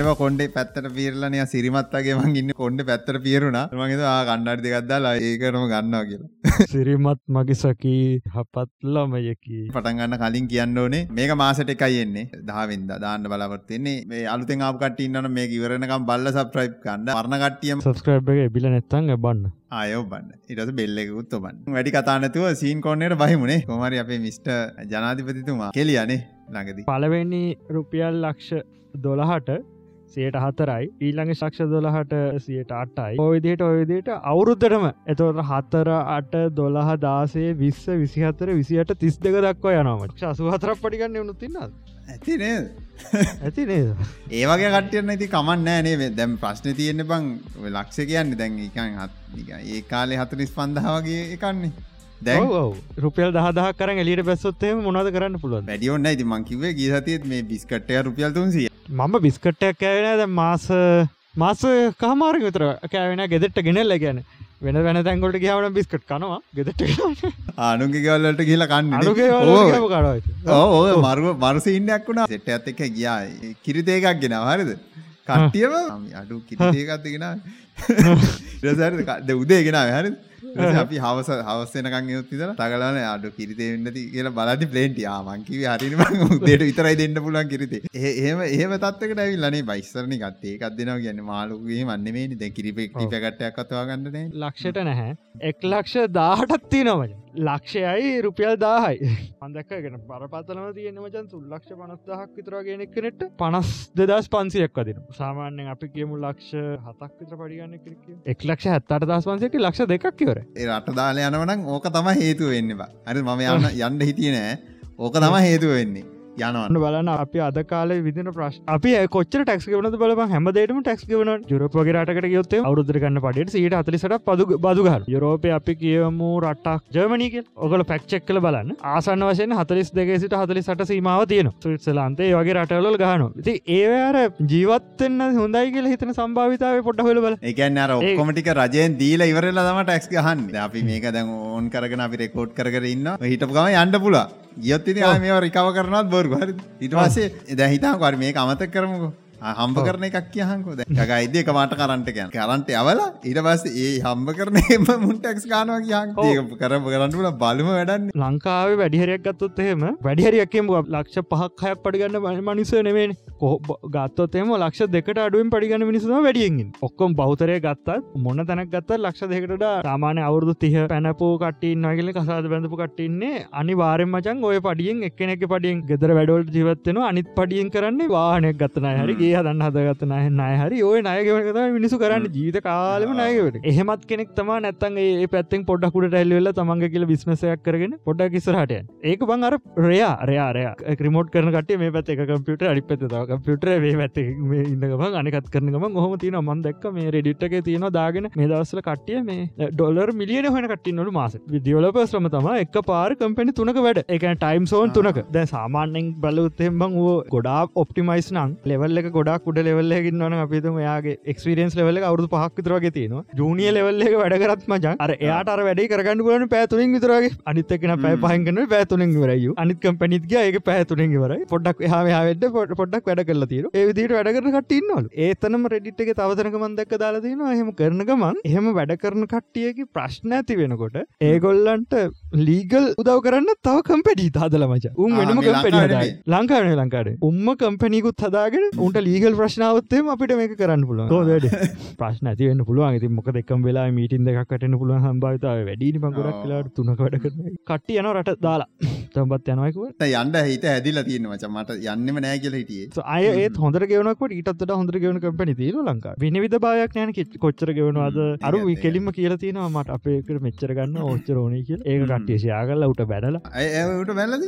බලන්නව කොන්ඩේ පැත්තට පිරලනය සිරිමත්තාගේ මං ඉන්න කොන්ඩ පැත්තට පියරුණා මගේ කණ්ඩාඩි දෙකක්දාලා ඒකරම ගන්නවා කියලා. සිරිමත් මගිසකී හපත්ලමයකි පටන්ගන්න කලින් කියන්න ඕනේ. මේක මාසට එකයි එන්නේ. දහවින්ද දාන්න බලාපොරත්තින්නේ මේ අලුතෙන් ආපකට ඉන්නන මේ ඉවරනකම් බල්ල සප්‍රයිප් කන්න වර්ණ කට්ටියම සස්ක්‍රයිබ් එක එබිල නැත්තන් බන්න ආයෝ බන්න ඉටස බෙල්ලෙකුත් ඔබන් වැඩි කතානතුව සීන් කොන්නයට බහිමුණේ කොමරි අපේ මිස්ට ජනාධිපතිතුමා කෙලියනේ ළඟදී. පලවෙනි රුපියල් ලක්ෂ දොළහට සියට හතරයි. ඊළඟ ශක්ෂ දොළහට සියට අටයි. ඔයදට ඔයදට අවුරුද්ධටම එතවට හතර අට දොළහ දාසේ විස්ස විසිහතර විසිට තිස් දෙක දක්වා යනමට අසුහතරක් පටිගන්න වුණු තින්න ඇතිනේ ඇති නේද? ඒවගේ කටයන්න ඇති කමන්න ෑනේ දැම් ප්‍රශ්න තියෙන්න්න බං ලක්ෂ කියන්න දැන් එකන් හත් ඒ කාලේ හතරිස් පන්දහාවගේ එකන්නේ රුපියල් දහදහ කර එලියට බැස්සොත්තේ මොනද කරන්න පුළුව වැඩියෝන්න ඇති මංකිවේ ගීසතිත් මේ බිස්කට්ටය රුපියල් තුන්සිය. මම බිස්කට්ටයක් කෑවෙන ද මාස මාස කහමාරක විතර කෑවෙන ගෙදෙට්ට ගෙනෙල්ල ගැන වෙන වෙන තැන්ගොට ගාවන බිස්කට් කනවා. ගෙදට ආනුගේ ගවල්ලට කියලා කන්න. අනුගේ ඕ මරුව මරසින්නයක් වුණා. සෙට්ට ඇත් එක ගියා. කිරිතේකක් ගෙන හරිද? කට්ටියම අඩු කිරිතේකත්ගෙන රසර උදේ ගෙන හරි අපි හවස හවස්සනකං යුත්තිද තගලන අඩු කිරිතේ වෙන්නති කියලා බලදි පලේන්ටි ආමංකිව හරිම උදේට විතරයි දෙන්න පුලන් කිරිතේ. ඒම ඒම තත්කට ඇවිල්ලනේ බයිස්සරණි ගත්තේ. එකක් දෙනවා කියන්න මාලුගේ මන්නේ දැ කිරිපෙක් පැකටයක් අතවා ගන්නන ලක්ෂට නැහැ එක් ලක්ෂ දාහටත්ති නොවජ ලක්ෂයයි රුපියල් දාහයි. අන්දක්කගෙන බරපතනව තියෙන මචන් සුල්ලක්ෂ පනස්දහක් විතරගෙනෙක් කනෙට පනස් දෙදස් පන්සියක් වදින සාමාන්‍යෙන් අපි කියමු ලක්ෂ හතක් විතර පඩිගන්න එක් ලක්ෂ හැත්තට දස් පන්සයක ලක්ෂ දෙකක් කිවර ඒ රට දාල යනවනම් ඕක තම හේතුව වෙන්නවා අරි මම යන්න යන්න හිටිය නෑ. ඕක තම හේතුව වෙන්නේ යනවන්න බලන්න අපි අද කාල විදින ප්‍රශ් අපි කොච්ච ටක්ස් වන බල හැමදේටම ටක්ස් වන යුරපගේ රටකට යොත් අවරුදර කන්න පට සට අතලිසට පදු බදුගහ යුරෝපය අපි කියමු රටක්. ජර්මනික ඔගල පැක්්චෙක් කල බලන්න. ආසන්න වශයෙන් හතලිස් දෙක සිට හතලි සට සීමාව තියෙන සුත්සලන්තේ වගේ රටවල ගහන ති ඒවර ජීවත්වන්න හොඳයි කියල හිතන සම්භාවිතාව පොට හොල බල එකන්න අර ඔක්කොමටික රජයෙන් දීල ඉවරලා තම ටක්ස් ගහන්න. අපි මේක දැන් ඕන් කරගෙන අපි රෙකෝඩ් කරන්න හිටපු ගම යන්න පුලා ගියොත්තින මේ රිකව කරනත් බොරු හරි ඉටවාසේ එද හිතාකර මේ අමතක් කරමුකෝ. හම්බ කරන එකක් කියහන්කෝ ගයිද එක මට කරන්ට කියන් කරන්ට අවල ඉට පස් ඒ හම්බ කරන එම මුන්ටක්ස් ගානවා කියන් කරම කරන්නට බලම වැඩන්න. ලංකාවේ වැඩිහරයක් ගත්තොත් එහෙම වැඩිහරියක්කම ලක්ෂ පහක් හයක් පඩිගන්න මනිස නෙවේ කොහ ගත්තොතේම ලක්ෂ දෙකට අඩුවෙන් පඩිගන්න මිනිසුම වැඩියෙන් ඔක්කොම් බෞතරය ගත්තත් මොන්න තැනක් ගත්ත ලක්ෂ දෙකට සාමානය අවුරදු තිහ පැනපෝ කටින් වගල කසාද බැඳපු කටින්නේ අනි වාරෙන් මචන් ඔය පඩියෙන් එක්කනෙක පඩියෙන් ගෙදර වැඩවලට ජීවත්වෙන අනිත් පඩියෙන් කරන්නේ වාහනයක් ගත්තනය හරි ඒ හදන්න හදගත නහ නය හරි ඔය නයගවනකත මිනිසු කරන්න ජීත කාලම නයකට එහෙමත් කෙනෙක් තම නැත්තන් ඒ පැත්තෙන් පොඩ්ඩකුට ඇල්වෙල තමන්ග කියල විස්මසයක් කරගෙන පොඩ්ඩක් කිසරහට ඒක බං අර රයා රයාරය ක්‍රමෝට් කරන කට මේ පැත් එක කම්පියට අඩි පත කම්පියුටර වේ පැත් ඉන්නගම අනිකත් කරනගම හොම තින මන් දක් මේ රෙඩිට්ක තියෙන දාගෙන මේ දවස්සල කට්ටිය මේ ඩොලර් මිලියන හොන කට්ටි නොට මාස. විදිියලපස්්‍රම තම එක පාර කම්පැනි තුනක වැඩ. එක ටයිම් සෝන් තුනක. දැ සාමාන්‍යෙන් බලඋත්තෙන් බං වූ ගොඩා ඔප්ටිමයිස් නං ලෙවල්ල එක ගොඩක් උඩ ලෙවල්ලකින්නවන අපිතුම යාගේ එක්ස්පිරියන්ස් ලෙවල අවුදු පහක් විතරගේ තියෙනවා. ජූනිය ලෙවල්ල එක වැඩකරත් මචන් අර එයාට වැඩි කරගන්න පුලන පැතුරින් විතරගේ අනිත්තකන පැ පහගන පැතුරින් වරයි අනිකම් පැනිත්ග ඒක පැතුරින් වර පොඩක් හාමයාවට පොට පොඩක් වැඩ කල තීර ඒවිදිට වැඩ කරන කටින්නවල ඒතනම රෙඩිට් එක තවතනක මන්දක් දාලා තියෙනවා එහෙම කරන ගමන්. එහෙම වැඩ කරන කට්ටියකි ප්‍රශ්න ඇති වෙනකොට ඒගොල්ලන්ට ලීගල් උදව කරන්න තව කම්පැඩි තාදල මච. උන් වෙනම කම්පැඩි ලංකාවන ලංකාට උම්ම කම්පැනිකුත් හදාගෙන උන්ට ලීගල් ප්‍රශ්නාවත්තේ අපිට මේක කරන්න පුළුව වැඩ? ප්‍රශ්න ඇතිවන්න පුළුවන්. ඇති මොක දෙක්කම් වෙලා මීටින් දෙකක්ටන පුළුවන් සම්භාවිතාව වැඩි පගුරක් කලාට තුනක වැඩ කරන කට්ටි යන රට දාලා. තම්බත් යනයකුව යන්ඩ හිත ඇදිල තියෙන වච මට යන්නම නෑ කියල හිටියේ. අය ඒත් හොඳර ගෙවනකට ඊටත් හොඳර ගෙවන කම්පනි තීර ලංකා විනිවිධ භායක් යන කොච්චර ගෙවනවාද? අරු කෙලින්ම කියල තියෙනවා. මට අපේකට මෙච්චර ගන්න ඕච්චර ඕනය කිය ඒක කට්ටිය ශයාගල්ල උට බැඩලා ඇයට බැලද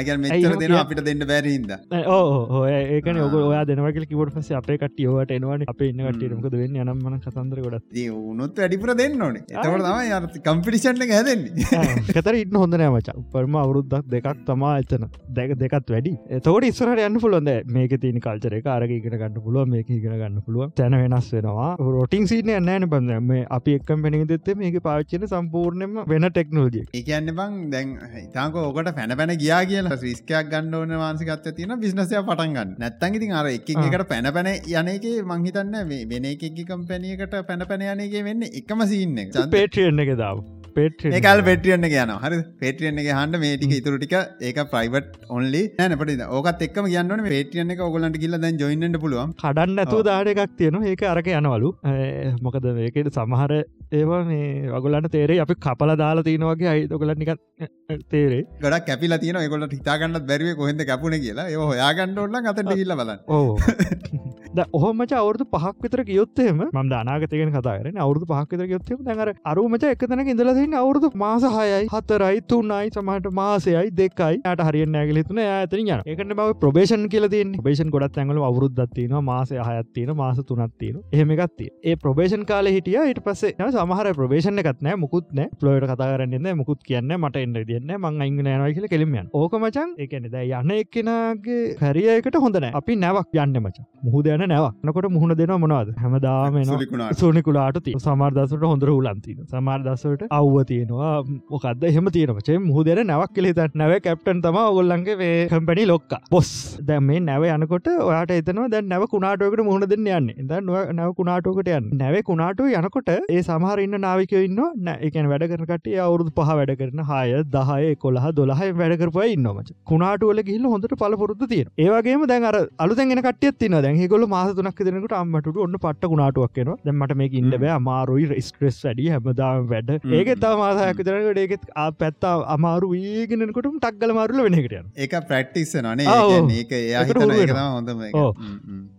අගර මෙචර දෙන අපිට දෙන්න බැරිහිද ඕ ඒකන ඔග ඔයා දෙනවගල කිවට පස අපේ කටියවට එනවට අප ඉන්න කටයමකද වෙන්න? යනම්මන කතන්දර ගොඩත් උනොත් වැඩිපුර දෙන්න ඕනේ. තම අර කම්පිටිෂන්ට හැදෙන්නේ. කතර ඉන්න හොඳ නෑමච පරම අවුරුද්දක් දෙකක් තමා එතන. දැක දෙකත් වැඩි. තවට ඉස්සරට යන්න පුලොන්ද මේක තින කල්චර කාරක ඉගෙන ගන්න පුළුව මේක ඉගෙන ගන්න පුළුව තැන වෙනස් වෙනවා. රෝටිං සිීන යන්නෑන බඳ මේ අපි එක්කම් පෙනෙ දෙත්තේ මේක පාච්චන සම්පූර්ණයම වෙන ටෙක්නෝජිය එකන්න බං දැන් හිතාක ඕකට පැන පැන ගියා කියලා කියලා රිස්කයක් ගන්න ඕන මාන්සිකත්ව තියෙන බිස්නසය පටන් ගන්න. නැත්තන් ඉතින් අර එක එකට පැන පැන යනගේ මංහිතන්න වෙන එක කම්පැනියකට පැන පැන යනගේ වෙන්න එකම සින්න පේටියන්න එක දාව ඒකල් පෙටියන්න කියන හරි පේටියන්නේ හන්ඩ මේටික ඉතුර ටික ඒක ප්‍රයිවට් ඔන්ලි නැනපට ඕකත් එක්ම කියන්න පේටියන එක ඔගලන්ට කියල දැන් ජොයින්නට පුළුවන්. කඩන්න ඇතු දාඩ එකක් තියෙන ඒක අරක යනවලු. මොකද ඒකට සමහර ඒවා මේ වගලන්න තේරේ අපි කපල දාලා තියෙනවගේ අයි ඔගලන්නික තේරේ ගොඩක් කැපිල තියන එකොලට හිතාගන්නත් බැරිව කොහෙද කැපුණ කියලා. ඒ හොයාගන්න ඔන්න අතට කියල්ල බලන්න. ඕ ඔහොමච අවුරදු පහක් විතර ගයොත්තේම ම දානාගතයගෙන කතාරන අවුරදු පහක්විතර ගයොත්තේ දැඟර අරුමච එකතන ඉඳලදන්න අවුරදු මාස හයයි හතරයි තුන්නයි සමහට මාසයයි දෙකයි. යට හරිය නෑගල තුන ඇතන යන ඒකට බව ප්‍රබේෂන් කියලතින් බේෂන් ගොඩත් ඇඟල අවුරුද්දත්තින මාසය හයත්තින මාස තුනත්තින එහෙමගත්තිය ඒ ප්‍රබේෂන් කාල හිටිය. ඊට පස්සේ සමහර ප්‍රබේෂණ එකත්නෑ මුකුත්න පලෝට කතාරන්න මුකුත් කියන්න මට එන්න දියන්න මං අංගන යනයි කියල කෙලිමියන් ඕකමචන් එකනෙ ද යන්න එක්කෙනගේ හැරියකට හොඳන අපි නැවක් යන්න මච. මුහද යන නැවක්නකොට මුහුණ දෙන මොනවාද? හැමදාම සුනිකුලාට ති සමාර්දසට හොඳර උලන්තින සමාර්දසට අව්ව තියෙනවා. මොකක්ද එහෙම තියෙනවචේ මුහදර නැවක් කෙලෙත නැව කැප්ටන් තම ඔගොල්ලන්ගේ වේ කම්පැනි ලොක්ක. බොස් දැම් මේ නැව යනකොට ඔයාට එතනවා දැන් නැව කුණාටෝකට මුහුණ දෙන්න යන්න. ද නැව කුණාටෝකට යන්න. නැව කුණාට යනකොට ඒ සමහර ඉන්න නාවිකය ඉන්න එකන් වැඩ කරනට අවුරුදු පහ වැඩ කරන හය දහය කොළහ දොළහ වැඩකරපුය ඉන්නමච කුණාටුවල ගිල්ල හොඳට පලපොරුත්තු තියෙන ඒවගේම දැන් අර අලුතැගෙන කටියත් තින දැන් හිගොල මාස තුනක් දෙනකට අම්මට ඔන්න පට්ට කුණාටුවක් කියෙන දැමට මේ ඉන්න බෑ. අමාරුයි ස්ට්‍රෙස් වැඩි. හැමදාම වැඩ. ඒක තා මාසයක් විතරකට ඒකෙත් පැත්තා අමාරු වීගෙනකොටම ටක්ගල මාරුල වෙනකටයන් ඒක ප්‍රක්ටිස් නේ. ඒ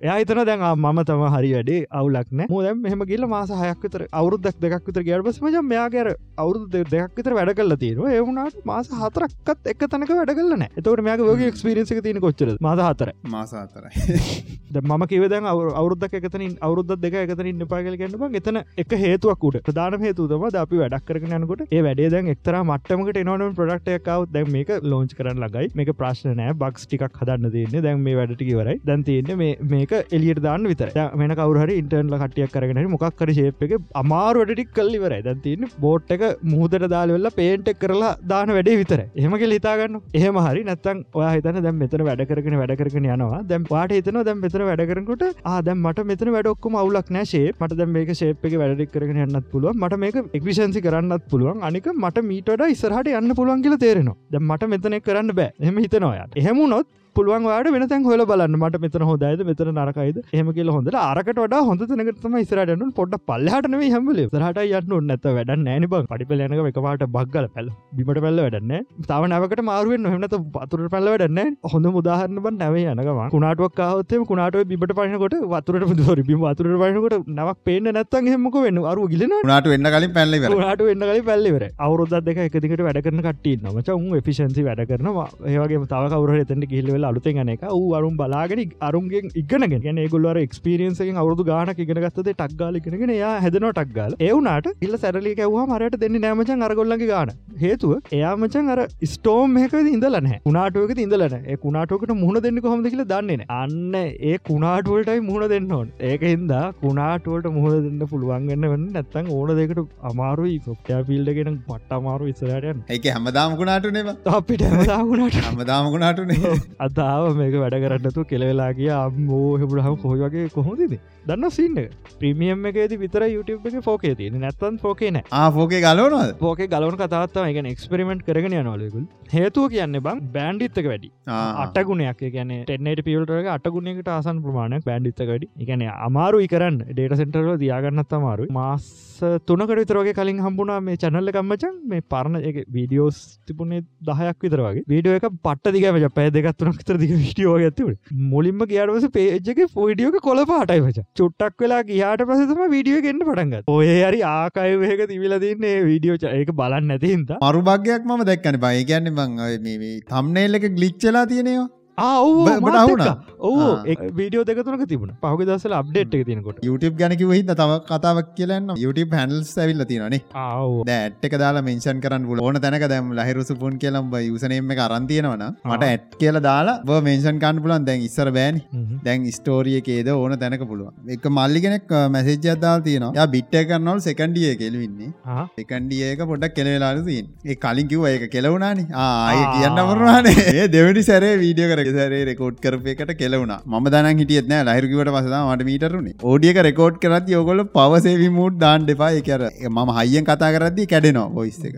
එයා හිතන දැන් මම තම හරි වැඩේ අවුලක්න මුදම් මෙහම ගිල්ල මාස හයක් විතර අවුරුද්දක් දෙකක් විතර ගඩපස් මජ මෙයාගේර අවුරුදු දෙයක් විතර වැඩ කල්ල තියෙන ඒවුණට මාස හතරක්කත් එක තනක වැඩ කලන එතකට මේක වගේ ක්ස්පිරන්සික තියන කොච්චර මාස හතර මාස හතරයි මම කිවදන් අවුරුද්දක් එකතනින් අවුරුද්ද දෙක එකතන ඉන්න පාගල ගන්නබ එතන එක හේතුවක්කුට ප්‍රධාන හේතුතම ද අපි වැඩක් කරන යනකොට ඒ වැඩේ දැන් එක්තර මට්ටමකට එනවනම් ප්‍රඩක්ටයකාව දැන් මේක ලෝංච් කරන්න ලගයි මේක ප්‍රශ්නනෑ බක්ස් ටිකක් හදන්න තියන්නේ. දැන් මේ වැඩටිකිවරයි දැන් තියන්නේ මේක එලියට දාන්න විතර මෙන කවර ඉන්ටර්ල කටියක් කරගෙන මොක්කර ශේප් එක අමාරු වැඩටික් කල්ලිවරයි දැන් තියන්න බෝට් එක මුහදට දාලවෙල්ල පේන්ට් කරලා දාන වැඩේ විතර එහමක හිතාගන්න එහෙම හරි නැත්තන් ඔය හිතන දැම් මෙතන වැඩ කරගෙන වැඩ කරගෙන යනවා. දැම් පාට හිතන දැම් මෙතන වැඩ කරනකොට ආදැම් මට මෙතන වැඩක්කම අවුලක් නෑශේ මට දැම් මේක ශේප් එක වැඩක් කරගෙන යන්නත් පුළුව මට මේක එක්විශන්සි කරන්නත් පුළුවන්. අනික මට මීටඩ ඉස්සරහට යන්න පුළුවන් කියල තේරෙනවා. දැ මට මෙතනෙක් කරන්න බෑ. එම හිතනවායට එහෙමුණොත් පුළුවන් වාට වෙනතැන් හොල බලන්න. මට මෙතන හොදයිද මෙතන නරකයිද? එහම කියල හොඳ අරකට වඩා හොඳ තනකටම ඉස්රටන පොඩ පල්ලහටන හමල රට යන්න නැත වැඩ නෑන බ. පඩි පලනක එකවාට බක්ගල පැල් බිමට පැල්ල වැඩන්න තව නැවකට මාරුවෙන් නොහමනත පතුර පැල්ල වැඩන්න හොඳ මුදාහරන්න බ නැව යනකම. කුණාටුවක් කාවත්තේ කුණාටුව බිට පනකොට වතුරට පුදුවර බිම වතුර පනකොට නවක් පේන නැත්තන් හෙමක වෙන්න? අරු ගිලන නාට වෙන්න කලින් පැල්ලි නාට වෙන්න කලින් පැල්ලිවර අවුරුදත් දෙක එකදිකට වැඩ කරන කට්ටි නමච උන් එෆිෂන්සි වැඩ කරනවා. ඒවගේ තව කවර එතට කිල්ලවෙල අලුතෙන් යන එක. අරුම් බලාගෙන අරුන්ගෙන් ඉගනගෙන ගැන. ගොල්වර ක්ස්පිරියන්සෙන් අවුදු ගානක ඉගෙනගත්තේ ටක්ගාලිගෙනගෙන යා හැදනෝ ටක්ගාල ඒවුනාට ඉල්ල සැරලි ඇවවා මරයට දෙන්න නෑමචන් අරගොල්ලගේ ගාන. හේතුව එයාමචන් අර ස්ටෝම් එක ඉඳලන උනාටුවක ඉඳලන කුණාටුවකට මුහුණ දෙන්න කොහොම කියල දන්නේ අන්න ඒ කුණාටුවලටයි මුහුණ දෙන්න ඕන්. ඒක හින්දා කුණාටුවට මුහුණ දෙන්න පුළුවන්ගන්න වන්න නැත්තන් ඕන දෙකට අමාරුයි. සොප්ටයා පිල්ඩගෙන මට අමාරු ඉස්සරටයන් ඒක හැමදාමකුණාටුනේ අපිට හැමදාමුණට හැමදාමකුණාටුනේ අතාව මේක වැඩ කරන්නතු කෙලවෙලා කිය අම්මෝ හෙබුරහම කොහොයි වගේ කොහොදද දන්න සින්න ප්‍රමියම් එකේද විතර YouTube එක ෆෝකේ තියන නැත්තන් ෆෝකේ නෑ. ෆෝකේ ගලවනද ෆෝකේ ගලවන කතාත්තම එක එක්ස්පරිමෙන්ට් කරගෙන යනවලකුල් හේතුව කියන්න බං බෑන්ඩිත්තක වැඩි. අටගුණයක් ගැන ටෙන්නට පියල්ටක අටගුණයකට ආසන් ප්‍රමාණයක් බෑන්ඩිත්තක වැඩි. එකන අමාරු ඉකරන්න ඩේට සෙන්ටරල දයාගන්නත් අමාරු මාස් තුනකට විතරගේ කලින් හම්බුණා මේ චැනල්ල කම්මචන් මේ පරණ එක වීඩියෝස් තිබුණේ දහයක් විතරගේ වීඩියෝ එක පට්ට දිගම පෑ දෙකත්තුනක් තර දිග විඩියෝ ඇතිව මුලින්ම ගයාටවස පේජ්ක පොයිඩියෝක කොල පාටයි වච චුට්ටක් වෙලා ගියාට පසතම වීඩියෝ ගෙන්න්න පටන්ග ඔය හරි ආකායවහක තිබිලතින්නේ වීඩියෝ ඒක බලන්න නැතිහින්ද මරුභාගයක් මම දැක්කන බයි ගැන්න මං තම්නේල්ල එක ගලිච්චලා තියෙනවා. ආ බ- බට අහුණා? ඔවු ආ. වීඩියෝ දෙකතුනක තිබුණ. පහක දසල අප්ඩේට් එක තියනකොට. YouTube ගැනක හිද තව කතාවක් කියලන්න YouTube හැන්ල්ස් ඇවිල්ල තිනනේ ආව ඇට්ක දාලා මෙන්ෂන් කරන්න ඕන තැනක දැම් ලහිරුසුපුන් කියලම් යුසනේම කරන්තියනවන මට ඇට් කියල දාලා මේෂන් කන් පුලන් දැන් ඉස්සර බෑනි දැන් ස්ටෝරියකේද ඕන තැනක පුළුව එක මල්ලිගෙනෙක් මැසේජ් අදදාල් තියෙනවා. බිට්ට කරනවල් සෙකන්ඩිය කෙලවෙන්නේ එකන්ඩියක පොඩක් කෙලවෙලාද තින් ඒ කලින් කිව ඒක කෙලවුණනි ආය කියන්න වරවානේ ඒ දෙවැනි සැරේ වීඩිය කර සරේ රෙකෝඩ් කරපයකට කෙලවුණ. ම දන හිටියත් නෑ. ලහිරකිවට පසදා මට මීටරුණේ ඕඩියක රෙකෝඩ් කරත් යෝගොල පවසේවි මුූට් දාන් දෙපා කර ම හයියෙන් කතා කරදදි කැඩෙනවා බොයිස් එක.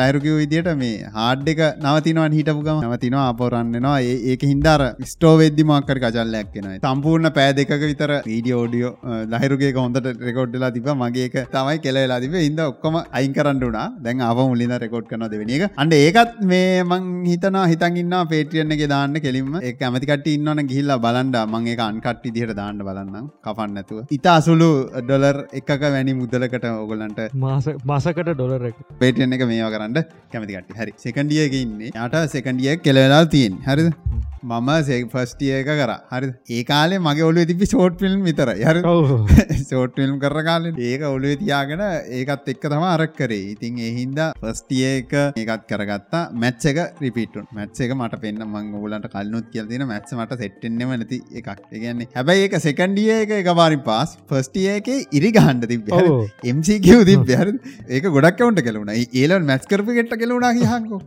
ලයිරුකිව විදිට මේ හාඩ් එක නවතිනවා හිටපුගම නවතිනවා අපොරන්නවා ඒක හින්දාර ස්ටෝ වෙද්දි මක්කර කචල්ලයක් කෙන සම්පූර්ණ පෑ දෙක විතර වීඩියෝඩියෝ ලහිරුගේ හොඳට රෙකෝඩ්ලා තිබ මගේක තමයි කෙලවෙලා තිබ ඉද ඔක්කොම අයින් කරන්නුනා දැන් අව මුලින් රෙකෝඩ් කරන දෙවැනි එක. අන්ඩ ඒකත් මේ මං හිතනා හිතන්න්න පේටියන්නගේ දාන්න කෙලින්ම එක ඇමතිකට ඉන්නවන ගිහිල්ලා බලන්ඩ. මංගේ අන්කට්ටි දිහට දාන්න බලන්න කපන්න නැතුව. ඉතා අසුළු ඩොලර් එකක වැනි මුදලකට ඔගොලන්ට මාස මාසකට ඩොලර එක. පේටියන එක මේවා කරන්න කැමතිකට හරි. සෙකන්ඩියක ඉන්නේ. යට සෙකන්ඩිය කෙලවෙලා තියෙන් හරිද? මම සේ ෆස්ටිය එක කර. හරි ඒ කාලේ මගේ ඔලු තිබි සෝට් ෆිල්ම් විතර යර සෝට් ෆිල්ම් කර කාලෙ ඒක ඔලුව තියාගෙන ඒකත් එක්ක තම අරක් කරේ. ඉතින් එහින්ද ෆස්ටිය එක ඒකත් කරගත්තා. මැච්ච එක රිපිටුන් මැච්ච එක මට පෙන්න්න මං ගලට කල්නුත් කියල් තින මැච් මට සෙට්ටෙන්නෙම නැති එකක්. ඒගන්නේ හැබැයි ඒක සෙකන්ඩිය එක එක බාරි පාස් ෆස්ටිය එක ඉරි ගහන්ඩ තිබ MCකව තිබ ඒක ගොඩක්කවන්ට කෙලුණ ඒලන් මැස් කරපි ගෙට්ට කෙලුණා කියහන්කෝ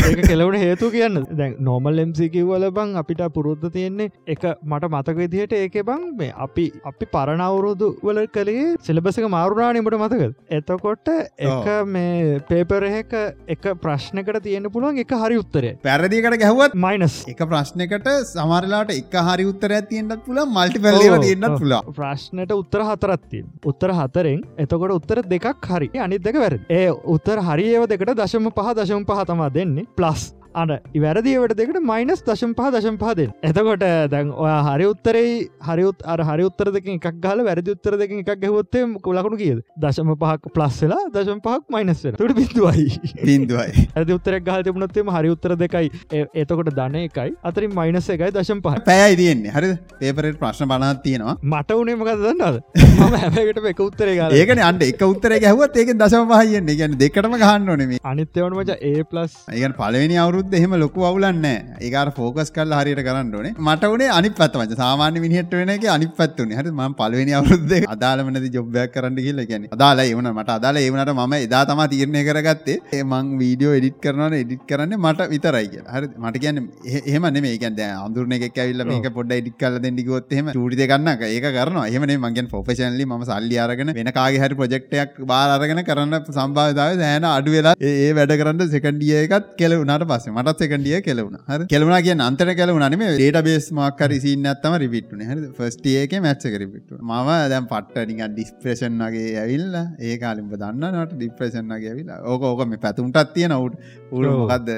ඒක කෙලවට හේතු කියන්න. දැන් නෝමල් එම්සිකිවල බං අපිට පුරුද්ධ තියෙන්නේ එක මට මතක විදිහට ඒක බං මේ අපි අපි පරණවුරුදු වල කළේ සිලබසක මාරුණානීමට මතක එතකොට එක මේ පේපරහක එක ප්‍රශ්නකට තියෙන පුළුවන් එක හරි උත්තරය පැරදිකට ගැහුවත් මයිනස් එක ප්‍රශ්නකට සමරලාට එක හරි උත්තර ඇතියෙන්ටත් පුළ මල්ටි පැල්ලව තියන්නත් පුලා ප්‍රශ්නයට උත්තර හතරත්තින් උත්තර හතරෙන් එතකොට උත්තර දෙකක් හරි. අනිත් දෙක වැරදි. ඒ උත්තර හරි ඒව දෙකට දශම පහ දශම පහතමා දෙන්නේ ප්ලස් අන ඉවැරදිවට දෙකට මයිනස් දශම් පහ දශම් පහදෙන් එතකොට දැන් ඔය හරි උත්තරේ හරිුත් අර හරි උත්තර දෙක එකක් ගල වැරදි උත්තර දෙක එකක් ගැහොත්තේ කොලකුණු කියද? දශම පහක් ප්ලස්සලා දශම් පහක් මයිනස් වෙන තුට බිඳුවයි. පින්දුවයි ඇති උත්තර ගහල තිබුණොත්තේම හරි උත්තර දෙකයි. එතකොට ධන එකයි අතරින් මයිනස් එකයි දශම් පහ පැයි තියෙන්නේ. හරි පේපරට ප්‍රශ්න බනත් තියෙනවා. මට උනේ මොකද දන්නද මම හැමකට එක උත්තරේ ඒකන අන්ට එක උත්තර ගැහුවත් ඒක දශම පහයන්නේ ගැන දෙකටම ගහන්න ඕනෙම අනිත්‍යවන මච ඒ ප්ලස් ඒගන් පලවෙනි අවුරුද්ධ එහෙම ලොකු අවුලන්න ඒකාර ෆෝකස් කල් හරියට කරන්න ඕනේ. මට වනේ අනි පත්වච සාමාන්‍ය මිනිහට වෙන එක අනි පත්වන හරි ම පලවෙනි අවුද්ධ අදාලමනද ජොබ්බයක් කරන්න කියල ගැන අදාලා එවන මට අදාල ඒවනට ම එදා තම තීරණය කරගත්තේ. ඒ මං වීඩියෝ එඩිට කරනවන එඩිට කරන්න මට විතරයි කිය හරි මට කියන්න එහෙම මේක දැ අඳුරන එක ඇවිල්ල මේක පොඩ ඉඩි කල දෙඩිගොත්හෙම චුටි ගන්න ඒක කරන එහමන මගෙන් පොෆෙෂන්ලි ම සල්ලි අරගෙන වෙන කාගේ හරි ප්‍රජෙක්්ටයක් බාරගෙන කරන්න සම්භාධාව සෑන අඩු වෙලා ඒ වැඩ කරන්න සෙකන්ඩිය එකත් කෙල වනට පස්ස මටත් සෙකන්ඩිය කෙලවුණ. හර. කෙලවුණ කිය අන්තර කෙලවුණනම ඩේට බේස් මක්කර සින්නත්තම රිපිට්න හ ෆස්ටියක මැච්ච කරිපිට ම දැම් පට්ටනික ඩිස්ප්‍රේෂන්ගේ ඇවිල්ල ඒ කාලින්ප දන්නනට ඩිප්‍රේෂන්ගේ ඇවිලා ඕක ඕක මේ පැතුම්ටත් තියෙන උට උඩ මොකක්ද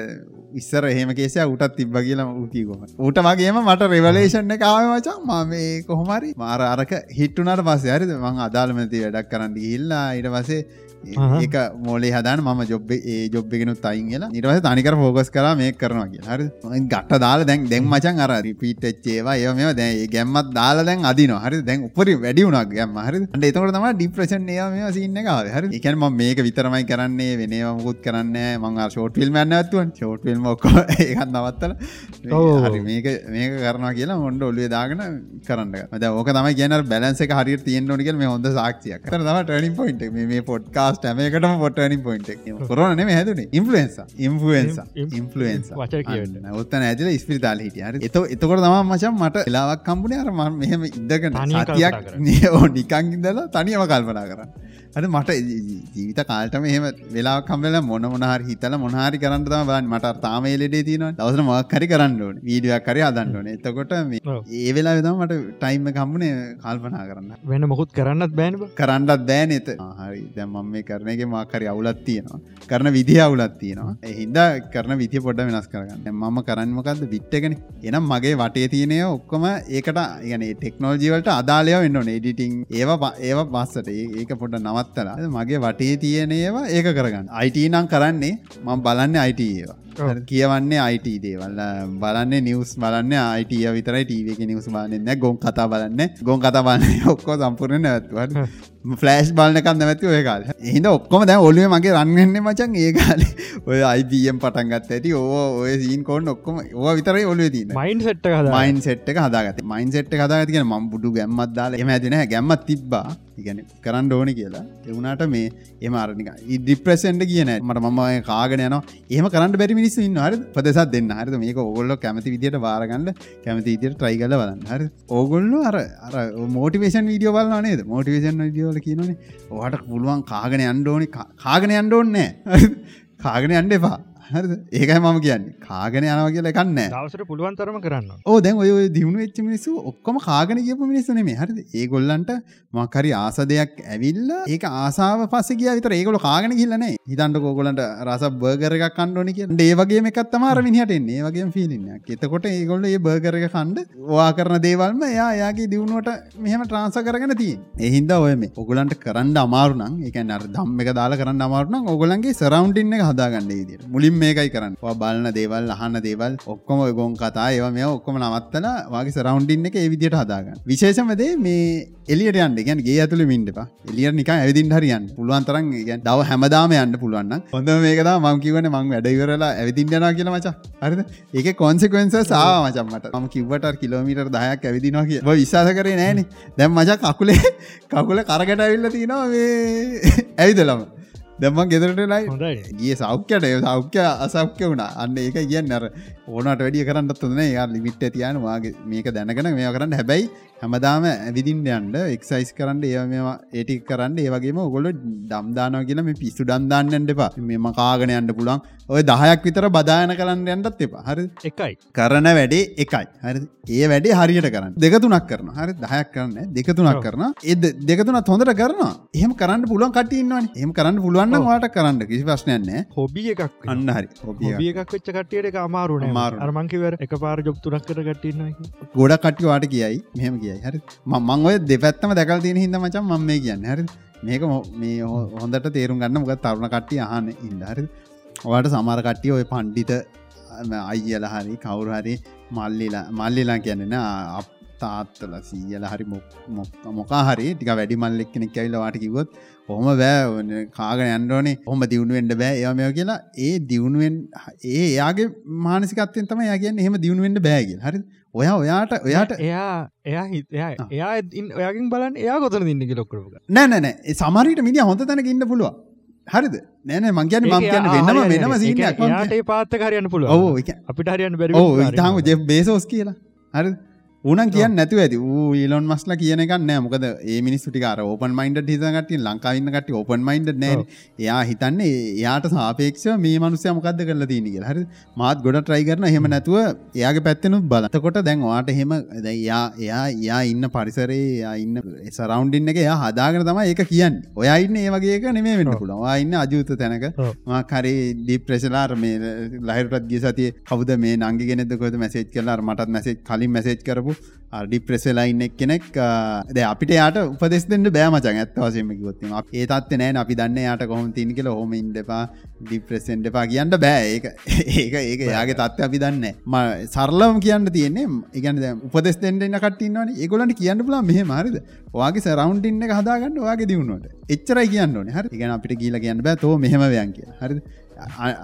ඉස්සර එහෙම කේසය උටත් තිබ්බ කියලා ඌතිකොම ඌට වගේම මට රෙවලේෂන් එක ආව මචන් මම කොහොමරි මාර අරක හිට්ටුනට පස්සේ හරිද? මං අදාළමති වැඩක් කරන්න ඉල්ලා ඊට පසේ ඒක මෝලේ හදන ම ජොබ් ඒ ජොබ්ගෙනුත් අයින් කියලා. නිටවස තනිකර ෆෝගස් කර මේ කරනවා කිය හරි. ගට දාල දැන් දැන් මචන් අර රිපීට්චේවා ඒ මේ ඒ ගැම්මත් දාල දැන් අදින හරි. දැන් උපරි වැඩි වුණක් ගැම්ම. හරි. ට එතකට තම ඩිප්‍රෂන් ඒ මේ සින්න එක හරි. එකන් ම මේක විතරමයි කරන්නේ වෙනවා මුකුත් කරන්න මං ෂෝට් ෆිල්ම් න්න ඇත්තුවන් ෂෝට් ෆිල්ම් ොක්ක ඒකත් නවත්තල. හරි. මේක මේක කරනවා කියලා මොන්ඩ ඔල්ුවේ දාගෙන කරන්න ද ඕක තමයි කියන බැලන්ස හරි තියෙන් ොනික මේ හොඳ සාක්ෂය කර තම ටනින් පොයින්ට මේ පොඩ්කාස් ටමකටම පොටනි පොයින්ට කරන ඉන්ෆලන්ස ඉන්ෆලන්ස වචන කියවෙන්න. ඔත්තන ඇතිල ස්පිරිතාල හිටිය. එත එතකොට තම මචන් මට එලාවක් කම්පුණේ අර ම මෙහම සතියක් කල්පනා ඕ නිකං ඉදලා තනියම කල්පනා කරන්න අද මට ජීවිත කාල්ටම එහෙම වෙලා කම්බල මොන මොනහර හිතල මොහරි කරන්න තම බන් මට තාමේලෙඩේ තින දවසන මක්කරි කරන්න ඕන. වීඩියක් කරි අදන්න ඕන. එතකොට. ඒ වෙලා විදම මට ටයිම්ම කම්පුණේ කල්පනා කරන්න. වෙන මොකුත් කරන්නත් බෑනබ කරන්නත් බෑ නත හරි. දැම් මම මේ කරනගේ මාකරි අවුලත් තියෙනවා. කරන විදි අවුලත් තියෙනවා. එහින්ද කරන විති පොඩ වෙනස් කරගන්න. මම කරන්නමකක්ද විට්ටගෙන එනම් මගේ වටේ තියනය ඔක්කොම ඒකට ගන ටෙක්නෝජීවලට අදාලයව වෙන්න නෙඩිටිං ඒවා ඒව පස්සට ඒ- ඒක පොඩ නවත්තලා මගේ වටේ තියන ඒවා ඒක කරගන්න. අයිට නම් කරන්නේ මම බලන්න අයිට ඒවා. කියවන්නේ අයිට දේවල්ල බලන්න නිවස් බලන්න අයිටිය විතරයි ටීවක නිවස් බලන්න ගොන් කතා බලන්න ගොන් කතා බලන්න ඔක්කෝ සම්පූර්ණ නැත්වට ෆලෑස්් බලනකන්න නැති ඔය කාල. එහිද ඔක්කොම දැ ඔලුව මගේ රන්ගන්න මචන් ඒ කාල. ඔය අයිපම් පටන්ගත් ඇති. ඕ ඔය සීන් කෝන් ඔක්කොම ඕ විතරයි ඔලුව ති මයින් සෙට් මයින් සෙට් හදාගත මයින් සෙට් හදාගතික ම බුඩු ගැම්මත්දාල එම ඇතින ගැම්මත් තිබ්බා. ඉගැන කරන්න ඕනි කියලා. එවුණට මේ එම අරනික ඉදිප්‍රසෙන්ට කියන මට මම කාගෙන යන ඒම කරන්න බැරි මිනිස් ඉන්න හර පදසත් දෙන්න. හරි මේක ඔගොල්ල කැමති විදිට බාරගන්න කැමති ඉදිර ට්‍රයිගල බලන්න. හරි ඕගොල්ලු අර අර මෝටිවේෂන් වීඩියෝ බලන්න නේද? මෝටිවේෂන් විඩියෝල කියනනේ ඕට පුළුවන් කාගෙන අන්ඩෝනි කාගෙන අන්ඩෝන්නෑ කාගෙන අන්ඩ එපා. හරි ඒකයි මම කියන්නේ. කාගෙන යනව කියල කන්න දවසට පුළුවන් තරම කරන්න ඕ දැන් ඔය දියුණු වෙච්ච මිනිස්සු ඔක්කොම කාගෙන කියපු මිනිස්සු නෙමේ හරිද? ඒගොල්ලන්ට මක්හරි ආස දෙයක් ඇවිල්ල ඒක ආසාාව පස්ස කිය විතර ඒගොල කාගෙන කිල්ලනේ හිතන්ට කෝගොලන්ට රස බර්ගර එකක් කණ්ඩෝනි කිය ඒවගේ එකත් තමාර මිනිහට එන්නේ. වගේ ෆිලින්න එතකොට ඒගොල්ල ඒ බර්ගර එක කණ්ඩ වා කරන දේවල්ම එයා යාගේ දියුණුවට මෙහම ට්‍රන්ස කරගෙන තිය එහින්ද ඔය මේ ඔගලන්ට කරන්න අමාරුනම් එකන දම් එක දාලා කරන්න අමාරුනම් ඔගලන්ගේ සරවන්ටින්න එක හදාගන්න ේදිර මුලින් මේකයි කරන්න. බලන දේවල් අහන්න දේවල් ඔක්කොම ගොන් කතා ඒව මේ ඔක්කොම නවත්තල වගේ සරවන්ටින්න එක ඒ විදියට හදාගන්න. විශේෂමදේ මේ එලියට යන්න. ගැන් ගේ ඇතුළ මින්ටපා එලිය නික ඇවිදින් හරියන් පුළුවන්තරන් ගැන් දව හැමදාම යන්න පුළුවන්න හොඳ මේකද මං කිවන මං වැඩයිවරලා ඇවිදින්ටනා කියල මච. හරිද? ඒක කොන්සෙකවෙන්ස සා මචම්මට ම කිවට කිලෝමිට දහයක් ඇවිදිනවා කිය විශාස කරේ නෑන. දැම් මච කකුලේ කකුල කරකට ඇවිල්ල තිනවා ඇවිදලම. දැම්මන් ගෙදරටලයි ගිය සෞඛ්‍යයට. සෞඛ්‍ය අසෞඛ්‍ය වුණ. අන්න ඒක කියන්න අර ඕනට වැඩිය කරන්නත් න. යා ලිමිට් තියන වාගේ මේක දැනගෙන මේ කරන්න. හැබැයි හැමදාම ඇවිදින් යන්ඩ එක්සයිස් කරන්න ඒ මේවා ඒටි කරන්න ඒවගේම ඔගොල ඩම්දානව කියලා මේ පිස්සු ඩන්දාන්නට එපා. මෙම කාගෙන යන්න පුළන් ඔය දහයක් විතර බදායන කරන්න යන්නත් එපා. හරි එකයි. කරන වැඩේ එකයි. හරි ඒ වැඩේ හරියට කරන්න. දෙකතුනක් කරන හරි දහයක් කරන්න දෙකතුනක් කරන ඒ දෙකතුනත් හොඳට කරනවා. එහම කරන්න පුළුවන් කටින්නවන එහම කරන්න පුළුවන් වාට කරන්න කිසි ප්‍රශ්නයන්නේ හොබිය එකක් අන්න හරි. හොබිය එකක්. වෙච්ච කටියට අමාරුන අමාරු. අරමංකිවර එක පාර ජොබ්තුනක් කර ගටන්න ගොඩ කටි වාට කියයි. මෙහම කියයි. හරි. මං ඔය දෙපැත්තම දැකල් තියෙන හිද මචන් මම මේ කියන්න. හරි. මේක මො- මේ හො- හොඳට තේරුම් ගන්න මොක තරුණ කට්ටිය අහන්න ඉන්න හරි. ඔයාට සමාර කට්ටිය ඔය පණ්ඩිත අයියල හරි කවුරු හරි මල්ලිලා මල්ලිලා කියන්න අප තාත්තල සීයල හරි මොකා හරි ටික වැඩි මල්ලෙක් කෙනෙක් ඇවිල වාට කිවොත් හොම බෑ කාගෙන යන්ඩෝනේ හොම දියුණුවෙන්ට බෑ. ඒව මෙෝ කියලා ඒ දියුණුවෙන් ඒ එයාගේ මානසිකත්තයෙන් තම යගන්න එහෙම දියුණුවෙන්ට බෑගල් හරි ඔයා ඔයාට ඔයාට එයා එයා හිත එයා ඔයාගින් බලන් එයා ගොතන දින්නක ලොක්කරක නෑනෑ සමරීට මිනි හොඳ තැනක ඉන්න පුළුව හරිද? නෑන මංගයන මං කියන්න වෙන්නම වෙනම යාට පාත්ත කරයන්න පුළුව අපිට හරියන්න ඉතාම ජෙ බේසෝස් කියලා. හරි උනන් කියන්න නැතු ඇති. වූ ඊලොන් මස්ල කියනකන්න මොකද ඒ මිනිස්ටිකාර ඕපන් මයින්ඩ හිතගට ලංකාවන්නකට ඕපන් මයින්ඩ නෑ එයා හිතන්නේ එයාට සාපේක්ෂ මේ මනුසය මොකක්ද කරලා තියනක හරි. මාත් ගොඩ ට්‍රයි කරන හෙම. නැතුව එයාගේ පැත්තනු බලතකොට දැන් වාට හෙම එයා එයා එයා ඉන්න පරිසරේ ඉන්න සරවන්ඩින්න එක එයා හදාගෙන තම ඒක කියන්න. ඔයා ඉන්න ඒ වගේක නෙමේ වෙන්න පුළුවන්. වා ඉන්න අජූත තැනක. මාකරේ ඩිප්‍රෙසලාර් මේ ලහිරටත් ගිය සතිය කවද මේ නංගි ගෙනෙදකොද මැසේජ් කරලා මටත් මැසේජ් කලින් මැසේජ් කරපු ඩිප්‍රෙසලා ඉන්න කෙනෙක් ද අපිට යාට උපදෙස් දෙන්න බෑමචන් ඇත්ත වසයම ගොත්ම ඒ තත්ව නෑ අපි දන්න යාට කොහොම තින් කියල හොම ඉන්ඩපා ඩිප්‍රෙසෙන්ට එපා කියන්න බෑ. ඒක ඒක ඒක යාගේ තත්ව අපි දන්න ම සරලම කියන්න තියෙන්නේ ඉගන උපදෙස් දෙෙන්න්න කටන්නවන ඒගොලට කියන්න පුලා මෙහ මරිද වගේ සරවන්ටින්න එක හදාගන්න වගේ දියුණුවට. එච්චරයි කියන්න ඕන. හරි ඉගන අපිට කියල කියන්න බෑ තෝ මෙහම වයන් කිය හරි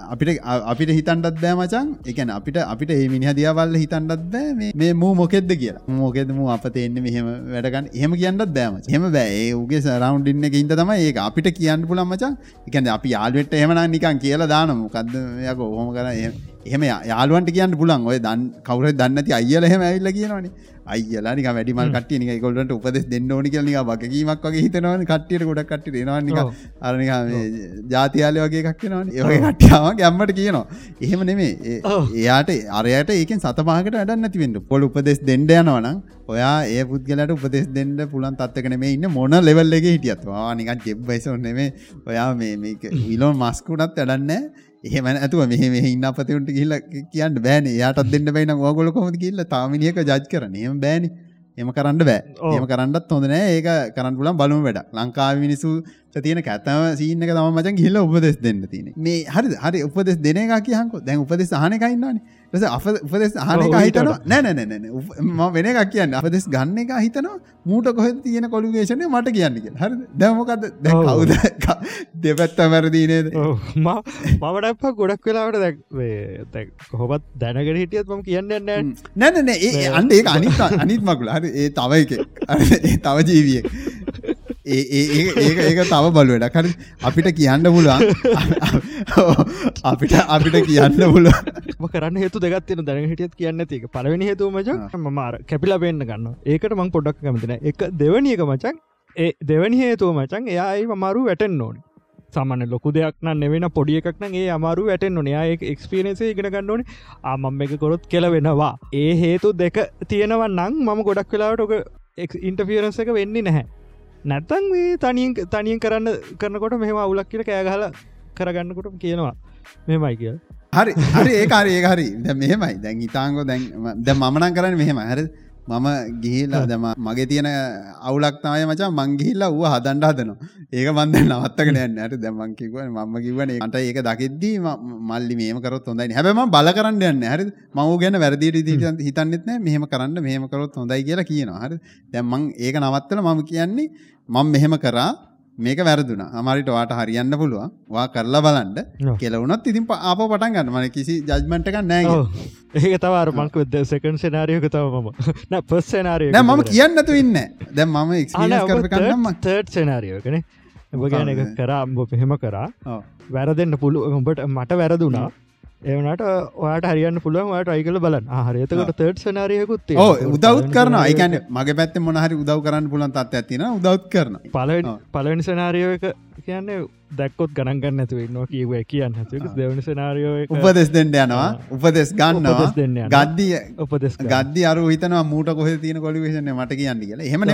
අපිට අපිට හිතන්ටත් බෑ මචන් එකන අපිට අපිට ඒ මිනි දියවල්ල හිතන්ටත් බෑ. මේ- මේ මූ මොකෙද කියලා. මොකෙද මූ අප එන්න මෙහෙම වැඩගන්න එහෙම කියන්නත් බෑම හෙම බෑ. උගේ සරවන්ඩින්න එක ඉද තම ඒ අපිට කියන්න පුළන් මචන් එකන අපි යාල්වෙට එහමන නිකන් කියලා දානම කද යක හොම කර එහෙම යාළුවන්ට කියන්න පුලන් ඔය දන් කවර දන්නති අයිල එහෙම ඇල්ල කියනවනේ. අයිලා නික වැඩිමල් කටිය නික ගොල්ලට උපදෙස් දෙන්න ඕනි කියල නික වගකීමක් වගේ හිතනවන කට්ටියට ගොඩක් කට්ටි දෙනවානික ඔව්. අරනික ජාතියාලය වගේ එකක් වෙනවන ඒවගේ කට්ටියාව ගැම්මට කියනවා. එහෙම නෙමේ ඒ- ඔව්. එයාට අරයට ඒකෙන් සතමාකට වැඩන්න නැතිවෙන්න පොල් උපදෙස් දෙන්ඩ යනවනම් ඔයා ඒ පුද්ගලට උපදෙස් දෙන්න පුලන් තත්කන මේ ඉන්න. මොන ලෙවල් එක හිටියත්වා නිකන් ජෙබ්බයිස ඔන්නෙමේ ඔයා මේ මේක විලෝන් මස්කුටත් වැඩන්න එහෙම ඇතුව මෙහ මේ ඉන්න අපතවුන්ට කියල්ල කියන්න බෑන. යාටත් දෙන්න බයින ගොල කොමති කියල්ල තාමිනියක ජජ් කරන එම බෑන. එම කරන්න බෑ. එම කරන්නත් හොඳනෑ ඒක කරන්න පුලන් බලමු වැඩ ලංකාව මිනිසු තියෙන කැතම සීන එක තම මචන් ගිල්ල උපදෙස් දෙන්න තියෙන මේ හරි හරි උපදෙස් දෙන එක කියහක. දැන් උපදෙස් ආනකයින්නන්නේ ස අප උපදෙස් ඊට හිතන නැනැනැන ම වෙන එකක් කියන්න. අපදෙස් ගන්න එක හිතනවා. මූට කොහෙ තියෙන කොළුගේෂණය මට කියන්න කිය හරි දැමොකද දැ ඔව්. කවුද? දෙපැත්ත මැරදිනේද මමටප ගොඩක් වෙලාවට දැක් කොහොමත් දැනගෙන හිටියත් ම කියන්න න්න නැනන ඒ අන්ඩ ඒ අනිත් අනිත් මකුල හරි ඒ තව එක. ඒ තව ඒ- ඒක ඒක තව බලුවට හරි අපිට කියන්න පුලුවන් අපිට අපිට කියන්න පුලුව කරන්න හේතු දෙගත්තින දැන හිටියත් කියන්න තික පලවෙනි හේතුව මචක් මමාර කැපිලා පෙන්න්න ගන්න ඒකට මං පොඩක් කමතින එක දෙවනියක මචක් ඒ දෙවනි හේතුව මචන් එයායි මමාරු වැටෙන් ඕනි. සමන ලොකු දෙයක් නෙවෙන පොඩි එකක් ඒ අමාරු වැටෙන් නොන යා එක්ස්පිරනසේ ඉගෙන ගන්න ඕනේ. ආමම් එක කොරොත් කෙල වෙනවා ඒ හේතු දෙක තියෙනවා නං මම ගොඩක් වෙලාවට ඔක ඉන්ටෆියරන්ස එක වෙන්නේ නැහැ නැත්තන් මේ තනියෙන් තනියෙන් කරන්න කරනකොට මෙහම අවුලක් කියල කෑගහල කරගන්නකොට කියනවා. මෙමයි කිය හරි හරි ඒ හරි ඒ හරි. ද මෙහෙමයි. දැන් ඉතාංගෝ දැන් ද මනන් කරන්න මෙහෙම හරි මම ගිහිල්ලා දම මගේ තියෙන අවුලක් තමයි මචා මංගිහිල්ලා ඌ හදන්ඩ හදනවා. ඒක මන්ද නවත්තක නෑන්න ඇට දැමන් කිව මම කිවන අට ඒක දකිද්දී ම- මල්ලි මේම කරොත් හොඳයි හැබම බල කරන්න යන්න හරි මව ගැන වැරදිට හිතන්නෙත් නෑ මෙහෙම කරන්න මෙහෙම කරොත් හොඳයි කියලා කියනවා. හරි දැම්මං ඒක නවත්තල මම කියන්නේ මම මෙහෙම කරා මේක වැරදුන. අමරිට වාට හරියන්න පුළුවන්. වා කරලා බලන්ඩ. කෙලවුනත් ඉතින් ප- ආප පටන් ගන්න. මන කිසි ජජ්මට එක නෑ ඒක තවර මංක සකන් සනාරියක තව මම. නෑ පස් සනාරිය මම කියන්නතු ඉන්න. දැම් මම කන්නම්ම තර්ඩ් සනාරියකන ඔබ ගැන එක කරා උඹ පෙහෙම කරා. ඔව්. වැරදෙන්න්න පුළුව උඹට මට වැරදුනා ඒවනට ඔයාට හරියන්න පුළුවන් වාට අයිකල බලන්න. හරිතකට තර්ඩ් සනාරියකුත් උදවුත් කරන අයිකන්න මගේ පැත්ත මොනහරි උදව් කරන්න පුලන් තත් ඇතින උදව් කරන පලවෙන් ඔව්. පලවෙනි සනාරියෝ එක කියන්නේ දැක්කොත් ගණන්ගන්න ඇතුව නවා කිව කියන්න ඇතු දෙවනි සනාරියෝ උපදෙස් දෙන්න යනවා උපදෙස් ගන්නවා දෙන්න. ගද්දිය උපදෙස් ගද්දි අරු හිතනවා මූට කොහ තියන කොලිවේෂන මට කියන්න කියලා එහෙම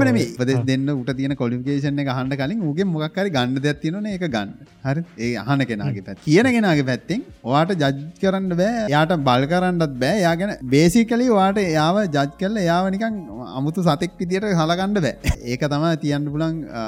නෙමේ උපදෙස් දෙන්න උට තියෙන කොලිෆිකේෂන් එක අහන්න කලින් ඌගේ මොකක් හරි ගන්න දෙයක් තියෙනවනේ ඒක ගන්න. හරි? ඒ අහන කෙනාගේ පැත්ත. කියන කෙනාගේ පැත්තෙන් ඔයාට ජජ් කරන්න බෑ. එයාට බල් කරන්නත් බෑ. එයා ගැන බේසිකලි ඔයාට එයාව ජජ් කරලා එයාව නිකන් අමුතු සතෙක් විදියට සලකන්න බෑ. ඒක තමයි තියන්න අ,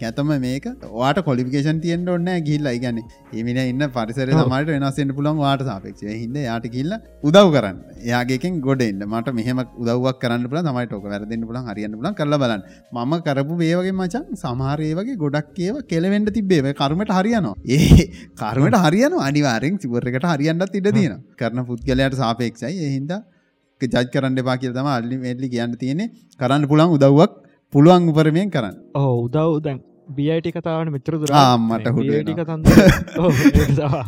කැතම මේක. ඔයාට කොලිෆිකේෂන් තියෙන්න ඕනේ නැහැ ගිහිල්ලා. ඒ කියන්නේ මේ මිනිහා ඉන්න පරිසරය ඔව්. සමහරට වෙනස් වෙන්න පුළුවන් ඔයාට සාපේක්ෂව. ඒ හින්දා එයාට ගිහිල්ලා උදව් කරන්න. එයාගේ එකෙන් ගොඩ එන්න. මට මෙහෙම උදව්වක් කරන්න පුළුවන්. තමයි ටෝක වැරදෙන්න පුළුවන්. හරියන්න පුළුවන්. කරලා බලන්න. මම කරපු මේ වගේ මචන් සමහර ඒ වගේ ගොඩක් ඒව කෙලවෙන්න තිබ්බේ මේ කර්මයට හරියනවා ඒ කර්මයට හරියනවා අනිවාර්යෙන් සිවර් එකට හරියන්නත් ඉඩ තියෙනවා කරන පුද්ගලයාට සාපේක්ෂයි ඒ හින්දා ජජ් කරන්න එපා කියලා තමයි අල්ටිමේට්ලි කියන්න තියෙන්නේ කරන්න පුළුවන් උදව්වක් පුළුවන් උපරමයෙන් කරන්න ඕ උදව් දැන් බියයිටි කතාවන මෙතර දුර මට හුරු ටික වෙනවා.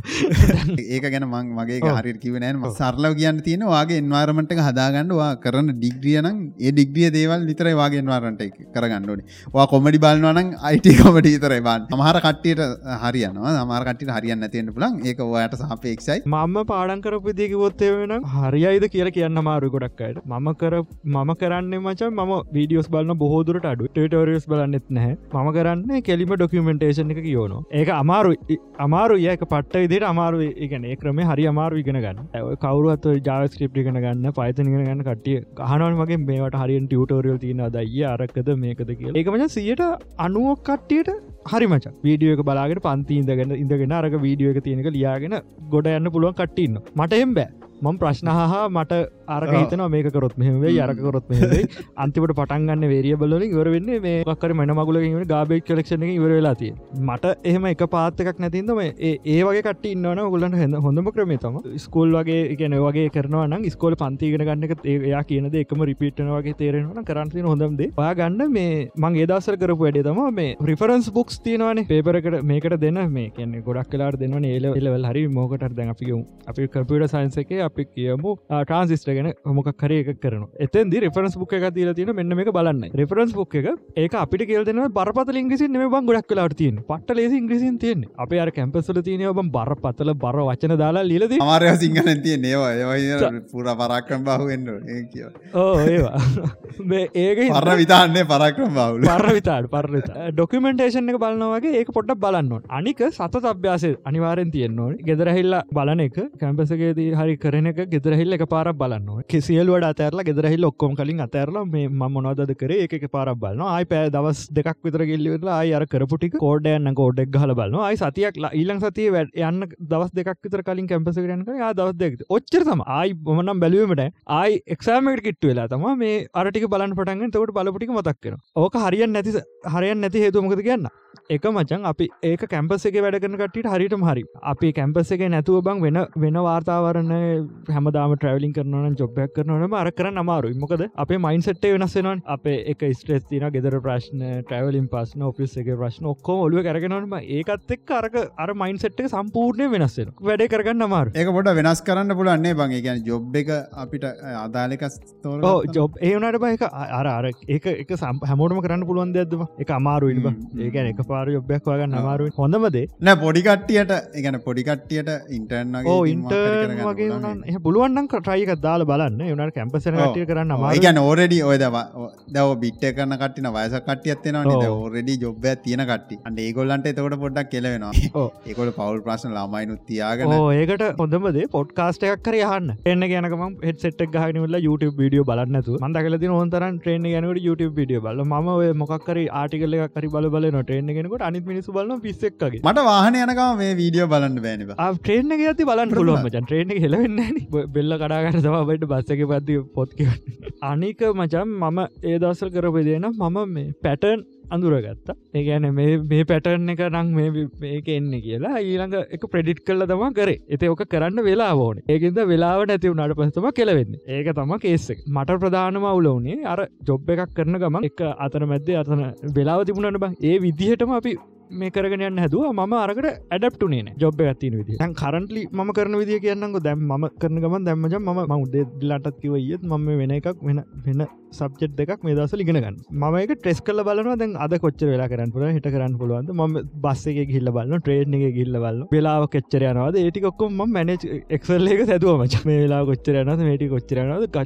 තන්ද ඒක ගැන මං මගේ. හරි කිවනෑන. සරලව කියන්න තියෙන වාගේ එන්වාරමට හදාගන්නවා කරන්න ඩිග්‍රිය නම් ඒ ඩිග්‍රිය දේවල් විතරයි වාගේ එන්වාරන්ට කරගන්නඩ වා කොමඩි බලන්නවනම් අයිට කොමට විතරයි බන් මහර කට්ටියට හරියනවා. සමාරකටට හරියන්න තියෙන්ට පුලන් ඒක ඔයායට සාපේක්ෂයි. මම පාඩන් කරපු දිකිවොත්තේ වෙන හරියිද කියල කියන්න මාරු ගොඩක්කට මම කර මම කරන්න මච ම වීඩියෝස් බලන්න බොහෝදුරට අඩු ටරියස් බලන්නෙත් නැහැ. ම කරන්න කෙලිම ඩොකියමෙන්ටේෂන් එක කියෝන ඒක අමාරු අමාරු ඒක පට්ට විදිට අමාරු ඉගන ඒ ක්‍රම හරි අමාරු ඉගෙන ගන්න. ඇ කවරුත් ජාස්ක්‍රප් ඉගෙන ගන්න පයිතන ඉගෙන ගන්න කටිය කහනවන් වගේ මේට හරින් ටියටෝරියල් තියන දයි අරක්කද මේකද කිය ඒකමච සියට අනුවක් කට්ටියට හරි මච. වීඩියෝ එක බලාගෙන පන්ති ඉඳගෙන ඉඳගෙන අරක වීඩියෝ එක තියෙනක ලියාගෙන ගොඩ යන්න පුළුවන් කට්ටින්න මට එම් බෑ. මම ප්‍රශ්න හා මට අරක. හිතන මේක කරොත් මෙහේ අරකරොත් මෙහේ අන්තිමට පටන්ගන්න වේරිය බලලින් ඉවර වෙන්න මේ කර මන මගුල ගාබේ කලක්ෂණ ඉවර වෙලා තිය මට එහෙම එක පාත්තකක් නැතින්දම ඒ ඒ වගේ කට ඉන්නවන ගොලන්න හෙද හොඳම ක්‍රමේ තම ස්කෝල් වගේ එකන වගේ කරනවන ස්කෝල පන්තිගෙන ගන්නක ඒයා කියනද එකම රිපිට්න වගේ තේරෙනවන කරන්තින හොඳම්ද පා ගන්න මේ මං ඒදසර කරපු වැඩේ තම මේ රිෆරන්ස් බුක්ස් තියෙනවන. පේපරකට මේකට දෙන්න මේ කියන්නේ ගොඩක් කලාට දෙන්න ඒල එලවල් හරි මෝකට දැන් අපි අපි කපිට සයින්සක අපි කියමු ට්‍රන්සිස්ට ගැන හොමක් කරය එක කරන එතන්දි රෙෆරන්ස් බුක් එක තිල තියෙන මෙන්න මේ බලන්න රෙෆරන්ස් බුක් එක ඒක අපිට කියලදෙන බරපත ඉංග්‍රිසි නෙම බං ගොඩක් කලාට තියෙන පට ලේසි ඉංග්‍රිසින් තියෙන අප අර කැම්පසල තියෙන ඔබ බර පතල බර වචන දාලා ලිලද අමාරය සිංහල තිය නේවා පුර පරක්කම් බහුවෙන්ඩ ඒ කිය ඕ ඒවා. මේ ඒක පරණ විතාන්නේ පරක්‍රම් බවුල පර විතාට පරත ඩොකමෙන්ටේෂන් එක බලන්නවගේ ඒක පොට්ට බලන්න අනික සත අභ්‍යාසය අනිවාරෙන් තියෙන්නවා ගෙදරහිල්ල බලන එක කැම්පසගේදී හරි කරන එක ගෙදරහිල්ල එක පාරක් බලන්න කරන්න කෙසියල්වට අතරලා ගෙදරහිල් ඔක්කොම කලින් අතරලා මේ මොනවද කර? එක පාරක් බලන්න ආයි පෑ දවස් දෙකක් විතර ගෙල්ලිවෙලා අයි අර කරපුටික කෝඩයන්න කෝඩක් හල බලන්න අයි සතියක් ඊලං සතිය වැඩ යන්න දවස් දෙකක් විතර කලින් කැම්පස කරනක දවස් දෙක ඔච්චර තම ආයි බොමනම් බැලුවීමට ආයි එක්ෂාමට කිට්ට වෙලා තම මේ අරටික බලන් පටන්ගෙන තවට බලපටික මතක්කෙන ඕක හරියන් නැති හරියන් නැති හේතුමකද කියන්න? එක මචන් අපි ඒක කැම්පස එක වැඩගන කටට හරිට හරි. අපි කැම්පස එක නැතුව බං වෙන වෙන වාර්තාවරණ හැමදාම ට්‍රවලින් කරන ජොබ්යක් කරනවනම අර කරන්න අමාරු මොකද අපේ මයින් සට්ේ වෙනස් වෙනවා අපේ එක ස්ට්‍රෙස් තින ගෙදර ප්‍රශ්න ට්‍රවලින් පස්න ඔෆිස් එක ප්‍රශ්න ඔක්කෝ ඔලුව කරගෙනවම ඒකත් එක් අරක අර මයින් සට්ක සම්පූර්ණය වෙනස්සෙන වැඩේ කරගන්න අමාරු ඒක පොට වෙනස් කරන්න පුලන්නේ බං. ගැන ජොබ් එක අපිට අදාලක තෝ ජොබ් ඒවනට බයි අර අර. ඒක එක සම් හැමෝටම කරන්න පුළුවන් දෙයක්දම එක අමාරු ඉල්බ ඒකන එක පාර යොබ්යක් වගන්න අමාරු හොඳමදේ නෑ පොඩිකට්ටියට එකන පොඩිකට්ටියට ඉන්ටර්න් ඕ ඉන්ටර්න් වගේ වන පුළුවන්න්න ට්‍රයික දාල බලන්න. යනට කැම්පසන කටිය කරන්න අමා ගැන ඕරඩි ඔය දව බිට්ට කරන කටින වයස කටියත්වෙන ඕරඩි ජොබ්බ තියෙන කට්ටි අන්ඩ ඒගොල්ලන්ට එතකොට පොඩ්ඩක් කෙලවෙනවා ඒකොල පවල් ප්‍රශ්න ලාමයිනු තියාගෙන. ඒකට හොඳමද පොඩ්කාස්ටයක් කර යහන්න එන්න ගැනකම හෙට සෙට් ගහනල YouTube විඩියෝ බලන්නතු මන්ද කලති හොන්තරන් ට්‍රේන ගැනට YouTube විඩියෝ බල ම මොක්කර ආටිකල කරි බල බල නොටේන ගෙනකට අනිත් මිනිසු බලන පිස්සෙක්ගේ මට වාහන යනකම මේ වීඩියෝ බලන්න බෑනිව ට්‍රේන ඇති බලන්න පුළුවන් මචන්. ට්‍රේන හෙලවෙන්න බෙල්ල කඩාගන්න තමයිට බස්සක පත්ති පොත්ක අනික මචම් මම ඒ දවසල් කරපදේන මම මේ පැටර්න් අඳුරගත්ත. ඒගැන මේ පැටර්න් එක නං මේක එන්න කියලා ඊළඟ එක ප්‍රඩිට් කල්ල තම කරේ. එත ඕක කරන්න වෙලා ඕන. ඒකද වෙලාව නැතිව නට පසතම කෙලවෙන්න. ඒක තම කේස්සක් මට ප්‍රධානම අවුලවනේ අර ජොබ් එකක් කරන ගම එක අතන මැද්දේ අතන වෙලාව තිබුණට බ. ඒ විදිහටම අපි මේ කරගෙන යන්න හැදුව. ම අරකට ඇඩප්ටුනේ ජොබ් ඇතින විදි න් කරන්ටලි ම කරන විදිිය කියන්නක දැම් ම කරන ගමන් දැම්මජ ම උදේ දිලාටත් කිව ඒත් ම වෙන එකක් වෙන වෙන සබ්ජෙට් එකක් මේ දස ලිගෙනගන්න ම එක ටෙස් කල බලන දැන් අද කොච්චර වෙලා කරන්න පුල හිට කරන්න පුළුවන්ද? ම බස්ස එක හිල්ල බලන්න ට්‍රේඩ් එක ගිල්ල බල වෙලාව කෙච්චර යනවාද? ඒටිකොක්කොම ම මැනජ් එක්සල් එක සැදුව මච. මේ වෙලා කොච්චර යනද මේටි කොච්චරනද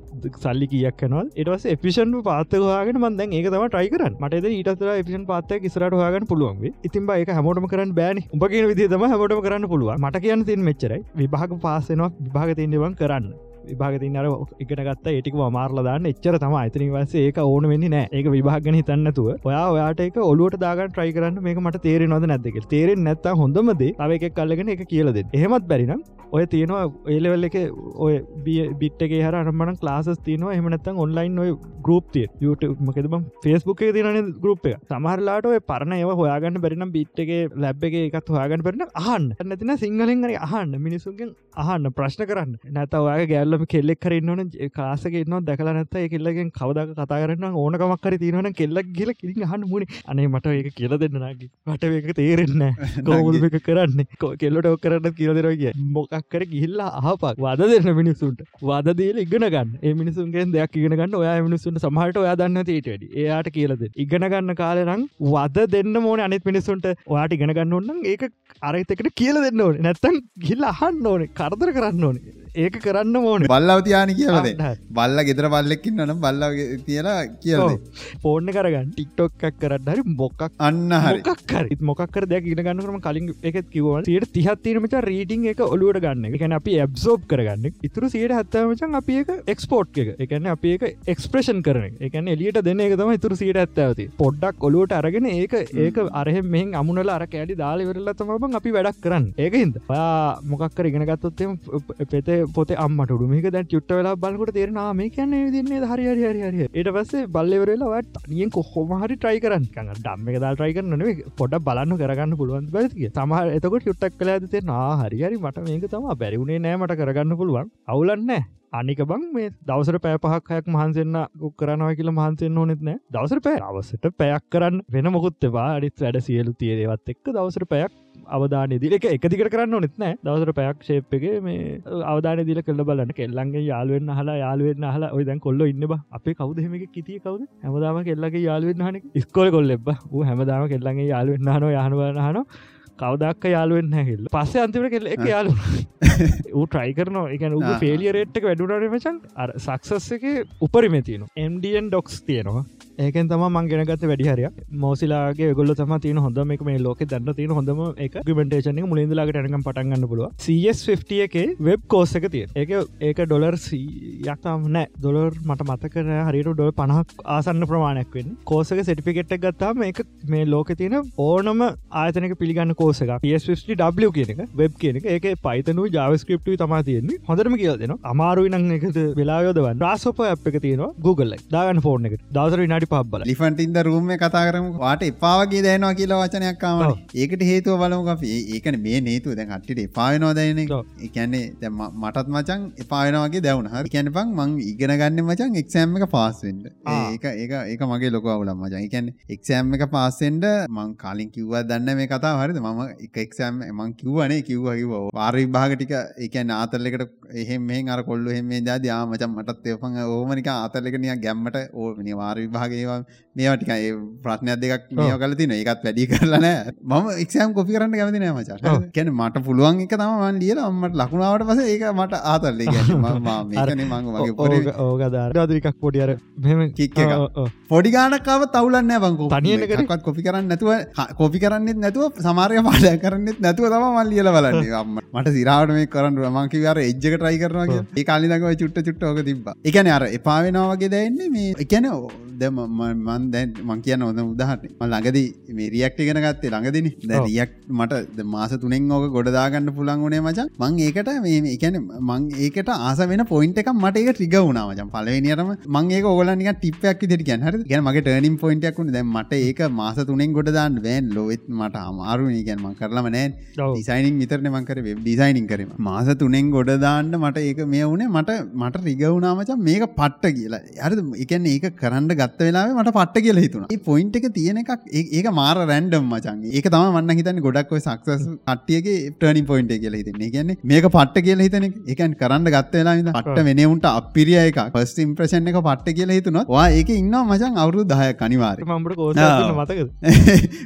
සල්ලි කියක් කනවල් එටවස එපිෂන් පාත්තකවාගෙන මන්දැන් ඒක තම ටයි කරන්න. මට ඊටතර එපිෂන් පාත්තක ඉස්රට හගන්න පුළුවන් ඉතින් ඒක හැමෝටම කරන්න බෑන. උඹගෙන විදිතම හැමෝටම කරන්න පුළුව මට කියන්න තින් මෙච්චරයි. විභාග පාසනවා විභාග තින්නවා කරන්න. විභාගතින් අර ඉගෙන ගත්ත. ඒටික මාර්ලදාන්න එච්චර තම අතන වස ඒක ඕන වෙන්නේ නෑ. ඒක විභාගන හිතන්නතුව ඔයා ඔයාට එක ඔලුවට දාගන් ට්‍රයි කරන්න මේක මට තේරෙ නොද නැදක තේරෙන් නැත්ත හොඳමද තව එක කල්ලගෙන එක කියලද එහෙමත් බැරිනම් ඔය තියෙනවා ඒලෙවල් එක ඔය බිට්ගේ හර අරමන ලාස් තියනවා. එහමනත්තන් ඔන්ලයින් ඔය ගරුප් තිය යුටමකද බම් ෆෙස්බුක් තියන ගරුප් එක? සමහරලාට ඔය පරණ ඒව හොයාගන්න බැරිනම් බිට්ගේ ලැබ් එක එකත් හොයාගන්න පරන අහන්න. නැතින සිංහලෙන් අහන්න. මිනිසුන්ගෙන් අහන්න ප්‍රශ්න කරන්න. නැත ඔයාගේ ගැල්ල කොල්ලම කෙල්ලෙක් කරන්නවන කාසකන්න දැකල නැත කෙල්ලගෙන් කවදක් කතා කරන්න ඕනකමක් කර තියෙනවන කෙල්ලක් කියල කිරින් හන්න මුණ අනේ මට ඒක කියල දෙන්නනගේ මට ඒක තේරෙන්න කෝමුල් එක කරන්න? කෙල්ලට ඔක් කරන්න කියලදරගේ මොකක්කර ගිහිල්ලා අහපක් වද දෙන්න මිනිසුන්ට වද දේල ඉගෙන ගන්න. ඒ මිනිසුන්ගේ දෙයක් ඉගෙන ගන්න ඔයා මිනිසුන්ට සමහට ඔයා දන්න තේටඩ එයාට කියලද ඉගෙන ගන්න කාලනම් වද දෙන්න මෝන අනිත් මිනිසුන්ට ඔයාට ඉගෙන ගන්න ඔන්න ඒක අරතකට කියල දෙන්න ඕන. නැත්තන් ගිල්ල අහන්න ඕනේ. කරදර කරන්න ඕනේ. ඒක කරන්න ඕන. බල්ලව තියාන කියලද බල්ල ගෙදර බල්ලෙක්කින් නනම් බල්ල තියලා කියල පෝර්ණ කරගන්න ටික්ටොක්ක් කරන්න. හරි මොක්ක්? අන්න හරිකර මොක්කර දෙයක් ඉට ගන්නකරම කලින් එක කිව සියට තිහත්තිීමච රීටිං එක ඔලුවට ගන්න එකන අපි ඇබ්සෝප් කරගන්න ඉතුරු සියට හත්තමචන් අපි එක එක්ස්පෝට් එක. එකන අපි එක එක්ස්ප්‍රේෂන් කරන එකන එලියට දෙන්න එක තම ඉතුරු සියට ඇත්තවති පොඩ්ඩක් ඔලුවට අරගෙන ඒක ඒක අරහ මෙහ අමුණල අර කෑඩි දාලිවරල්ලතමබන් අපි වැඩක් කරන්න. ඒකහින්ද මොකක්කර ඉගෙනගත්තොත්තේ පෙතේ පොත අම්මට මේක දැන් චුට්ට වෙලා බලකොට තේරෙන මේ කියන්නේ දින්නේ හරි හරි හරි හරි ඊට පස්සේ බල්ලෙවරලාට නියෙන් කොහොම හරි ට්‍රයි කරන්න. ඩම්ම එක දා ට්‍රයි කරන පොඩ බලන්න කරගන්න පුළුවන් බැතික සමහ එතකොට යුට්ටක් කලා ඇතේ නා හරි හරි මට මේක තම බැරිවුණේ නෑ මට කරගන්න පුළුවන්. අවුලන්න අනික බං මේ දවසර පෑ පහක්හයක් මහන්සෙන්න්න කරනවා කියල මහන්සෙන් ඕනෙත් නෑ. දවසර පෑ අවසට පැයක් කරන්න වෙන මොකුත්තවා අනිත් වැඩ සියලු තියේවත් එක්ක දවසර පැයක් අවධානය දිලක එකදිකට කරන්න ඕනෙත් නෑ. දවසර පැයක් ශේප්ගේ මේ අවධාන දිල කල්ල බලන්න. කෙල්ලන්ගේ යාලුවෙන් හලා යාලුවෙන් හලා ඔයදැන් කොල්ල ඉන්න අපේ කවදහෙමක කිතිය කවද? හැමදාම කෙල්ලගේ යාලුවෙන් හන ස්කොල කොල්ලෙබ ූ හැමදාම කෙල්ලගේ යාලුවෙන් හන යහනුවන හන කවදක් යාලුවෙන් හැහිල් පස්සේ අන්තිමට කෙල්ල එක යාලු ඌ ට්‍රයි කරන එක පේලිය රේට්ක වැඩුනට මචන් අර සක්සස් එක උපරිම තියන MDන් ඩොක්ස් තියෙනවා ඒකෙන් තම මං ගෙනගත වැඩිහරය මෝසිලාගේ ගොල්ල තම තින හොඳ මේක මේ ලෝක දන්න තින හොඳම එක. ගමටේෂන මුලින්දලාට යනකම් පටන්ගන්න පුළුව CS50 එක වෙබ් කෝස්සක තිය ඒක ඒක ඩොලර් යක්තම් නෑ. දොලර් මට මතකන හරිට ඩොල් පනහක් ආසන්න ප්‍රමාණයක් වෙන්න. කෝසක සටිපිකෙට් ගත්තාම එක මේ ලෝක තියෙන ඕනම ආතනක පිළිගන්න කෝසක PS50 කියන එක වෙබ් කියන එක. ඒක පයිතනු ජාවස්ක්‍රප්ට තමා තියෙන්නේ. හොඳරම කියල දෙන අමාරුයි නං එකද වෙලායෝදවන් රාසෝප අප එක තියෙනවා Google දාගන්න ෆෝර්න එක දවසර විනාටි පබ්බල. ලිෆන්ටින්ද රූම කතා කරම. වාට එපාවගේ දැනවා කියලා වචනයක්කාම ඒකට හේතුව බලමු අපි. ඒකන මේ නේතුව දැන් අට්ටිට එපායනෝදයන එකන්නේ මටත් මචන් එපායනවාගේ දැවුණ. හරි. කැන පං මං ඉගෙන ගන්න මචන් එක්සෑම් එක පාස්සෙන්ට ඒක ඒක ඒක මගේ ලොක අවුලම් මචන් එකැන එක්සෑම් එක පාස්සෙන්ට මං කාලින් කිව්ව දන්න මේ කතා හරිද? මම එක එක්සෑම් මං කිව්වනේ කිව්ව කිව වාර විභාගටික එකන් ආතල්ලෙකට එහෙම අර කොල්ල එහෙම ජාති ආමචන් මටත් ඒපන් ඕමනික ආතල්ලකනිය ගැම්මට ඕ වාර විභාගේවා මේටික ප්‍රශ්නයක් දෙකක් මේ කල තින එකත් වැඩි කරලන ම එක්ෂම් කොපි කරන්න කැමති නෑ මචා. කැන මට පුළුවන් එක තමන් ලියල අම්මට ලකුණාවට පස ඒක මට වගේ ඕගදාරකක් පොඩියර මෙම පොඩි ගානකාව තවලන්න බංකු තනියකත් කොපි කරන්න නැතුව කොපි කරන්නෙත් නැතුව සමාරය පාඩය කරන්නෙත් නැතුව තම මල් ලියල බලන්නේ. අම්ම මට සිරාට මේ කරන්න මංකිවර එජ්ජක ටයි කරනගේ ඒ කාලිදකව චුට්ට චුට්ට ඕක තිබ එකන අර එපාවෙනවාගේ දැන්නේ මේ එකන දැම මන් දැන් මං කියන්න උදාහරන ම ළඟදී මේ රියක්ට ගෙන ගත්තේ ළඟදින. දැරියක් මට මාස තුනෙන් ඕක ගොඩදාගන්න පුළන් වනේ මචන් මං ඒකට මේ එකන මං ඒකට ආස වෙන පොයින්ට එක මට ඒක ටිග වුණාමචන් පලවෙනියටම මං ඒක ඔගලනික ටිප්යක් දෙට ගැන හරි ගැන මගේ ටර්නිම් පොයින්ටයක් වුණ. දැ මට ඒක මාස තුනෙන් ගොඩදාන්න වැෑන් ලොවෙත් මට අමාරු ගැන මං කරලම නෑ ඩිසයිනින් විතරන මංකර වෙබ් ඩිසයිනින් කරම මාස තුනෙන් ගොඩදාන්න මට ඒක මේ වුණේ. මට මට රිගවුණාමචන් මේක පට්ට කියලා. අර එකන්න ඒක කරන්න ගත්ත වෙලා මට පට්ට කියල හිතුන පොයින්ට එක තියෙන එකක් ඒක මාර රැන්ඩම් මචන් ඒක තම මන්න හිතන්න ගොඩක්ව සක්සස් අට්ටියගේ ටර්නි පොයින්ට කියල හිතන්නේ. ගැන්නේ මේක පට්ට කියල හිතන එකන් කරන්න ගත්ත වෙලා පට්ට වෙනවුන්ට අපිරිය එක පස් ඉම්ප්‍රශන් එක පට්ට කියල හිතුනොත් වා ඒක ඉන්න මචන් අවුරු දහය කනිවාර මතක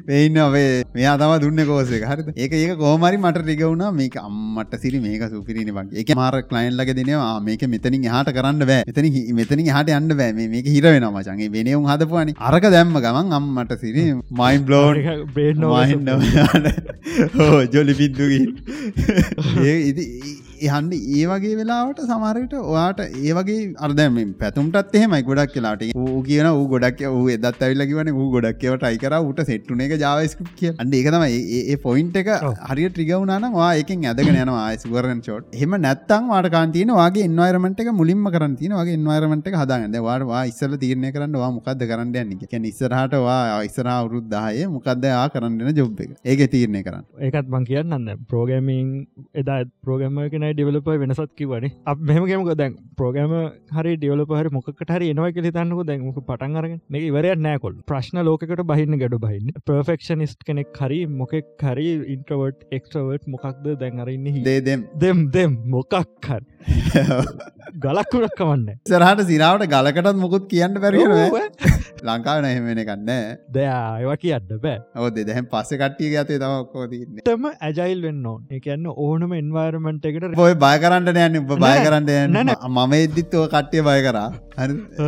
වෙන්න ඔවේ මෙයා තම දුන්න කෝසේ හරි ඒක ඒක කෝමරි මට රිගවුණ මේක අම්මට සිරි මේක සුපිරිනි වගේ එක මාර කලයින්ලක දෙනවා. මේක මෙතනින් හට කරන්න බෑ. එතන මෙතනින් හට යන්න බෑ. මේක හිර වෙන මචන්ගේ වෙනවුම් හදපුවානි. අරක දැම්ම ගමන් අම්මට සිරි මයින් බ්ලෝන් බේන්න හෝ ජොලි පිද්දුගී ඒ එහන්ඩ ඒ වගේ වෙලාවට සමරයට ඔයාට ඒ වගේ අර්දම පැතුම්ටත් එහෙමයි ගොඩක් කියලාට කියන ඌ ගොඩක් ඌ එදත් ඇවිල්ල කිවන ඌ ගොඩක්කවට අයිකර ට සෙට්ටුන එක ජාවස්කප් කිය අන්ඩ ඒක තමයි. ඒ පොයින්ට එක හරි ට්‍රිගවුණන වා එකෙන් ඇදගෙන යනවා සුවරන් චෝට් එහම නැත්තන් වාට කාන්තින වගේ ඉන්වරමට එක මුලින්ම කරන තින වගේ ඉන්වරමට එක හදාගන්න. වාටවා ඉස්සල තීරණය කරන්නවා මොකක්ද කරන්න යන්න එක ඉස්සරහටවා ඉස්සරහ අවුරුද්ධාය මොකක්ද ආ කරන්නන ජොබ් එක. ඒක තීරණය කරන්න. ඒකත් මං කියන්න ප්‍රෝගමින් එදා ප්‍රෝගම කෙන ඩිවලප වෙනසත් කිවන අප මෙහමගේමක දැන් ප්‍රෝගම හරි ඩියවලප හරි මොකට හරි එනවා කෙ තන්නක දැන්මක පටන් අරගෙන. මේ ඉවරයක් නෑකොල් ප්‍රශ්න ලෝකට බහින්න ගඩු බහින්න. පර්ෆෙක්ෂනිස්් කෙනෙක් හරි මොකෙක් හරි ඉන්ට්‍රවර්ට් එක්ට්‍රවර්ට් මොකක්ද දැන් අරන්න දේදම් දෙම්. දෙම් මොකක්හන් ගලක්කුරක් කවන්න සරහට සිරාවට ගලකටත් මොකුත් කියන්න පැරෙන ලංකාව නහෙමෙන කන්න දයා ඒවා කියන්න බෑ. ඔද දැහැම් පස්ස කට්ටිය ගතේ තමක්කෝදන්න තම ඇජයිල් වෙන්න ඕන. එකන්න ඕනම එන්වර්මට එකට ඔය බය කරන්න යන්න. උප බය කරන්න යන්න. මම එද්දිත්ව කට්ටිය බය කරා.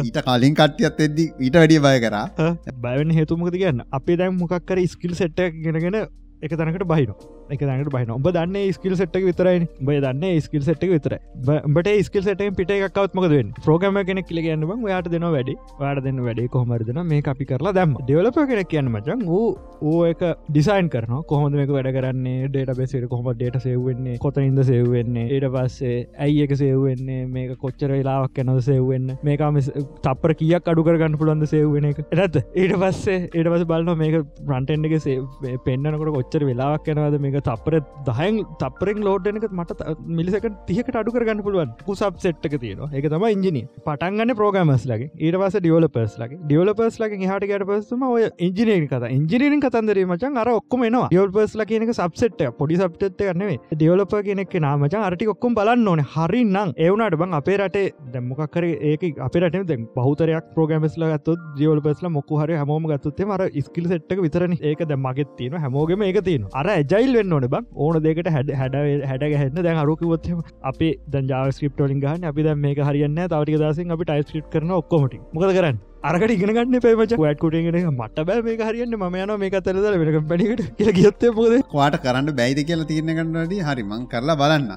ඊට කලින් කට්ටියත් එද්දි ඊට වැඩිය බය කරා. බයවන හේතුමකද කියන්න? අපේ දැන් මොකක්කර ස්කිල් සෙට්ට ගෙනගෙන එක තැනකට බහින එක තැනට බහින ඔබ දන්න ස්කිල් සෙට්ක විතරයි බය දන්න ස්කිල් සෙට්ක විතර බට ස්කිල් සට පිට එකක්වත්මකද ප්‍රෝගම කෙනෙක් කියල ගන්න යාට දෙන වැඩි. වාට දෙන්න වැඩේ කොහමරදන මේ අපි කරලා දැම් ඩෙවලප කෙනෙක් කියන්න මචන් වූ ඕ එක ඩිසයින් කරන කොහොමද මේක වැඩ කරන්නේ? ඩේට බෙසට කොහම ඩේට සෙව්වෙන්නේ කොතනින්ද සෙව්වෙන්නේ ඒට පස්සේ ඇයි එක සෙව්වෙන්නේ මේක කොච්චර වෙලාවක් කැනද සෙව්වෙන්න මේකම තපර කියක් අඩු කරගන්න පුළන්ද සෙව්වෙන එක? එනත් ඊට පස්සේ ඒට පස බලන්න මේක රන්ටෙන්ඩගේ පෙන්න්නනකොට කොච්චර වෙලාවක් යනවද? මේක තපර දහයන් තපරෙන් ලෝඩ්නක මට මිලිසක තියකට අඩු කරගන්න පුළුවන්. කුසබ් සෙට්ක තියෙන එක තම ඉජිනි පටන්ගන්න ප්‍රෝගමස් ලගේ ඊට පස ඩියවලපස් ලගේ ඩියවලපස් ලගේ හට ගැට පසම ඔය ඉජිනීරි කත. ඉජිනීරින් කතන්දර මචන් අර ඔක්කම නවා ියවල්පස් ල කියනක සබ්සෙට් පොඩි සබ්ට කන්නේ ඩියවලප කෙනෙක් නාමච අරටි ඔක්කොම් බලන්න ඕන. හරි නම් ඒවනට බං අපේ රටේ දැම්මොකර ඒක අපට දැ බහතරයක් ප්‍රෝගමස්ල ගත්තු ජියවලපස්ල මොක්කු හරි හමෝම ගත්තුත්තේ මර ස්කිල් සෙට්ක විතරන. ඒක දැම්මගෙත් තියෙන හැමෝගම ඒක තියෙන අර ඇජයිල් වෙන්න ඕන බක් ඕන දෙකට හැඩ හැඩ හැඩ ගැහන්න. දැන් අරුකිවොත්ම අපි දැ ජාස්ක්‍රප්ටලින් ගහන්න. අපි දැ මේ හරියන්න තවටික දසින් අපි ටයිස්ක්‍රප් කරන ඔක්කොමට මොකද කරන්න? අරකට ඉගෙනගන්න පේමච වැටකුටගෙන මට බෑ මේ හරියන්න. ම යන මේ අතරද වෙනක පැනිකට කියල ගියොත්තේ පොද වාට කරන්න බැයිද කියලා තිරණ කන්නට හරි මං කරලා බලන්න.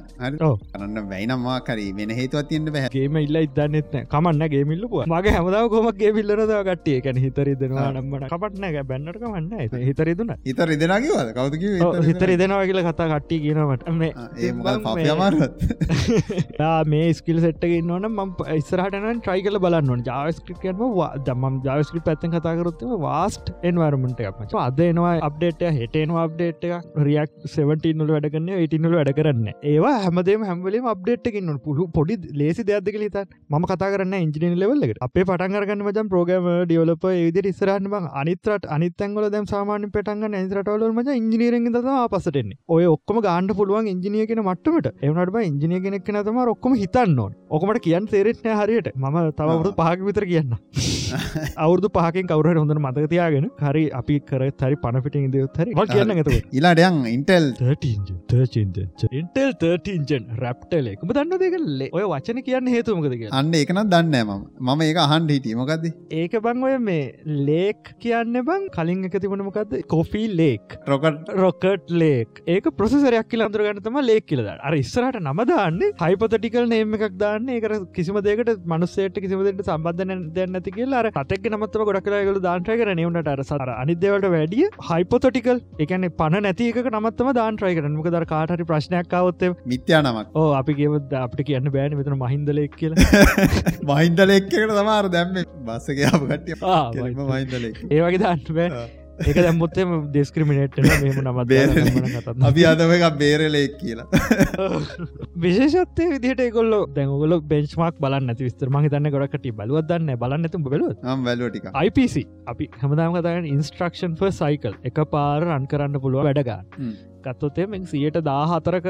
කරන්න බැයිනම්වා කරී වෙන හේතුවත් තියන්න බැහ ගේම ඉල්ල ඉදන්නෙත්න කමන්න ගේමිල්ලපුුව මගේ හැමදාව කොමක් ගේ පිල්ලරද කට්ටිය. කැන හිතරි දෙනවා නම්මට කපටනෑ බැන්නට කමන්න හිතරිදුන හිත රිදෙනකිවද කවුතුක හිතරි දෙනවා කියලා කතා කට්ටි කියනවට මේ ස්කිල් සෙට්ක න්නවන ම ඉස්සරහටන ට්‍රයි කල බලන්න ජාවස්ක්‍රපයම දම ජාවස්ක්‍රි පැත්තෙන් කතාකරොත්තම වාස්ට එන්වර්මට එකක් අද එනවා අප්ඩේට හෙටේනවා අප්ඩේට් එක රියක් 17නල වැඩගන්න ඉටිනල වැඩ කරන්න ඒවා හැමදේම හැමලම අප්ඩේට්කින්න පුළු පොඩි ලේසි දෙයක්දක ලිත ම කතා කරන්න ඉජින ලෙවල්ලට අපේ පටන්ගරගන්න මජන් ප්‍රෝගම ඩියවලප ඒදි ඉස්සරහන්න බං අනිතරට අනිතැංගල දැම් සාමාන්‍ය පටන්ග ඇතරටවල මජ ඉජිනීරෙන් ද පසටෙන්නේ ඔය ඔක්කම ගාන්ඩ පුළුවන් ඉජිනිය කෙන මට්ටමට. එවනට ඉජිනිය කෙනෙක් නතම ඔක්කම හිතන්න ඕන. ඔකමට කියන්න තේරෙත්නය හරියට. ම තවරුත් පහක විතර කියන්න අවුදු පහකින් කවර හොඳ මතකතියාගෙන හරි අපි කර හරි පනපිටින් දයත් හරි කියන්න ඇත ඉලාඩයන් ඉන්ටෙල් ඉන්ටල් 13ජන් රැප්ටලෙක් දන්න දෙකල්ලේ ඔය වචන කියන්න හේතුමකද කිය අන්න එකනත් දන්න ම මම. ඒක අහන්ඩ හිටීමකක්ද ඒක බං ඔය මේ ලේක් කියන්න බං කලින් එක තිබුණමකක්ද Coffee Lake Rocket Rocket Lake ඒක ප්‍රසරයක් කියල අඳරගන්නතම ලේක් කියලද අර ඉස්සරට නමදාන්න හයිපතටිකල් නේම එකක් දාන්න. ඒක කිසිම දෙකට මනුස්සේට කිසිමදට සම්බන්ධන දෙන්න ඇති කියලා අර කතෙක් නමත්තම ගොඩක් කලාගල දාන්ට්‍රය කර නවුණට අර සර අනිදවලට වැඩිය හයිපොතටිකල් එකන පන නැතික නමත්තම දාන්ට්‍රය කරන මක දර කාටරි ප්‍රශ්නයක් කවත්තේ මිත්‍යා නමක්. ඕ අපි ගෙවද අපට කියන්න බෑන මෙතන මහින්දලෙක් කියලා. මහින්දල එක්කට තමාර දැම්ම. බස්සගේ කටිය ආ, මහින්දලෙක් ඒවගේ දාන්න බෑ ඒක දැම්මුත්තේම ඩෙස්ක්‍රමිනේට් නමත් කතන්න අපි අදම එකක් බේරලෙක් කියලා. විශේෂත්ය විදිට කොල්ල දැගොල බෙන්ච්මක් බලන්න ඇති විස්තර. මහිතන්න ගොඩකට බලවදන්න බලන්න ඇතු නම් වැලෝටික IPC අපි හැමදාම කතාගෙන ඉන්ස්ට්‍රක්ෂන් ෆ සයිකල් එක පාර රන් කරන්න පුළුව වැඩගන්න ගත්තොතේ මෙ සියට දාහතරක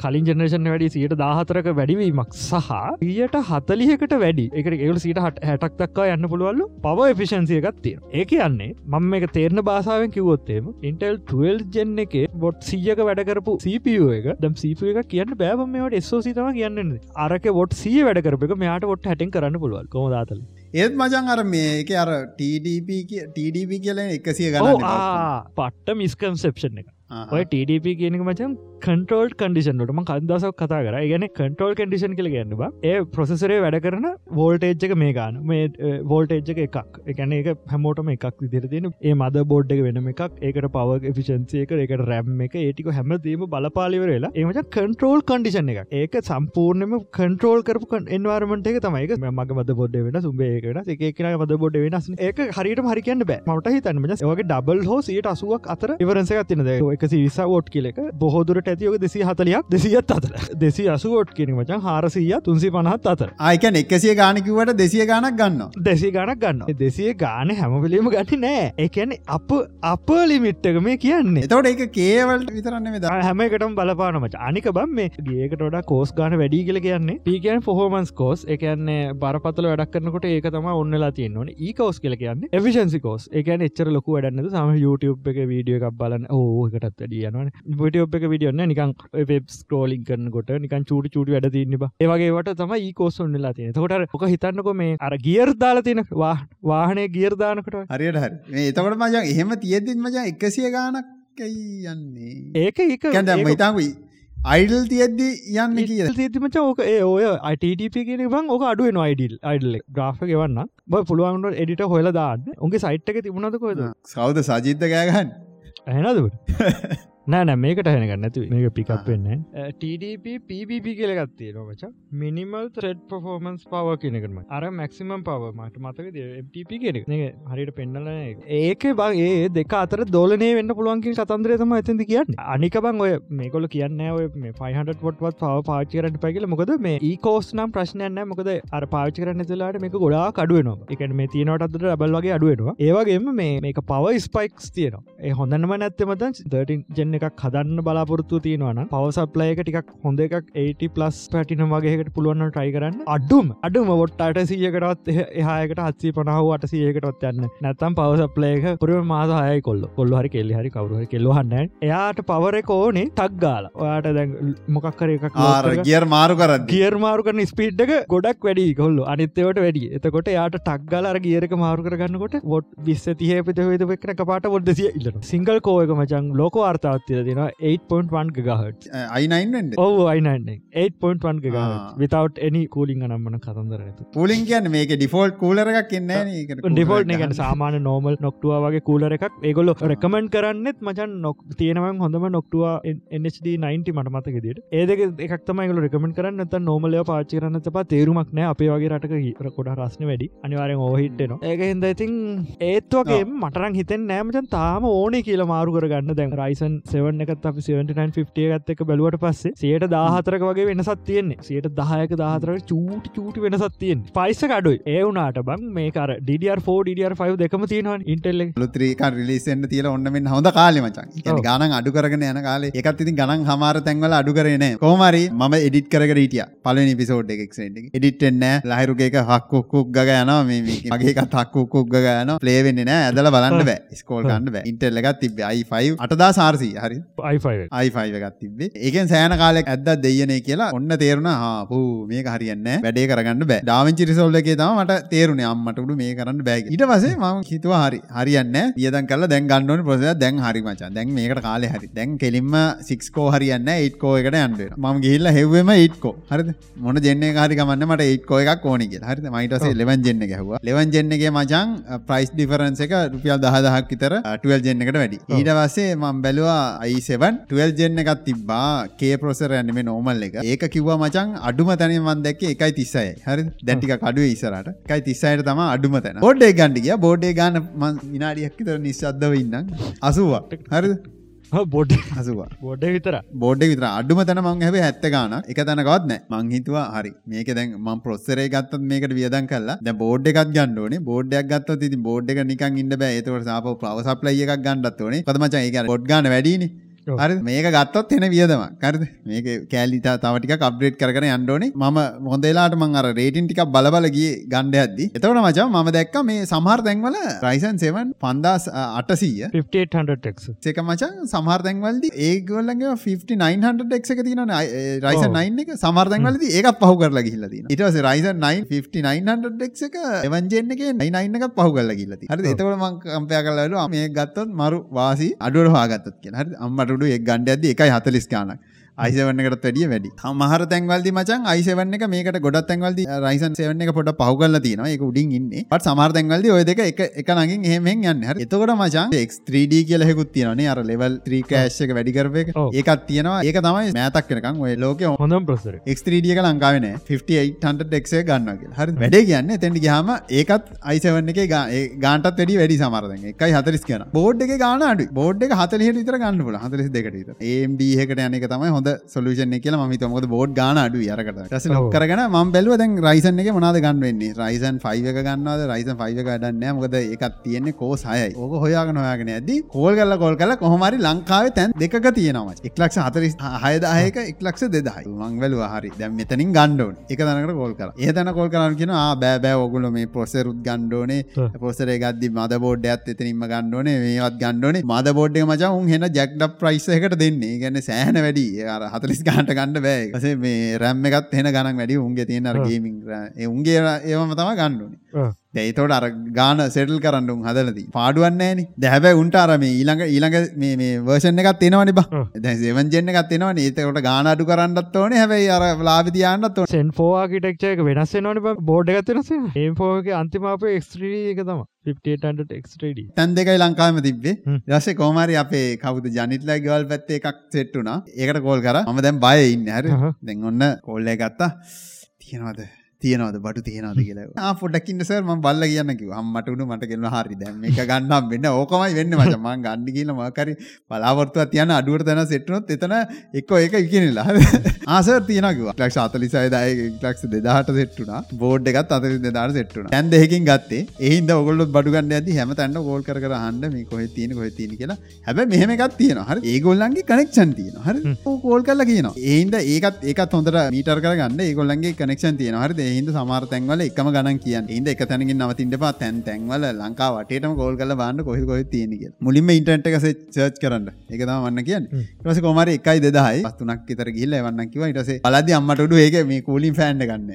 කලින් ජනරේෂන් වැඩි සියට දාහතරක වැඩිවීමක් සහ ඊයට හතලියකට වැඩි. එක ඒවල සිට හට හැටක් දක්කා යන්න පුළුවල්ලු පව එෆිෂන්සිය ගත්තිය ඒ කියන්නේ මම එක තේරණ බාසාාවෙන් කිවොත්තේම ඉන්ටල් 12 ජෙන් එක බොට් සීයක වැඩකරපු CPU එක දම් සීපු එක කියන්න බෑම මේට එස්සෝසි තම කියන්න අරක බොට් සිය වැඩකරප එක මෙයාට ොට් හැටෙන් කරන්න පුළුවල් කොමදාතල ඒත් මජන් අර මේක අර TDP කියල එකසිය ආ, පට්ට මිස්කම්සෙප්ෂන් එක ඔය TDP කියනක මචන් කන්ටෝල් කඩිෂන්ටම කන්දසක් කතා කර. ගැන කන්ටෝල් කඩිෂන් කල ගන්නවා ඒ ප්‍රොසෙසරේ වැඩ කරන වෝල්ටේජ් එක මේ ගාන මේ වෝල්ටේජ් එක එකක්. එකන එක හැමෝටම එකක් විදිර තියෙන. ඒ මද බෝඩ් එක වෙනම එකක්. ඒකට පව ෆිෂන්සිය එක එකට රැම් එක. ඒටික හැමදීම බලපාලිවරලා ඒමච කන්ට්‍රෝල් කන්ඩිෂන් එක ඒක සම්පූර්ණයම කන්ට්‍රෝල් කරපු එන්වාර්මට එක තමයි. මග මද බොඩ් වෙන සුබේකට එකන මද බොඩ් වෙනස් ඒක හරිට හරිකන්න බෑ. මට හිතන්න ඔගේ ඩබල් හෝ සියට අසුවක් අතර ඉවරසක තින එක විසා ෝට් කියලක බොහෝදුරට ඇතියෝක දෙසි හතලයක් දෙසියත් අතර. දෙසි අසුවෝට් කියෙන මචන් හාරසීය තුන්සි පනහත් අතර. ආයකැන එකසිය ගානකිවට දෙසිය ගානක් ගන්න දෙසි ගණක් ගන්න දෙසිය ගාන හැමපිලීම ගටි නෑ. එකන අප අප ලිමිට්ටක මේ කියන්නේ. එතවට එක කේවලට විතරන්න වෙද හැම එකටම බලපානමච අනික බම් මේ ගේකට ොඩ කෝස් ගාන වැඩි කියල කියන්නේ. ඒකන් පොහෝමන්ස් කෝස් එකන්නේ බරපතල වැඩක් කරනකොට ඒක තම ඔන්නලා තියන්නවන ඒ කෝස් කියල කියන්න එෆිෂන්සි කෝස් එකන එච්චර ලොකු වැඩන්න සම YouTube එක වීඩියෝ එකක් බලන්න. ඕකටත් වැඩියනවන විටියෝප් එක විඩියන්න නිකන් වෙබ් ස්කෝලින් කරනකොට නිකන් චූටි චූටි වැඩ තින්නබ ඒවගේට තම ඒ කෝස් ඔන්නලා තියෙන තොට ඔක හිතන්නකො මේ අර ගියර් දාලා තියෙන වාහනය ගියර්දානකට හරියට හරි. එතකොට මජන් එහෙම තියෙද්දිත් මජන් එකසිය ගානක් යන්නේ? ඒක ඒක ඒක- මහිතාකුයි අයිඩල් තියද්දි යන්න කිය තිමච ඕක ඔය අටප කියෙන බං ඕක අඩුව නොයිඩල් අයිඩල්ල ග්‍රාෆ ගවන්න බ පුළුවන්ට එඩිට හොල දාන්න. උගේ සයිට්ක තිබුණදකොද සෞද සජිත ගෑගන්න ඇනද නෑ මේකට හැනගන්න නැතු මේක පිකක් වෙන්න TDP PBP කියලගත්තේ නොමච මිනිමල් ත්‍රෙඩ් පොෆෝමන්ස් පව කියනකම අර මැක්සිමම් පව මට මතක MTP කියෙන හරිට පෙන්නල ඒක. බං ඒ දෙක අතර දෝලනේ වෙන්න පුළුවන්කින් කතන්දරය තම ඇතිදි කියන්න. අනික බං ඔය මේකොල කියන්න ඔය මේ 500 පොට්වත් පව පාචිකරට පැකිල මොකද මේ ඒකෝස් නම් ප්‍රශ්නයන්න මොකද අර පාචි කරන්න තුලාට මේක ගොඩා අඩුවනවා එක මේ තියනට අදට රබල් වගේ අඩුවෙනවා ඒවගේම මේ මේක පව ස්පයික්ස් තියනවා. ඒ හොඳන්නම නැත්තමත 13 ජෙන්න එකක් හදන්න බලාපොරත්තු තියෙනවන පවසප්ලයක ටිකක් හොඳ එකක් 80 ප්ලස් පැටින වගේකට පුළුවන් ට්‍රයි කරන්න. අඩුම් අඩුම ොට්ටට සියකටත් එහයකට හත්සි පනාව අට සියකටත් යන්න නැත්තම් පවසප්ලයක පුරුව මාසාහය කොල්ල. කොල්ල හරි කෙල්ලි හරි කවරු කෙල්ලහන්න එයාට පවරක ඕනේ ටක් ගාල. ඔයාට දැන් මොකක්කර එකක් ගියර් මාරු කර ගියර් මාරු කරන ස්පීඩ්ක ගොඩක් වැඩි කොල්ල. අනිත්තවට වැඩි. එතකොට යාට ටක්ගල ගියරක මාරු කරගන්නකොට ොට් විස්ස තිය පිත වෙක්න පාට ොඩ්දසිය ඉල්ලන සිංගල් කෝයක මචන් ලෝක වාර්තාවත්තිය දෙෙන 8.1 ගහට අයිනයින්ෙන්ට ඔව අයිනන්න 8.1 ගහ විතවට එනි කූලිං නම්මන කතන්දර ඇතු. පූලින් කියන්න මේක ඩිෆෝල්ට් කූලර එකක් කියන්නේ ඩිෆෝල්ට් ගැන සාමාන නෝමල් නොක්ටුව වගේ කූලර එකක්. ඒගොල්ල රැකමෙන්ට් කරන්නෙත් මචන් නොක් තියෙනවන් හොඳම නොක්ටවා එන්D 90 මට මතක දිට ඒදක එකක්තමයිගල රකමෙන්ට කරන්න. ඇත නෝමලය පාචි කරන්න තපා තේරුමක් නෑ අපේ වගේ රටක කොට රස්න වැඩි. අනිවාරෙන් ඕහිට්ටන ඒක හිද ඉතින් ඒත්වගේ මටරන් හිතෙන් නෑමචන් තාම ඕන කියල මාරු කරගන්න. දැන් රයිසන් 7 එකත් අපි 7950 ගත් එක බැලුවට පස්සේ සියට දාහතරක වගේ වෙනසත් තියෙන්නේ. සියට දහයක දාහතරක චූටි චූටි වෙනසත් තියෙන් පයිස කඩුයි ඒවුනාට බං මේකර ඩඩ4 ඩඩ5 දෙකම තියෙනවා ඉන්ටෙල්ල ලුත්‍රීක රිලිසෙන්ට තියල ඔන්නමෙන් හොඳ කාලෙ මචන් ගානන් අඩු කරගෙන යන කාලේ. එකත් ඉතින් ගණන් හමාර තැන්වල අඩු කරන කෝමරි ම එඩිට කර ටිය පලනි පිසෝඩ් එකක්ට එඩිටෙන්න ලහිරුගේක හක්කුක්කුක් ග යන මගේ හක්කුක්කුක් ගයන පලේවෙන්න නෑ. ඇදල බලන්න බෑ. ස්කෝල් ගන්න එකත් තිබ අයිෆයි අටදා සාර්සී හරි? අයිෆයි එකත් තිබේ ඒකෙන් සෑන කාලෙක් ඇද දෙයනේ කියලා ඔන්න තේරුණ. හපු මේක හරියන්න වැඩේ කරගන්න බෑ. ඩාවිංචි රිසෝල්ල එකේ තම මට තේරුණේ අම්මටුඩු මේ කරන්න බෑ ඊට පසේ ම හිතුව හරි හරියන්න වියදන් කල දැන් ගන්නන පොස දැන් හරි මචා. දැන් මේකට කාලෙ හරි. දැන් කෙලින්ම සික්කෝ හරියන්න ඒට්කෝ එකට යන්ඩ ම ගිල්ල හෙව්වම ඒට්කෝ හරි මොන ජෙන්න කාරිකමන්න මට ඒට්කෝ එකක් ඕනි කිය හරි මයිටසේ ලෙවන් ජෙන්න ගැහවා ලෙවන් ජෙන්නගේ මචන් ප්‍රයිස් ඩිෆරන්ස එක රුපියල් දහදහක් විතර ටල් ජෙන්න එකට වැඩි. ඊට වසේ මම් බැලවා අයිසවන් ටල් ජෙන්න එකත් තිබා කේ පොසර ඇනම නෝමල් එක. ඒක කිව්වා මචන් අඩුම තැන මන් දැක්ක එකයි තිස්සයි. හරි? දැටික කඩුව ඉසරට එකයි තිස්සයට තම අඩුම තැන. බොඩ්ඩේ ගන්ඩිය බෝඩ්ඩේ ගන්න විනාඩියක් තර නිශ්ශද්දව ඉන්න අසුවා. හරිද? බොඩ් හසුවා. බොඩ විතර බෝඩ් විතර අඩුම තැන මං හැබ ඇත්ත ගාන. එක තැනකවත් නෑ. මංහිතුවා හරි. මේක දැන් ම පොස්සරේ ගත්තත් මේකට වියදන් කල්ලා ද බෝඩ් එකක් ගන්නඩෝනේ බෝඩ්ඩයක් ගත්ත ති බෝඩ් එක නිකන් ඉන්න බෑ. ඒතවට සාප පවසප්ලයි එකක් ගන්නත් ඕනේ. පදමචා එක බොඩ් ගන්න වැඩිනේ හරි මේක ගත්තොත් එන වියදම කරද මේක කෑලිට තවටික කබ්‍රේට් කරන යන්ඩෝනේ ම හොඳලාට මං අර රේටින් ටික් බලබලගේ ගණ්ඩ ඇද්දි. එතවට මචා ම දැක්ක මේ සමහර තැන්වල රයිසන් සෙවන් පන්දස් අටසීය. ඒක මචන් සමහර තැන්වල්ද ඒගොල්ලගේ 5900ක් එක තින රයිස 9 එක සමර්තැන්වලද ඒකත් පහු කරලා ගිල්ලද ඉටස රයිසන් 95900ක් එක එවන්ජෙන්ගේ නයිනක පහු කරලා ගිල්ලති හරි එතවට මං කම්පය කලලු මේ ගත්තොත් මරු වාසි අඩුවට හාගත්තත් කිය හරි අම්මට ඩු එක් ගණඩ ඇද එකයි හතලිස් ගානක් අයිසවන්නකට වැඩිය වැඩි. මහර තැන්වල්දි මචන් අයිසවන්න එක මේකට ගොඩත් තැන්වල්දි රයිසන් සෙවන්න එක පොට පහුගල්ල තියෙන එක උඩින් ඉන්න. පට සමාර තැන්වල්දි ඔය දෙක එක නගින් හෙමෙන් යන්න. එතකොට මචන් එක්3D කියලහෙකුත් තියෙනනේ අර ලෙවල් 3 කෑශ්ක වැඩිකරප එක. ඒකත් තියෙනවා. ඒක තමයි මෑතක් කෙනකම් ඔය ලෝක හොඳම් ප්‍රසර එක්3D එක ලංකාවන 58ක්සේ ගන්නගේ හරි. වැඩේ කියන්න තැන්ටි ගහම ඒකත් අයිසවන්න එක ගාන්ටත් වැඩි වැඩි සමාරද එකයි හතරිස් කියන බෝඩ් එක ගාන අඩු බෝඩ් එක හතලිහට විතර ගන්න පුල හතලිස් දෙකට ඒම්ඩ එකට යන එක තමයි හොඳ සොලූෂන් එක ම තමක බෝඩ් ගාන අඩු යරකට ටස කරගෙන ම බැලුව දැන් රයිසන් එක මනාද ගන්න වෙන්නේ? රයිසන් ෆයිව එක ගන්නවද? රයිසන් ෆයිව ගඩන්න මොකද එකත් තියෙන්නේ කෝ සයයි ඕක හොයාගෙන හොයාගෙන ඇද කෝල් කල්ල කොල් කල කොහමරි ලංකාව තැන් දෙක තියෙනවා එක්ලක්ෂ හතරිස් හයදායක එක්ලක්ෂ දෙදහයි. මං වැලුව හරි. දැම් මෙතනින් ගණ්ඩෝන් එක තනකට කෝල් කර ඒතන කොල් කරන කියෙන බෑබෑ ඔගුල මේ පොසෙරුත් ගණ්ඩෝනේ පොසරේ ගදදි මද බෝඩ් ඇත් එතනින්ම ගණ්ඩෝනේ මේවත් ගණ්ඩෝනේ මද බෝඩ්ඩ මචා උන් හෙන ජැක්ඩ ප්‍රයිස් එකට දෙන්නේ. ගැන සෑහන වැඩි අර හතලිස් ගාන්ට ගණඩ බෑ සේ මේ රැම්ම එකත් හෙන ගණන් වැඩි උන්ගේ තියෙන අරගේමින් උන්ගේ ඒවම තම ගණ්ඩුවනේ දැයිතෝට අර ගාන සෙටල් කරන්නුම් හදලදී පාඩුවන්නේන දැහැබැ උන්ට අරම ඊළඟ ඊළඟ මේ වර්ෂණ එකත් තියෙනවනි බ. දැසවන් ජෙන්න්න එකත් තියෙනවා ඒතකොට ගානඩු කරන්නත් ඕන. හැබයි අර ලාවිතියන්නත් සෙන් ෆෝවාකිටෙක්ෂ එක වෙනස් නොනි බෝඩ් එකත්වෙනස ඒෆෝක අන්තිමාප එක්ස්ත්‍රී එක තම 58ක්D තැන් දෙකයි ලංකාම තිබේ රස කෝමරි අපේ කවුද ජනිටලා ගවල් පැත්තේ එකක් සෙට්ටුනා ඒකට කෝල් කර. ම දැන් බය ඉන්න. හැර. දැන් ඔන්න කොල්ලේ ගත්තා. තියෙනවද තියනවද? බඩු තියෙනවද කියලා. පොඩක්කින්න සර් ම බල්ල කියන්න කිව මට මට ගෙල්ල හරි දැම එක ගන්නම් වෙන්න ඕකමයි වෙන්න මචමන් ගණ්ඩි කියල මකරි බලාවර්තුව තියන අඩුවට තැන සෙට්නොත් එතන එක්ක ඒක ඉකිනිලා ආසර් තියනකිව ලක්ෂ අතලිසයිදාය ලක්ෂ දෙදාට සෙට්ටුනා බෝඩ් එකත් අත දෙදාට සෙට්ටුන ඇන් දෙහකින් ගත්තේ. එහින්ද ඔගොල්ල බඩුගන්න ඇති හැම තැන්න ගෝල් කර හන්ඩ මේ කොහ තියන කොහ තියන කියලා. හැබ මෙහම එකත් තියෙන හර? ඒගොල්ලන්ගේ කනෙක්ෂන් තියෙන හර? කෝල් කල්ල කියන ඒන්ද ඒකත් ඒකත් හොඳට මීටර් කරගන්න ඒගොල්ලන්ගේ කනෙක්ෂන් තියෙන හරි හිද සමාර තැන්වල එකම ගණන් කියන්න. ඉද එක තැනගින් නවතින්ට පා තැන් තැන්වල ලංකා වටේටම ගෝල් කල බන්න කොහෙ කොයි තියෙනක මුලින්ම ඉන්ටට එක සර්ච් කරන්න. එක තම වන්න කියන්න. රස කොමර එකයි දෙදහයි පස්තුනක් තර ගිල්ල වන්න කිව ඉටසේ පලද අම්මටඩු ඒක මේ කූලින් ෆෑන්ඩ ගන්න.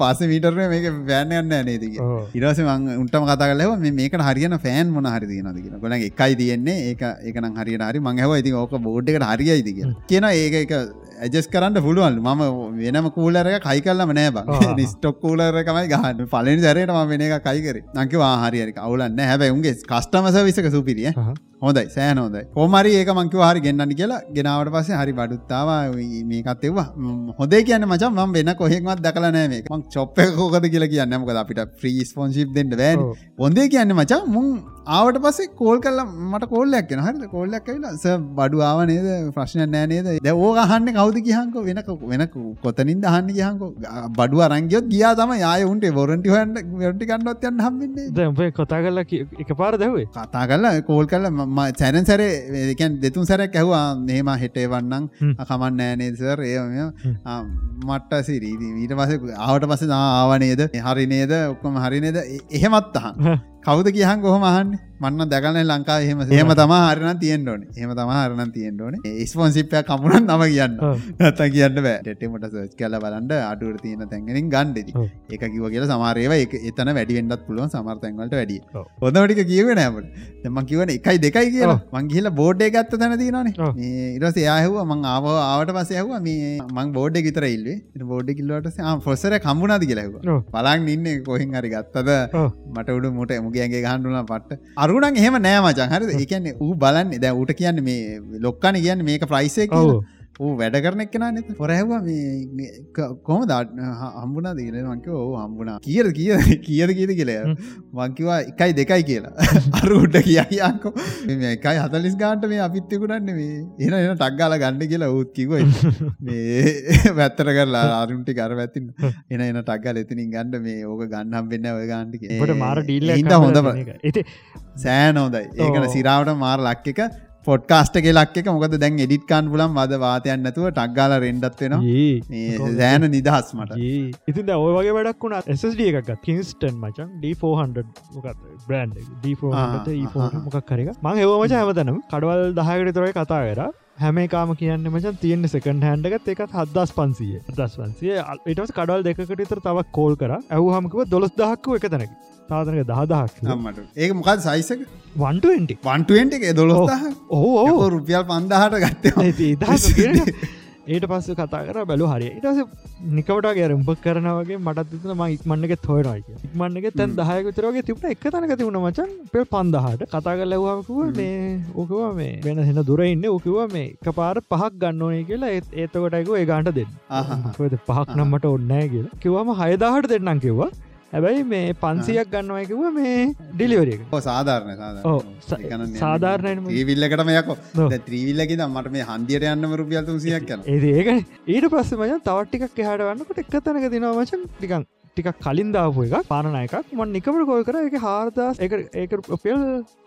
පස මීටර මේක පෑන්න යන්න නේතික ඉරස උන්ටම කතා කලව මේක හරියන ෆෑන් මොන හරි තියනද කියෙන ගොල එකයි තියෙන්නේ. ඒක ඒකන හරියට හරි. මංහව ඉති ඕක බෝඩ්ඩකට හරියයිද? කියන ඒක එක ඇජස් කරන්න පුළුවන්. මම වෙනම කූලරක කයි කල්ලම නෑ බ. නිස්ටොක් කූලරකමයි ගහන්න. පලනි සැරයටම වෙන එක කයිකර නංක වාහරිරි අවුලන්න හැබැ උන්ගේ කස්ටමස විසක සුපිරිය හොඳයි සෑන හොදයි හෝමරි ඒක මංකිව හරි ගෙන්න්නන්න කියලා ගෙනාවට පස්සේ හරි බඩුත්තාව මේකත් එවා හොදේ කියන්න මචන් ම වෙන කොහෙක්මත් දකලනෑ මේ මං චොප්ප කෝකද කියලා කියන්න. මොකද අපිට ්‍රීස් ෆෝන්ශිප් දෙට වැෑන් හොඳේ කියන්න මචා. මුං ආවට පස්සේ කෝල් කල්ල මට කෝල්ලයක් හරි කොල්ලක් ස බඩු ආවනේද ප්‍රශ්නය නෑනේද ද ඕගහන්න කවද කියහන්ක වෙන වෙන කොතනින් දහන්න කියහන්ක බඩු අරංගියොත් ගියා තම යාය උන්ට බොරටි හන්න වැටි කන්නොත් යන්න හම්බන්නේ කතා කල්ල එක පාර දැවේ කතා කල්ල කෝල් කල්ල චැනන් සැරේ එකන් දෙතුන් සැරක් ඇහවා. නේම හෙටේ වන්නන් කමන් නෑනේසර් ඒ මට්ට සිරීදී ඊට පස ආවට පස ආවනේද හරි නේද? ඔක්කොම හරි නේද? එහෙමත් අහන් කවුද කියහන් කොහොම අහන්නේ? මන්න දැකන ලංකා හෙම හෙම තම හරන තියෙන්ටෝන හෙම තම හරන තියෙන්ටෝන ස්පොන්සිප්ය කමුණන් නම කියන්න. නත කියන්න ටෙටමට සච් කල බලන්ට අඩුවට තියෙන තැන්ගෙනින් ගණ්ඩෙද එක කිව කියලා සමාරයව එක එතන වැඩිවෙන්ඩත් පුළුවන් සමර්තැන්වලට වැඩිය. හොඳමටික කියව නෑමට දෙම කිවන එකයි දෙකයි කියලා. මංගේල බෝඩ්ඩේ ගත්ත තැන තියනනේ ඉරස යාහව මං ආව ආවට පස යහව මේ මං බෝඩ් ගතර ඉල්වේ බෝඩ් කිල්ලට පොසර කම්බුණද කියලව පලන් ඉන්න කොහින් හරි ගත්තද? මට උඩු මුට මුගේගේ ගහන්ඩුන පට්ට අරුණන් එහෙම නෑ මචන් හරි ඒකන්නේ ඌ බලන්න දැ ඌට කියන්න මේ ලොක්කන කියන්න මේක ප්‍රයිසය ඌ වැඩ කරනෙක් කෙන නත පොරැහවා කොම දාට හම්බුනා දීල මංක ඕ හම්බුණා? කියර කිය කියර කියද කියලය මංකිවා එකයි දෙකයි කියලා. අරුට කියයකෝ එකයි හතලිස් ගාන්ට මේ අපිත්තකුටන්න මේ. එන එන ටක්ගාල ගන්න කියලා ඌත් කිවයි මේ වැත්තර කරලා අරුන්ටි කර ඇතින් එන එන ටක්ගල් එතිනින් ගන්න. මේ ඕක ගන්නම් වෙන්න ඔය ගාන්ටික මාර ඩීල්ල හොඳ සෑන හොදයි ඒකට සිරාවට මාර ලක් එක පොඩ්කාස්ටගේ ලක්ක මොකද දැන් එඩිට්කාන් පුලම් වද වාතයන් නැතුව ටක්ගාල රෙන්ඩත් වෙනවා. දෑන නිදහස් මට. ඉතින් ඔය වගේ වැඩක් වුණා SSD එකක් කින්ස්ටන් මචන්. D400 බ්‍රන්් D4 මොකක් කරක මං ඒවමච හැමතනම්. කඩවල් දහකට තොරයි කතා කර හැම කාම කියන්න මචන් තියෙන සකන් හැන්ඩගත් එකත් හදස් පන්සිය. දස් වන්සිය ඉටස් කඩල් දෙකට තර තවක් කෝල් කර. ඇවහමකව දොස් දහක්ව එක තැනක. තාදනක දහදහක් මට. ඒක මොකද සයිසක වන්ට වන්ට එක. දොලො ඕ රුපියල් පන්දාහට ගත්ත ඒට පස්ස කතා කර බැලු හරි ඉටස නිකට ගැර උඹ කරනවගේ මටත් තන ම ඉක්මන්නක තොයනයි ඉක්මන්නක තැන් දහයකතරගේ තිබට එක තනක තිබුණ මචන් පෙල් පන්දහට. කතා කර ලැවකුව මේ ඕකවා මේ වෙන හෙන දුරඉන්න ඕකිව මේ එක පාර පහක් ගන්නවනේ කියලා. ඒතකොටයිකු ඒ ගාන්ට දෙන්න. පහක් නම්මට ඔන්නෑ කියලා. කිවම හයදාහට දෙන්නම් කිව්වා හැබැයි මේ පන්සියක් ගන්නවයකිව මේ ඩිලිවරිය සාධාරණ සාධාරණ ඒවිල්ලකටම යකො. ත්‍රීවිල්ලකි මට මේ හන්දියට යන්නම රුපියල් තුසියක් කන ඒක ඊට පස්ස මය තවට්ටිකක් එහට වන්නකට එක් තැනක දිනවා වචන් ටිකන් ටිකක් කලින් දාපු එක පානන එකක් මන් නිකමට කොය කර එක හාරදස් එක ඒක රුපියල්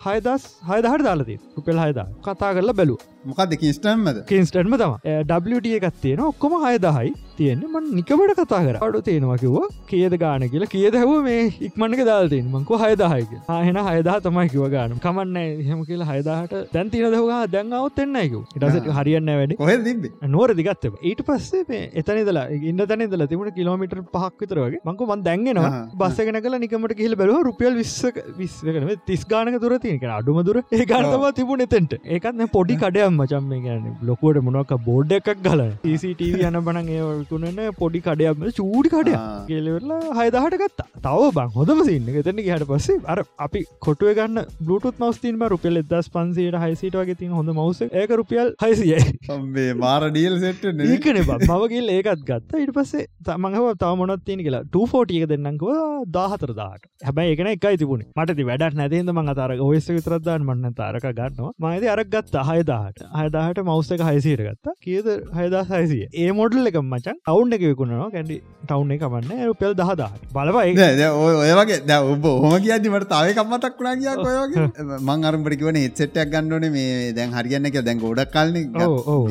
හයදස් හයදහට දාලති රුපෙල් හයදා කතා කරලා බැලු මොකද කිස්ටම්මද කින්ස්ටන්ම තම ඩ එකක් තියෙන ඔක්කොම හයදහයි තියෙන මන් නිකමට කතා කර. අඩු තියෙනවා කිව්වා. කියද ගාන කියලා. කියද හැව මේ ඉක්මන්නක දාල්තින් මංකු හයදාහයක ආහෙන හයදා තමයි කිව ගාන. කමන්න හෙම කියලා හයදාට දැන් තින දහවා දැන්වත් එන්නයක ඉටසට හරියන්න වැඩ. කොහ තිබ නොර දිගත්ත ඊට පස්සේ මේ එතනිදලා ඉන්න තැනිදල තිබුණ කිලෝමිට පහක් විතරගේ මංකු මන් දැන්ගෙනවා බස්සගෙන කල නිකමට කියල බැලව රුපියල් විශ්ක විස්කන තිස් ගානක තුර තියක අඩුම දුර. ඒ ගානතවා තිබුණ එතෙන්ට. ඒකත්න පොඩි කඩය මචම් මේ ගැන ලොකුවට මොනක බෝඩ් එකක් ගල CCTV යන බන ඒකුණන පොඩි කඩයක්ම චූඩි කඩය කියලවෙලා හයදහට ගත්තා. තව බං හොඳම සින්න එතන හට පස්සේ අර අපි කොටුව ගන්න බluටත් මස්තිීම රුපියල් එදස් පන්සේට හයිසිට වගේ තින් හොඳ මවස ඒක රුපියල් හයිසිය මේ මාර ඩියල් සෙට් ඒකන මවගේල් ඒකත් ගත්ත. ඉට පස්සේ තමඟව තව මොනත් තියෙන කියලා. 2ෝටියක දෙන්නකව දාහතර දාට හැබැයි එකන එකයි තිබුණ. මට වැඩ නැතිද මං අතර ඔයස විතරදදාන්න මන්න තාරක ගන්නවා. මයිද අරක් ගත්ත. හයදාහට හයදාහට මවස්ස එක හයිසීර ගත්තා. කියද? හයදා හයිසිය. ඒ මොඩල් එක මචන් ටවුන් එක විකුණනවා. කැඩි ටවුන් එක මන්න රුපෙල් දහදාට බලවයි ඔය වගේ ද ඔබ හොම කියදීමට තාව කම්මතක් වුණා කිය ඔයගේ මං අරම්පටිකවන හෙත්සෙට්ටක් ගන්නවන මේ දැන් හරිගන්න එක දැන් ගොඩක් කල්න.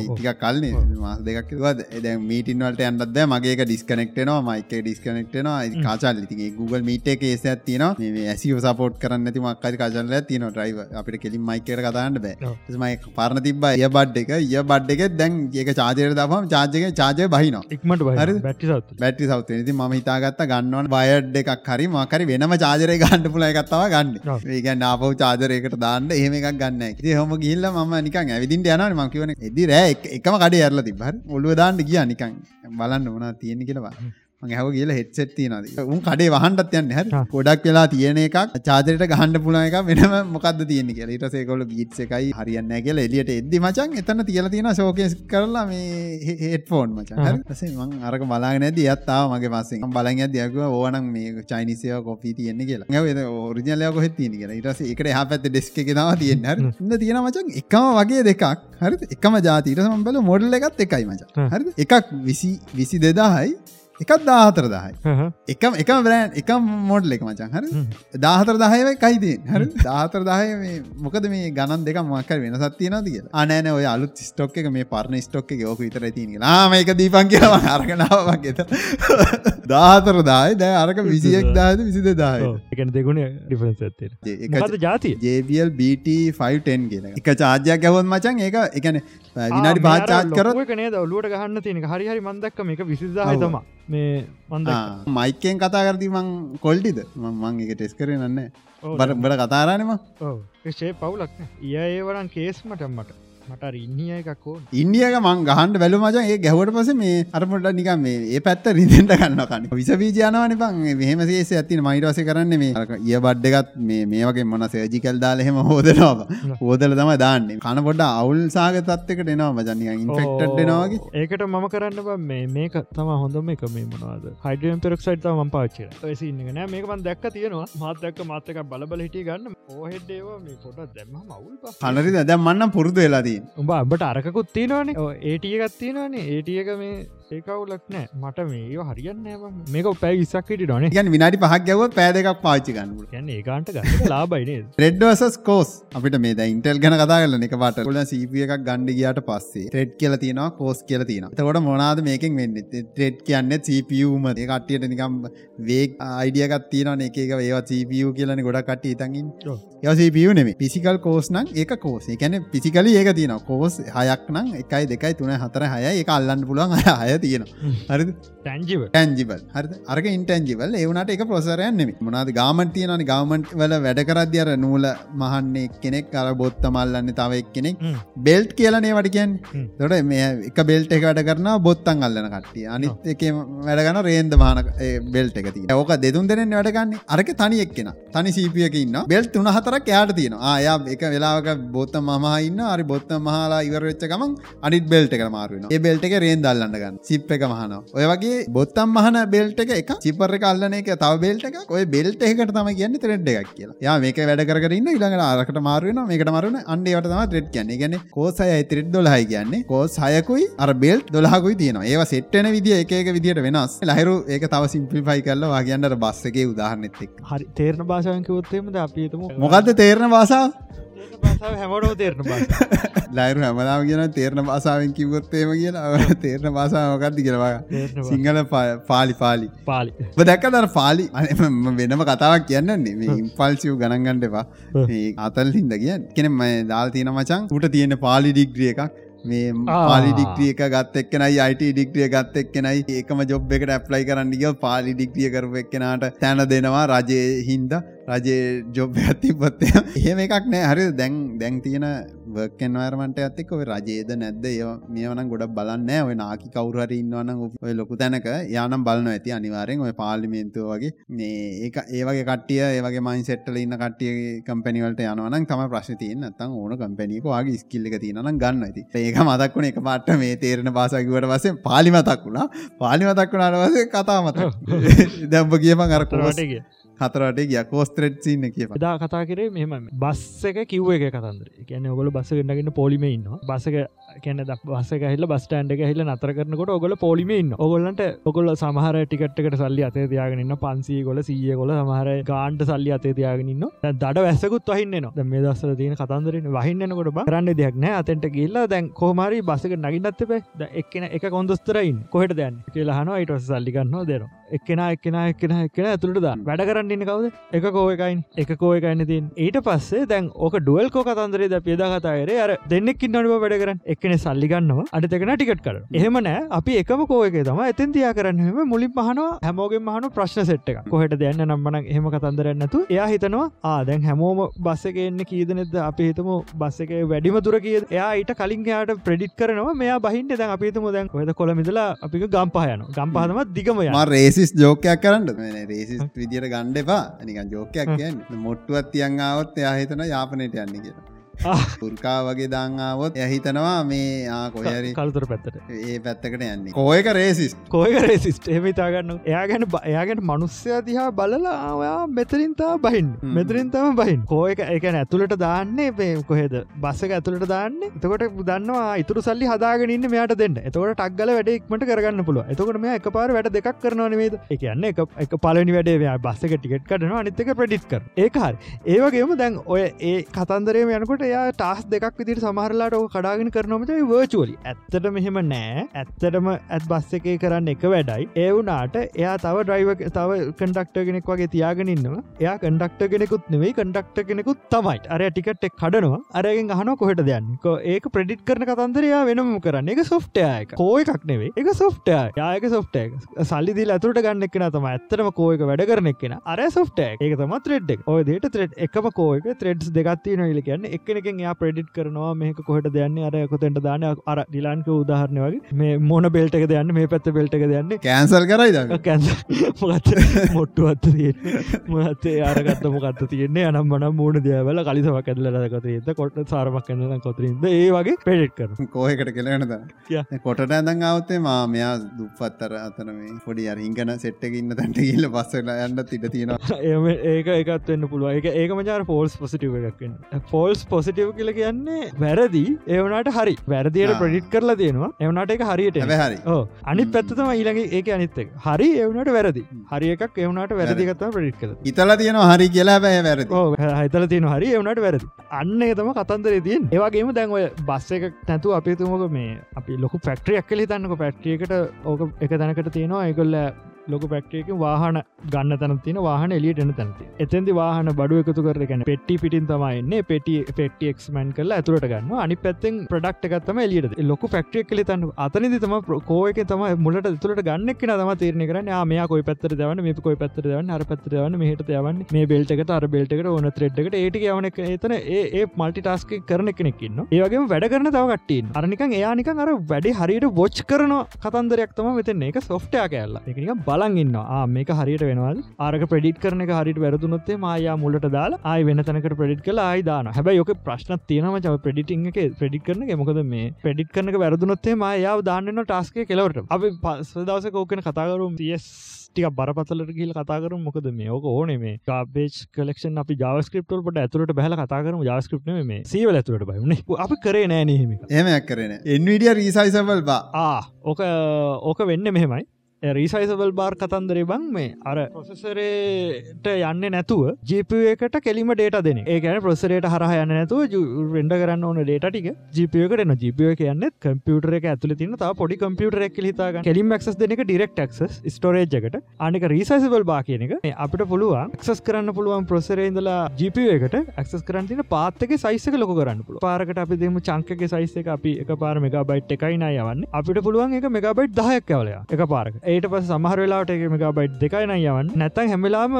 ටික කල්න්නේ මාස දෙකක් දැ මීටින්වලට අන්නද මගේ ඩිස්කනෙක්ටනවා මයික ඩිස්කනෙක්ටනවා කාචල් ඉතිගේ Google මීට එක ඒස ඇතින මේ ඇසිව සපෝට් කරන්න ඇති මක්කරි කාචල්ල තින ්‍රයිව අපිට කෙලින් මයිකර කතාන්න බෑ. මයි පරණ තිබ ය බඩ් එක. ය බඩ් එක දැන් ඒක චාජයට දම චාජක චාජය බහින ඉක්මට බැටි බැටි සවත ති ම හිතාගත්ත ගන්නවන් බයඩ් එකක් හරි මකරි වෙනම චාජරය ගන්න පුල එකත්තව ගන්න. ඒක නාපව චාජරයකට දාන්න එහෙම එකක් ගන්න ති හොම ගිල්ල ම නිකන් ඇවිදිට යන මකිවන එදි රෑ එකම කඩේ ඇරල තිබර ඔල්ුව දාන්න ගිය නිකන්. බලන්න වනා තියෙන කියලවා හැව කියල හෙත්සෙත් තියනද උන් කඩේ වහන්ඩත් යන්න. හ. ගොඩක් වෙලා තියෙන එකක්. චාදරයට ගහන්ඩ පුල එක වෙනම මොකද තියෙන කියල. ට සේකොල ගීට් එකයි හරියන්න කියල එලියට එද්දි මචන් එතන තියල තියෙන ශෝකස් කරලා මේ හෙට්ෆෝන් මචන් සේ මං අරක බලාගෙන ඇද අත්තාව මගේ පස්සේ බලන් ඇදයක ඕනම් මේ චයිනිසය කොපී තියෙන කියලා. ඇ ඔරිජනලය කොහෙත් තියෙන කියලා. ඉටස එකට හ පැත් ඩෙස්ක ෙනාව තියෙන ඉන්න තියෙන මචන් එකම වගේ දෙකක්. හරි එකම ජාතිීට සම්බල මොඩල් එකත් එකයි මච. හරි එකක් විසි විසි දෙදාහයි එකත් දාහතර දහයි එකම එක බ්‍රෑන් එක මෝඩ් එක මචන් හර? දාහතර දහයව කයිදේ හර? දාතර දාහය මොකද මේ ගණන් දෙක මක්කර වෙන සත්තියන දිය අනෑන ඔය අලුත් ස්ටොක් එක මේ පරණ ස්ටොක් එක යෝක විතර තින ලාම එක දීපන් කියව අරගෙනාවක් ගෙත දාහතර දායි දෑ අරක විසියෙක් දාද විසි දෙදාය එකන දෙගුණ ඩිෆරන්ස් ඇත්තේ ජාති ජBL BT510 කියෙන එක. චාර්ජයක් ගැවොත් මචන් ඒක එකන විනාඩි පාචාත් කර කනේ දවලුවට ගහන්න තියෙන හරිහරි මන්දක්ක මේක විසිදාහ තම මේ මන්ද මයිකෙන් කතා කරදි මං කොල්ටිද මං එක ටෙස් කරේ නන්න බර බට කතාරානම ෂේ පවුලක් ඒ ඒවරන් කේස් මටම්මට මට ඉන්නිය එකකෝ ඉන්දියක මං ගහන්ඩ බැලු මචන් ඒ ගැවට පස මේ අරපොට නිකම් මේ ඒ පැත්ත රිදෙන්ට ගන්න කන්න විස වීජයනවන පන් මෙහම සේස ඇතින මයිටවස කරන්න මේ ඒ බඩ්ඩගත් මේ මේවගේ මොන සේජිකල් දාලහෙම හෝදනවා හෝදල තම දාන්න. කන පොඩ අවුල් සාග තත්වකට එනවා මජනික ඉන්ෆෙක්ට් එනවාගේ ඒකට මම කරන්න මේ මේක තම හොඳම එක මේ මොනවාද? හයිඩියම් පෙරක්සයිට ම පාච්ච සින්නන මේකමන් දැක්ක තියෙනවා. මාතදැක්ක මාතක බලබල හිටිය ගන්න. ඕහෙඩ්ඩේවා මේ පොට දැම මවුල් පනරි දැ මන්න පුරුදු වෙලාදී උඹ අබට අරකුත් තියෙනවානේ. ඒටිය ගත්තිනවානේ ඒටියක මේ ඒකවුලක් නෑ. මට මේ හරියන්න මේක පැයි ඉස්සක්කට ඩොන ගැන විනාඩි පහක් ගැව පෑදකක් පාචි ගන්න ගැන්න ඒකාන්ට ලාබයින රෙඩ්වසස් කෝස් අපිට මේ ඉන්ටල් ගැන කතා කල එක පට ල සීපිය එකක් ගණඩ ගියට පස්සේ රෙඩ් කියල තින කෝස් කියල තින තකොට මොනාද මේකින් වෙන්න? ටෙඩ් කියන්න සපියම කටියට නිකම් වේක් අයිඩියගත් තියන එක ඒවා සපිය කියලන ගොඩ කට ඉතඟින් යසපිය නෙම පිසිකල් කෝස්නං ඒක කෝස් එකැන පිසිකල ඒක තියන කෝස් හයක් නම් එකයි දෙකයි තුන හතර හය එක අල්ලන්න පුළුවන්. අය තියෙන හරි ටැන්ජිව ටැන්ජිබල් හරි අරක ඉන්ටැන්ජිවල් ඒවනට එක ප්‍රසරයන් නෙම මොනාද ගාමට තියනනි ගවමන්ට් වල වැඩ කරද්‍ය අර නූල මහන්නේ කෙනෙක් අර බොත්ත මල්ලන්න තව එක් කෙනෙක් බෙල්ට් කියලනේ වටිකන් තොට මේ එක බෙල්ට් එක වැඩ කරන බොත්තන් අල්ලන කට්ටිය. අනිත් එක වැඩගන රේන්ද මාන බෙල්ට් එක තිය ඕක දෙතුන් දෙනෙන් වැඩගන්න අරක තනි එක්කෙන. තනි සීපියක ඉන්න බෙල් තුන හතරක් යාට තියෙන ආයා එක වෙලාක බොත්ත මහන්න අරි බොත්ත මහලා ඉවරවෙච්ච ගමන් අනිත් බෙල්ට එක මාරුවෙන ඒ බෙල්ට එක රේන් දල්ලන්නගන්න සිප් එක මහන ඔය වගේ බොත්තම් මහන බෙල්ට එක එක චිපර කල්ලන එක තව බෙල්ට එක ඔය බෙල්ට එකට තම කියන්න ත්‍රෙඩ් එකක් කියලා. යා මේක වැඩ කරන්න ඉළඟට ආරකට මාරුවන මේකට මරුණ අන්ඩේවට තම ට්‍රෙඩ් කියන්න. ගැන කෝසය ත්‍රෙඩ් දොලහයි කියන්නේ. කෝස් හයකුයි අර බෙල්ට් දොලහකුයි තියෙන ඒවා සෙට්ටන විදි එක විදිට වෙනස්. ලහිරු ඒක තව සිම්පිෆයි කරලා වාගේන්ට බස්සගේ උදාහරනෙත්තෙක් හරි තේරණ භාෂාවකවොත්තේමද අපිතුම මොකක්ද තේරණ භාෂාව හැමටෝ තේරණ ලයිරු හැමදාම කියන තේරණ භාසාාවෙන් කිවොත්තේම කියලා. තේරණ භාසාාවකක්ද කියලවා සිංහල පාලි පාලි. පාලි. දැක්ක දර පාලි? වෙනම කතාවක් කියන්නන්නේ මේ ඉම්පල්සිව් ගණන්ගන්නඩවා අතල් හින්ද කිය කෙනෙම දාල් තියෙන මචන් උට තියෙන පාලි ඩිග්‍රිය එකක්. මේ පාලි ඩික්්‍රිය එක ගත් එක්කනයි අයිට ඩික්්‍රිය ගත් එක්කනයි. ඒකම ජොබ් එකට ඇප්ලයි කරන්න ගිය පාලි ඩික්්‍රිය කරපු එක්කෙනට තැන දෙනවා රජය හින්ද රජේ ජොබ් ඇති පොත්තය එහෙම. එකක් නෑ. හරි. දැන් දැන් තියෙන වර්කන්වර්මට ඇත්තෙක් ඔය රජේද නැද්ද? මේවන ගොඩ බලන්න ඔය නාකි කවුරහර ඉන්නවන ඔය ලොකු තැනක යානම් බලන ඇති අනිවාරෙන් ඔය පාලිමේන්තුව වගේ. මේ ඒ ඒවගේ කටිය ඒවගේ මයින් සෙට්ටල ඉන්න කටිය කම්පැනිවලට යනවන තම ප්‍රශ්න තියන අත්තන් ඕන කම්පැනික වගේ ස්කිල්ලක තියනන ගන්න ඇති ඒක මතක් වුණ එක පාට මේ තේරෙන පාසකිවට වසේ පාලිමතක් වුණා. පාලිමතක් වුණට වසේ කතාමත දැම්ප කියම අරකරට ටගේ හතරට ගිය. කෝස්ත්‍රෙට්සින්න කිය එදා කතා කරේ මෙම බස් එක කිව්ව එක කතන්දර. කියන ඔගොල බස්ස ගෙන්න්නගෙන පොලිම ඉන්න බසක කැන ද බසක හිල බස්ටන්ඩ එක හිල නතර කරනකොට ඔගොල පොලිම ඉන්න ඔගොල්ලන්ට ඔගොල්ල සමහර ටිකට්කට සල්ලි අතේ තියාගෙනන්න පන්සී ගොල සිය ගොල සමහර ගාන්ට සල්ලි අතේ තියාගෙනන්න දඩ වැස්සකුත් වහින්න න මේ දස්සල තියෙන කතන්දරන වහින්නකොට කරන්න දෙයක් නෑ අතෙන්ට ගිල්ලා දැන් කෝමරි බසක නගින්නත් පේ එක්කෙන එක කොන්දස්තරයින් කොහට දැන් කියලා හන අයිට සල්ලිගන්න දෙනවා. එක්කෙන එක්කෙන එක්කෙන එක්කෙන ඇතුළට දා වැඩ කරන්න ඉන්න කවද? එක කෝයකයින් එක කෝයකයින්න තින් ඊට පස්සේ දැන් ඕක ඩුවල් කෝ කතන්දරේ ද පියදා කතායරේ අර දෙන්නෙක් ඉන්නඩුව වැඩ කරන්න. එක්කෙන සල්ලිගන්නවා අඩතකෙන ටිකට් කර එහෙම නෑ අපි එකම කෝයක තම එතන් තියා කරන්නම මුලින් පහනවා හැමෝගෙන් මහනු ප්‍රශ්න සෙට් එක කොහට දෙන්න නම්බන එහෙම කතන්දරන්නතු එයා හිතනවා ආදැන් හැමෝම බස්ස එක එන්න කීදනෙද අපි හිතම බස්ස එක වැඩිම තුර කිය එයා ඊට කලින් යාට ප්‍රඩිට් කරනවා මෙයා බහින්ට දැන් අපිතම දැන් කොද කොළමිදලා අපි ගම්පහයන ගම්පහනම දිගම යන රේසිස් ජෝකයක් කරන්න. රේසිස් විදියට ගණ්ඩ එපා. නිකන් ජෝකයක් කියන්න. මොට්ටුවත් තියන්ආවත් එයා හිතන යාපනයට යන්න කියලා. පුර්කා වගේ දංආවොත් ඇහිතනවා මේ ආ කොහරි කල්තුර පැත්තට. ඒ පැත්තකට යන්නේ. කෝයක රේසිස් කෝයකරේ සිස්ට එමිතාගන්න එයා ගැන එයාගැන මනුස්්‍යය දිහා බලලායා මෙතරින්තා බහින්. මෙතරින්තම බහින්. කෝයක එකන ඇතුළට දාන්නේ පේ කොහෙද? බස්සක ඇතුළට දාන්න. එතකොට දන්නවා ඉතුරු සල්ලි හදාගෙනන්න මෙයාට දෙන්න. එතකොට ටක්ගල වැඩ ඉක්මට කරගන්න පුළුව එතකොට මේ එක පාර වැඩ දෙකක් කරනවන වේද එකන්න එක එක පලනි වැඩේ බස්සක ටිකට් කරනවා අනිත්තක ප්‍රඩිට් කර ඒකහරි ඒවගේම දැන් ඔය ඒ කතන්දරේ යනකොට එයා ටස් දෙකක් විදිට සමහරලාට ඕ කඩාගෙන කරනොමට වර්චුවලි ඇත්තට මෙහෙම නෑ. ඇත්තටම ඇත් බස්ස එකේ කරන්න එක වැඩයි. ඒ වුනාට එයා තව ඩ්‍රයිව තව කඩක්ට කෙනෙක් වගේ තියාගෙනන්නවා එයා කඩක්ට කෙනෙකුත් නෙවෙයි කඩක්ට කෙනෙකුත් තමයි. අර ටිකට් එක් කඩනවා. අරගෙන් අහන කොහට දයන්න ඒක ප්‍රඩිට් කරන කතන්දරයා වෙනම කරන්න. එක. සොෆ්ටයක කෝය එකක් නෙවේ එක. සොෆ්ටය යායක සොෆ්ටය සල්ලිදි ඇතුට ගන්න එක්න තම ඇත්තරම කෝයක වැඩ කරන එක්ෙන අර සොෆ්ටය ඒක තම ත්‍රෙඩ් ඔය දේට ත්‍රෙඩ් එකම කෝයක ත්‍රෙඩ්ස් දෙගත්ති නොයිල කියන්න එකන එකෙන් යා ප්‍රඩිට් කරනවා මේක කොහට දයන්නේ අර කොතෙන්ට දාන අර ඩිලාන්ක උදාහරණය වගේ මේ මොන බෙල්ට එක දයන්න මේ පැත්ත බෙල්ට එක දයන්න කෑන්සල් කරයිද කැන්ස මොත් මොට්ටුවත්ත තියෙන මහත්තේ අරගත්ත මොකත්ත තියන්නේ? අනම් මන මූුණ දයාවල කලිසවක් ඇදලකත ඒත කොට සාරමක් කන්න කොතරින්ද ඒ වගේ පෙඩිට් කර කෝයකට කෙලෙනද ය. කොට ඇදන් අවත්තේ මා මෙයා දුපත්තර අතන මේ පොඩි අරහිංගන සෙට්ට ඉන්න තැන්ට කියල්ල පස්සල යන්න තිට තියෙනවා. ඒම ඒක එකත්වන්න පුළුව එක ඒක මචාර ෆෝල්ස් පොසිටිව එකක්න්න ෆෝල්ස් පොසිටිව් කියල කියන්නේ වැරදි. ඒවනට හරි. වැරදියට. ප්‍රඩිට් කරලා තියෙනවා එවනට එක හරියට හරි. අනි පැත්තම ඊළඟ ඒක අනිත්තක හරි එවනට වැරදි. හරි එකක් එවනට වැරදිගත්ව ප්‍රඩිට් කර ඉතල තියෙනවා හරි කියලා බෑ වැරදි. හිතල තියෙන හරි එවනට වැරදි. අන්න තම කතන්දර තියෙන් ඒවාගේම දැන් ඔය බස්ස එක නැතු අපිතුමක මේ අපි ලොකු පැක්ට්‍රියක් කලි තන්නක පැක්්ටියකට ඕක එක තැනකට තියෙනවා. ඒකොල්ල ලොක පැක්ටේක වාහන ගන්න තන තින වාහන එලියට එන තැනති එතැදි වාහන බඩු එකතු කරගෙන පෙට්ටි පිටින් තමයින්න පෙටි පෙට්ටි එක්මන් කල ඇතුරට ගන්න අනි පැත්තෙන් ප්‍රඩක්් එකත්තම එලියට ලොක පැක්ටිය කලි තන්න අතනදි තම කෝයක තම මුලට තුරට ගන්නෙක් තම තීරණ කරන මෙයා කොයි පැත්තර දවන්න මේ කොයි පැත්තර දවන්න අර පැත්තර දවන්න මෙහට යවන්න? මේ බෙල්ටකට අර බෙල්ටකට ඕන ත්‍රෙඩ්කට ඒට යවන එක එතන ඒ මල්ටි ටස්ක කරන කෙනෙක්න්න ඒවගේ වැඩ කරන තව කට්ටීන් අරනිකන් එයානිකන් අර වැඩි හරියට බොච් කරන කතන්දරයක් තම මෙතන එක සොෆ්ටය කෑල්ලා එකනික බලන් ඉන්න මේක හරියට වෙනවල් ආරක ප්‍රඩිට් කරන හරිට වැරදුනොත්තේ මයා මුලට දාලා ආය වෙන තැනකට ප්‍රඩිට් කලා ආයිදාන හැබ යොක ප්‍රශ්න තියනම චව ප්‍රඩිටිං එක ප්‍රඩිට් කරන මොකද මේ ප්‍රඩිට් කරන වැරදුනොත්තේ මයාව දාන්නන්න ටස්කේ කෙලවට අපි පස්දවස කෝකෙන කතාකරුම් තියස් ටික බරපතලට කියල කතාකරු මොකද මේ ඕක ඕන මේ ගාබේච් කලක්ෂන් අපි ජාස්ක්‍රප්ටල් පට ඇතුරට බැල කතාකරම ජාස්ක්‍රප්න මේ සීවල ඇතුරට බයන අපි කරේ නෑනහෙම එමයක් කරන එන්විඩිය රීසයිසවල් බා. ඕක ඕක වෙන්න මෙහෙමයි රීසයිසබල් බාර් කතන්දරේ බං මේ අර පොසෙසරේට යන්න නැතුව ජිප එකට කෙලිම ඩේට දෙන ඒකන ප්‍රසරේට හරහ යන්න නැතුව රෙන්ඩ කරන්න ඕන ඩේට ටික ජිපියකට එන ජිපිය කියන්න කම්පියුටර එක ඇතුල තින තා පොඩි කම්පියුටර එක හිතා කෙලින් ක්ස් දෙනක ඩිරෙක්් ක්ස් ස්ටෝරේජ්කට අනික රීසයිසබල් බා කියන එක. මේ අපිට පුළුවන් ක්සස් කරන්න පුළුවන් ප්‍රසරේඉදලා ජිපිය එකට ක්ස් කරන්න තින පාත්තක සයිසක ලොක කරන්න පුල පාරකට අපි දෙම චංකක සයිස එක. අපි එක පාර මෙගබයිට් එකයි නය යවන්න. අපිට පුළුවන් එක මෙගබයිට් දහයක් කවලයා එක පාරක ඒට පස සමහර වෙලාට එක මෙගබයිට් දෙකයින යවන් නැතන් හැමලාම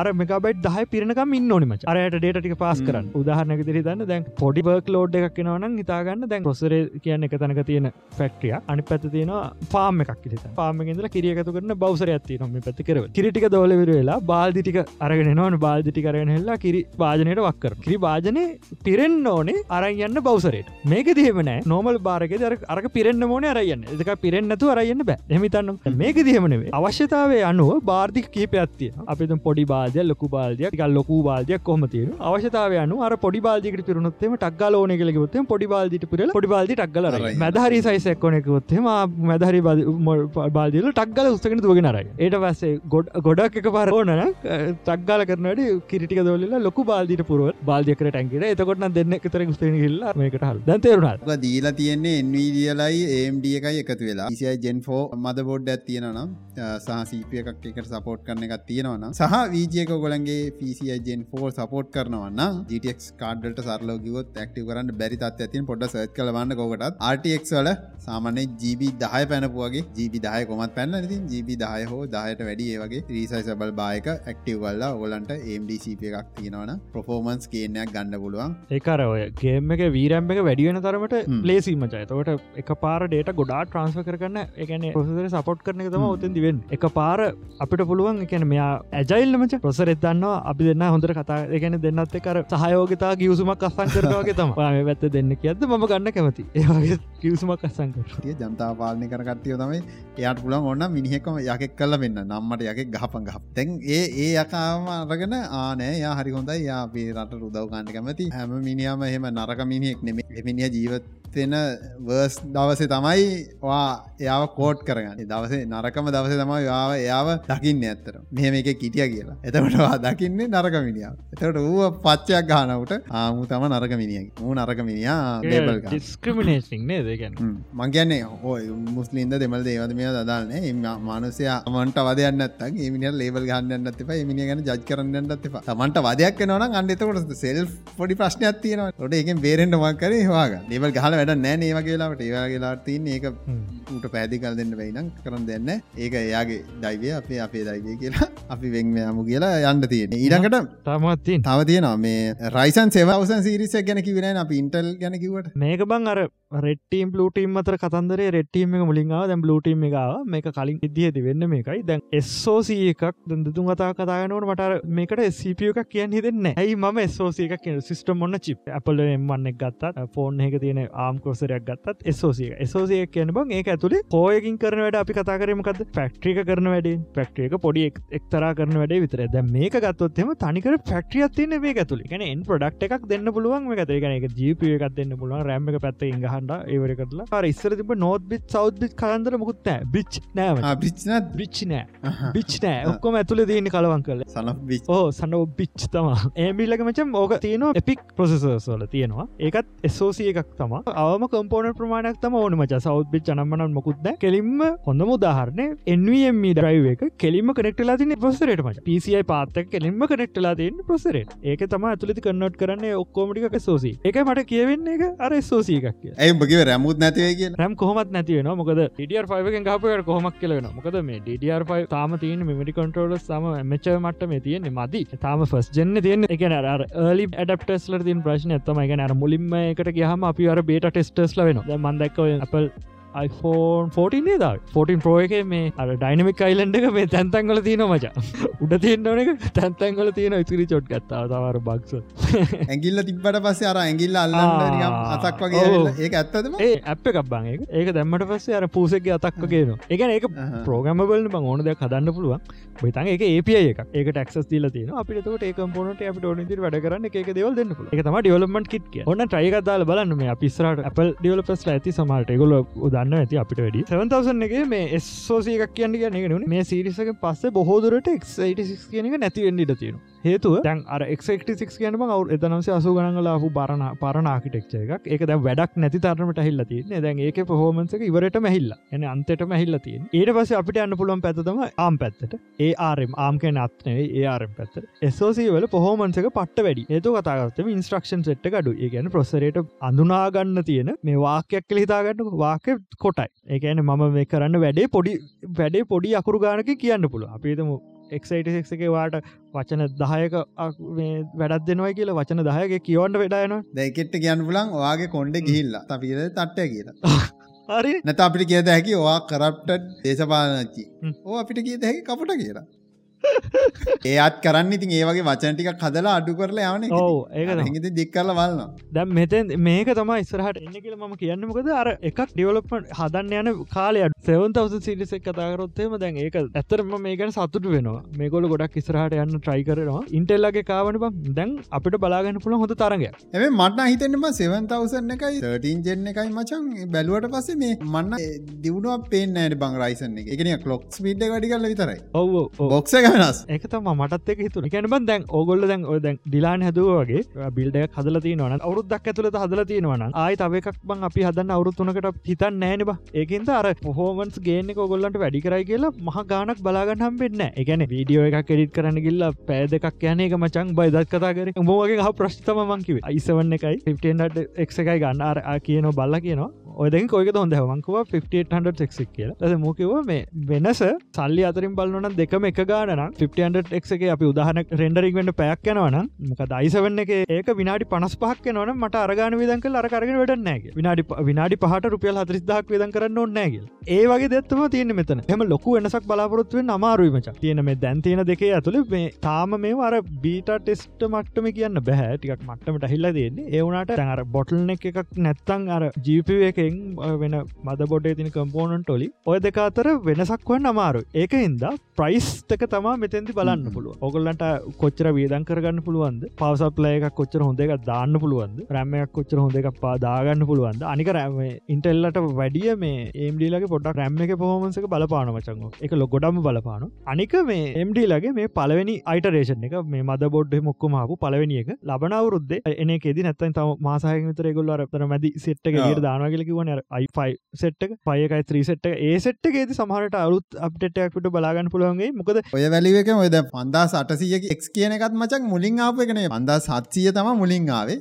අර මෙගබයිට් දහ පිරනකම ඉන්න ඕනිම අරයට ඩේට පාස් කරන්න. උදාහරනක දිරි දන්න දැන් පොඩි බර්ක් ලෝඩ් එකක් නවන හිතාගන්න දැන් පොසර කියන්න එක තැනක තියෙන ෆෙක්ටිය අනි පැත තියෙන පාම එකක් පාමගෙදල කිරියකතු කරන බවසර ඇති නොම පැති කරව කිරිටික දොලවිර වෙලා බාල්දිටික අරගෙන නවන බාල්දිටි කරගෙන හෙල්ලා කිරි වාජනයට වක්කර කිරි වාජනය පිරෙන්න්න ඕනේ අරයන්න බවසරයට මේක දිහමනෑ නොමල් බාරක දර අරක පිරෙන්න්න මෝන අරයන්න එක පිරෙන්න්නතු අරයන්න බෑ. එමිතන්න මේක දිහමනේ අවශ්‍යතාවේ අනුව බාර්ධික කීපයත්තිය අපිත පොඩි බාධය ලොකු බාල්දයක් ගල් ලොකු බාල්දයක් කොම තියෙන අවශ්‍යතාව අනු අර පොඩි බාල්දිකට පිරුණොත්තම ටක්ගල ඕන කලෙකොත් පොඩි බාල්දිට පිරල පොඩි බාල්දි ටක්ගල මැදහරි සයිසක් කොනෙකොත්ම මැදහරි බාල්දිල ටක්ගල උස්සගෙන තුවගෙනරයි ඒට පස්සේ ගොඩ ගොඩක් එක පර ඕනන තක්ගල කරනට කිරිටික දොල්ල ලොකු බාල්දිට පුරුව බාල්දිකර ටැන්කිට එතකොටන දෙන්න එකතර ස්තන හිල්ලා මේකට හල් දැතේරුණා දීලා තියෙන්නේ එන්වීඩියලයි ඒම්ඩ එකයි එකතු වෙලා. ඉසියි ජෙන්ෆෝ මද බොඩ් ඇත්තියෙනනම් සහ සීපිය එකක් එකට සපෝට් කරන එකක් තියෙනවන සහ වීජයක ගොලන්ගේ පිසිජෙන් සපෝට් කරනවන්න ජටක් කාඩට සරලෝගිවත් ඇක්ටව කරන්න බැරි තත් ඇතින් පොඩ සත් කලවන්න කොකටත් RTX වල සාමනය ජීබි දහය පැනපුුවගේ ජීබි දහය කොමත් පැන්න ඉතින් ජීබි දහය හෝ දහයට වැඩි ඒවගේ රීසයි සබල් බායක ඇක්ටව වල්ලා ඔගලන්ට MDCP එකක් තියෙනවන ප්‍රෆෝමන්ස් කියනයක් ගන්න පුළුවන්. ඒකර ඔය ගේම එක වීරම්ම එක වැඩියෙන තරමට ලේසිීමචය තවට එක පාර ඩේට ගොඩා ට්‍රන්ස්ව කරන්න එකන පොසර සපොට් කරන තම ඔතන් දිවෙන් එක පාර අපිට පුළුවන් එකන මෙයා ඇජයිල්ලමච පොසර එදන්නවා අපි දෙන්න හොඳර කතා එකන දෙන්නත් කර සහයෝගතා ගියවසුමක් අස්සන් කරනවාගේ තම පැත්ත දෙන්න කියද ම ගන්න කැමති. ඒවාගේ කිවසුමක් අස්සන් කර ජනතා පාලනය කරගත්තිය තමයි එයාට පුළන් ඔන්න මිනිහෙකම යකෙක් කල්ල වෙන්න නම්මට යකෙක් ගහපන් ගහ තැන් ඒ ඒ යකාම අරගෙන ආනෑ යා හරි හොඳයි. යා අපේ රට රුදව් ගන්න කැමති. හැම මිනිියම එහෙම නරක මිනිෙක් නෙම එමිනිිය ජීවත්වෙන වර්ස් දවසේ තමයි වා එයාව කෝට් කරගන්න. දවසේ නරකම දවසේ තමයි යාව එයාව දකින්න ඇත්තර මෙහම එක කිටිය කියලා. එතකටවා දකින්නේ නරක මිනිියාව එතකට ඌ පච්චයක් ගානවට ආමු තම නරක මිනිිය මූ නරක මිනිා ලේබල් ඩිස්ක්‍රමිනේසිං දේගැන මං කියන්නේ හෝ මුස්ලින්ද දෙමල් දේවද මේ දදාන්නේ මානුසය මන්ට වදයන්නත් මිනි ලේබල් ගන්න ඇතිප මිනි ගැන ජජ් කරන්න ඇතිප තමන්ට වදයක් නන අන්ඩතකොට සෙල් පොඩි ප්‍රශ්නයක් තියෙන ොට එක බේරෙන්ට මක්කර වාග ලේබල් ගහල වැඩ නෑ ඒවගේලාට ඒවාගේලා තින් ඒක ට පැදි කල් දෙන්න වෙයිනම් කරන දෙන්න ඒක එයාගේ දයිවය අපේ අපේ දයිවය කියලා අපි වෙංමයාමු කියලා යන්න තියෙන ඊරකට තමත්තින් තව තියෙනවා. මේ රයිසන් සේවසන් සිරිස ගැන කිවරෙන අප ඉන්ටල් ගැන කිවට මේක බං අර රෙට්ටීම් ලටීම් අතර කතන්දරේ රෙට්ටීම එක මුලින්ගාව දැම් ලටීම් එකවා මේක කලින් ඉදිහ ඇති වෙන්න මේකයි. දැන් එස්සෝස එකක් දදුතුන් කතා කතායනවට මට මේකට සපිය එකක් කියන්න හිදන්න ඇයි ම සෝස එකක් කියන සිස්ටම් ඔන්න චිප් අපල එම්වන්න ගත්තත් ෆෝන් එක තියෙන ආම් කොසරයක් ගත්තත් එසෝසිය එසෝසිය කියන බං ඒ ඇතුළේ පෝයකින් කරන වැඩ අපි කතා කරමකද ෆක්ට්‍රික කරන වැඩේ. ෆක්ට්‍රියක පොඩි එක්තරා කරන වැඩේ විතර දැ මේක ගත්තොත්ම තනිකර ෆක්ට්‍රිය තියන මේ ඇතුළි ගැන එන් ප්‍රඩක්් එකක් දෙන්න පුළුවන් මේ ඇතේ ගැන එක ජීපිය එකක් දෙන්න පුළුවන් රැම්ම එක පැත්ත ඉහහන්ඩ ඒවර කරලා. අර ඉස්සර තිබ නෝත් බිත් සෞද් කන්දර මුකුත් නෑ බිච් නෑ පිච්න බිච් නෑ? බිච් නෑ. ඔක්කොම ඇතුළ දන්න කලවන් කල සන ඕ සනෝ බිච් තම ඒමිල්ලකමචම් ඕක තියන එපික් ප්‍රසෙසර්ස් වල තියෙනවා. ඒකත් එස්සෝසිය එකක් තම අවම කම්පෝන ප්‍රමාණයක් තම ඕන මච. සෞද් බිච් නම්මනන් මොකුත්ද කෙලින්ම හොඳ මුදාහරන එන්වම් ඩ්‍රයිව එක. කෙලින්ම කනෙක්ටලා තින පොසරට මච. පිසියි පාත්තක කෙලින්ම කනෙක්ටලා තියන්න පොසරට ඒක තම ඇතුලති කන්නොට් කරන්නේ ඔක්කෝමටික සෝසි එක මට කියවෙන්නේ එක අර සෝසිය එකක් කිය ඇයිගේ රැමුත් නැතිවේ කිය රැම් කොහමත් නැතිවෙන මොකද ඩියර් ෆයික ගහපයට කොහමක් කියලෙන මොකද මේ ඩියර් ෆයි තාම තියන මිටි කොටරල සම මෙච මට මේ තියෙන්නේ මදි. තාම ෆස් ජන්න තියන්න. එක ලි ඩප්ටස්ල තින් ප්‍රශ්න ඇත්තම. එක අර මුලින්ම එකට ගහම අපි අර බේට ටෙස්ටස් ලවෙන මන්දක්ව අපල් iPhone 14 ද 14 ප්‍රෝ එක මේ අර ඩයිනමික් අයිලන්ඩ එක මේ තැන්තැන්ගල තියෙන මචා. උඩ තියන්නන එක තැන්තැන්ගල තියෙන ඉතිරි චොට් ගත්තා. තවර බක්ස ඇගිල්ල තිබට පස්ස අර ඇගිල්ල අල්ලන්න අතක් වගේ ඒ ඇත්තදම ඒ ඇප් එකක්බන් එක ඒක. දැම්මට පස්සේ අර පූසක අතක්ක කියන එක ඒක ප්‍රෝගමබල බං ඕන දෙයක් හදන්න පුළුවන්. බතන් එක ඒපිය එක ඒක ටක්ස් ල තින අපිට ඒක පොනට අප ෝනති වැඩ කරන්න එක දෙවල් දෙන්න එක තම ඩියවලමට කිට ඔන්න ට්‍රයිකදාල බලන්න මේ අපිස්රට අපල් ඩියවලපස් ඇති සමට ගොල උදන්න ඇති අපිට වැඩි 7000 එක මේ එස්සෝසිය එකක් කියන්න කියන්න න මේ සිරිසක පස්සේ බොහෝදුරට එක් කියන එක නැතිවෙන්න ඉට තියෙන හේතුව දැන් අර එක්ක් කියනම අවු එතනසේ අසු ගනගල අපපු බරණ පරණ ආකිටෙක්ච එකක්. ඒක දැ වැඩක් නැති තරමට හිල්ල තියන්නේ. දැන් ඒක පහෝමන්සක ඉවරට මැහිල්ල එන අන්තට මැහිල්ල තියෙන් ඒට පස අපිට යන්න පුළන් පැතම ආම් පැත්තට. ඒ ආරම් ආම්ක නත්නේ ඒආරම් පැත්තර එසෝසී වල පහෝමන්සක පට වැඩි. ඒතු කතාගත්තම ඉන්ස්ට්‍රක්ෂන් සෙට් අඩු ඒගැන ප්‍රොසරයට අඳුනාගන්න තියෙන මේ වාක්‍යයක් කළ හිතාගන්න වාක කොටයි. ඒකන මම මේ කරන්න වැඩේ පොඩි වැඩේ පොඩි අකුරු ගානක කියන්න පුළ අපිතම එක්සයිටක් වාට වචන දහයක වැඩත් දෙනවා කියල වචන දහයක කියවන්න වෙඩායන දැකෙට්ට කියන්න පුලන් ඔයාගේ කොන්්ඩ ගිහිල්ලා. අපිද තට්ටය කියලා. හරි. නැත අපිට කියද හැකි ඔවා කරප්ට දේශපාලනච්චි ඕ අපිට කියද හැකි කපට කියලා ඒත් කරන්න ඉතින් ඒවගේ වචනටික කදලා අඩු කරලා යවන ඕ ඒක හිති දික් කරල බලන්න දැම් මෙතන් මේක තම ඉස්රහට එන්න කියල ම කියන්නමකද අර එකක් ඩියවලප්මට හදන්න යන කාලයට සෙවන්තවස සිරිසෙක් කතාකරොත්තේම දැන් ඒක ඇත්තරම මේකන සතුට වෙනවා. මේකොල ගොඩක් ඉස්රහට යන්න ට්‍රයි කරනවා. ඉන්ටෙල්ලගේ කාවන දැන් අපිට බලාගන්න පුළ හොඳ තරග එම මට හිතෙන්ම සෙවන්තවසන්න එකයි තර්ටීන් ජෙන්න එකයි මචන් බැලුවට පස්සේ මේ මන්න දියුණුව පේනෑට බං රයිසන්නේ එකන ලොක්ස් විඩ ගඩි කල විතරයි. ඔව බොක්ස වෙනස්. එකතම මටත් එක හිතුන කැනබන් දැන් ඔගොල්ල දැන් ඔය දැන් ඩිලාන් හැදුවගේ බිල්ඩක් හදල තියනවන අවුරුද්දක් ඇතුළට හදල තියෙනවන ආයි තව එකක් බං අපි හදන්න අවුරුත්තුනකට හිතන් නෑනබ ඒකින්ද අර පොහෝමන්ස් ගේන්න ඔගොල්ලන්ට වැඩි කරයි කියලා මහ ගානක් බලාගන්නම් වෙන්න එකන වීඩියෝ එකක් කෙඩිට කරන්න ගිල්ල පෑ දෙකක් යන එක මචං බයිදත් කතා කර. මෝගේ හ ප්‍රශ්තම මංකිව අයිසවන්න එකයි 15ට එක් එකයි ගන්න. අර කියනෝ බල්ල කියනවා ඔයදැ කොයක හොඳ හමංකුව 58ක් කියල. ඇද මොකිව මේ වෙනස සල්ලි අතරින් බලන්නන දෙකම එක ගානන 50ක් අපි උදාහන රෙන්ඩරික්වට පැයක් යනවන මක දයිසවන්න එක ඒක විනාඩි පනස් පහක් යනවන මට අරගන විදක අරකරගෙන වැඩනෑ විනාඩි විනාඩි පහට රුපියල් හතරිස්දක් විදන් කරන්න ඔන්නෑගල් ඒ වගේ දෙත්තම තියෙන මෙතන. එම ලොකු වෙනසක් බලාපොරොත්තුවෙන් අමාරුවමච තියෙන මේ දැන් තියෙන දෙකේ ඇතුළ මේ තාම මේ අර බීට ටෙස්ට මට්ටම කියන්න බැහැ ටිකක් මට්ටමට හිල්ලා දෙන්නේ ඒවනට අර බොටල්න එකක් නැත්තං අර ජීප එක එකෙන් වෙන මද බොඩේ තින කම්පෝනන්ට ොලි ඔය දෙක අතර වෙනසක් වන්න අමාරු ඒක හින්දා ප්‍රයිස්තක තමා මෙතැදි බලන්න පුළුව ඔගොල්ලන්ට කොච්චර වේදන් කරගන්න පුළුවන්ද? පවසප්ලය එකක් කොච්චර හොඳ එකක් දාන්න පුළුවන්ද? රැමයක් කොච්චර හොඳ එකක් පාදාගන්න පුළුවන්ද? අනික රැම ඉන්ටෙල්ලට වැඩිය මේ ඒම්ඩීලගේ පොඩක් රැම්ම එක පොහොමසක බලපාන මචංගෝ එක ලොගොඩම බලපාන අනික මේ එම්ඩීලගේ මේ පලවෙනි අයිටරේෂන් එක මේ මද බොඩ් මොක්කමහපු පලවෙනි එක ලබනවරුද්ද එන කෙදි නැත්තන් තම මාසාහකතර ගොල්ල අරතර මැදි සෙට්ක ට දානගලකිවන අයිෆයි සෙට්ක පයකයි ත්‍රී සෙට්ක ඒ සෙට්කේද සමහට අලුත් අප්ටෙට්ක්ට බලාගන්න පුළුවන්ගේ මොකද ඔය වැලිුවක ඔයද පන්දා සටසිය එක් කියනකත් මචක් මුලින් ආප එකන. පන්දා සත්සිය තම මුලින් ආවේ.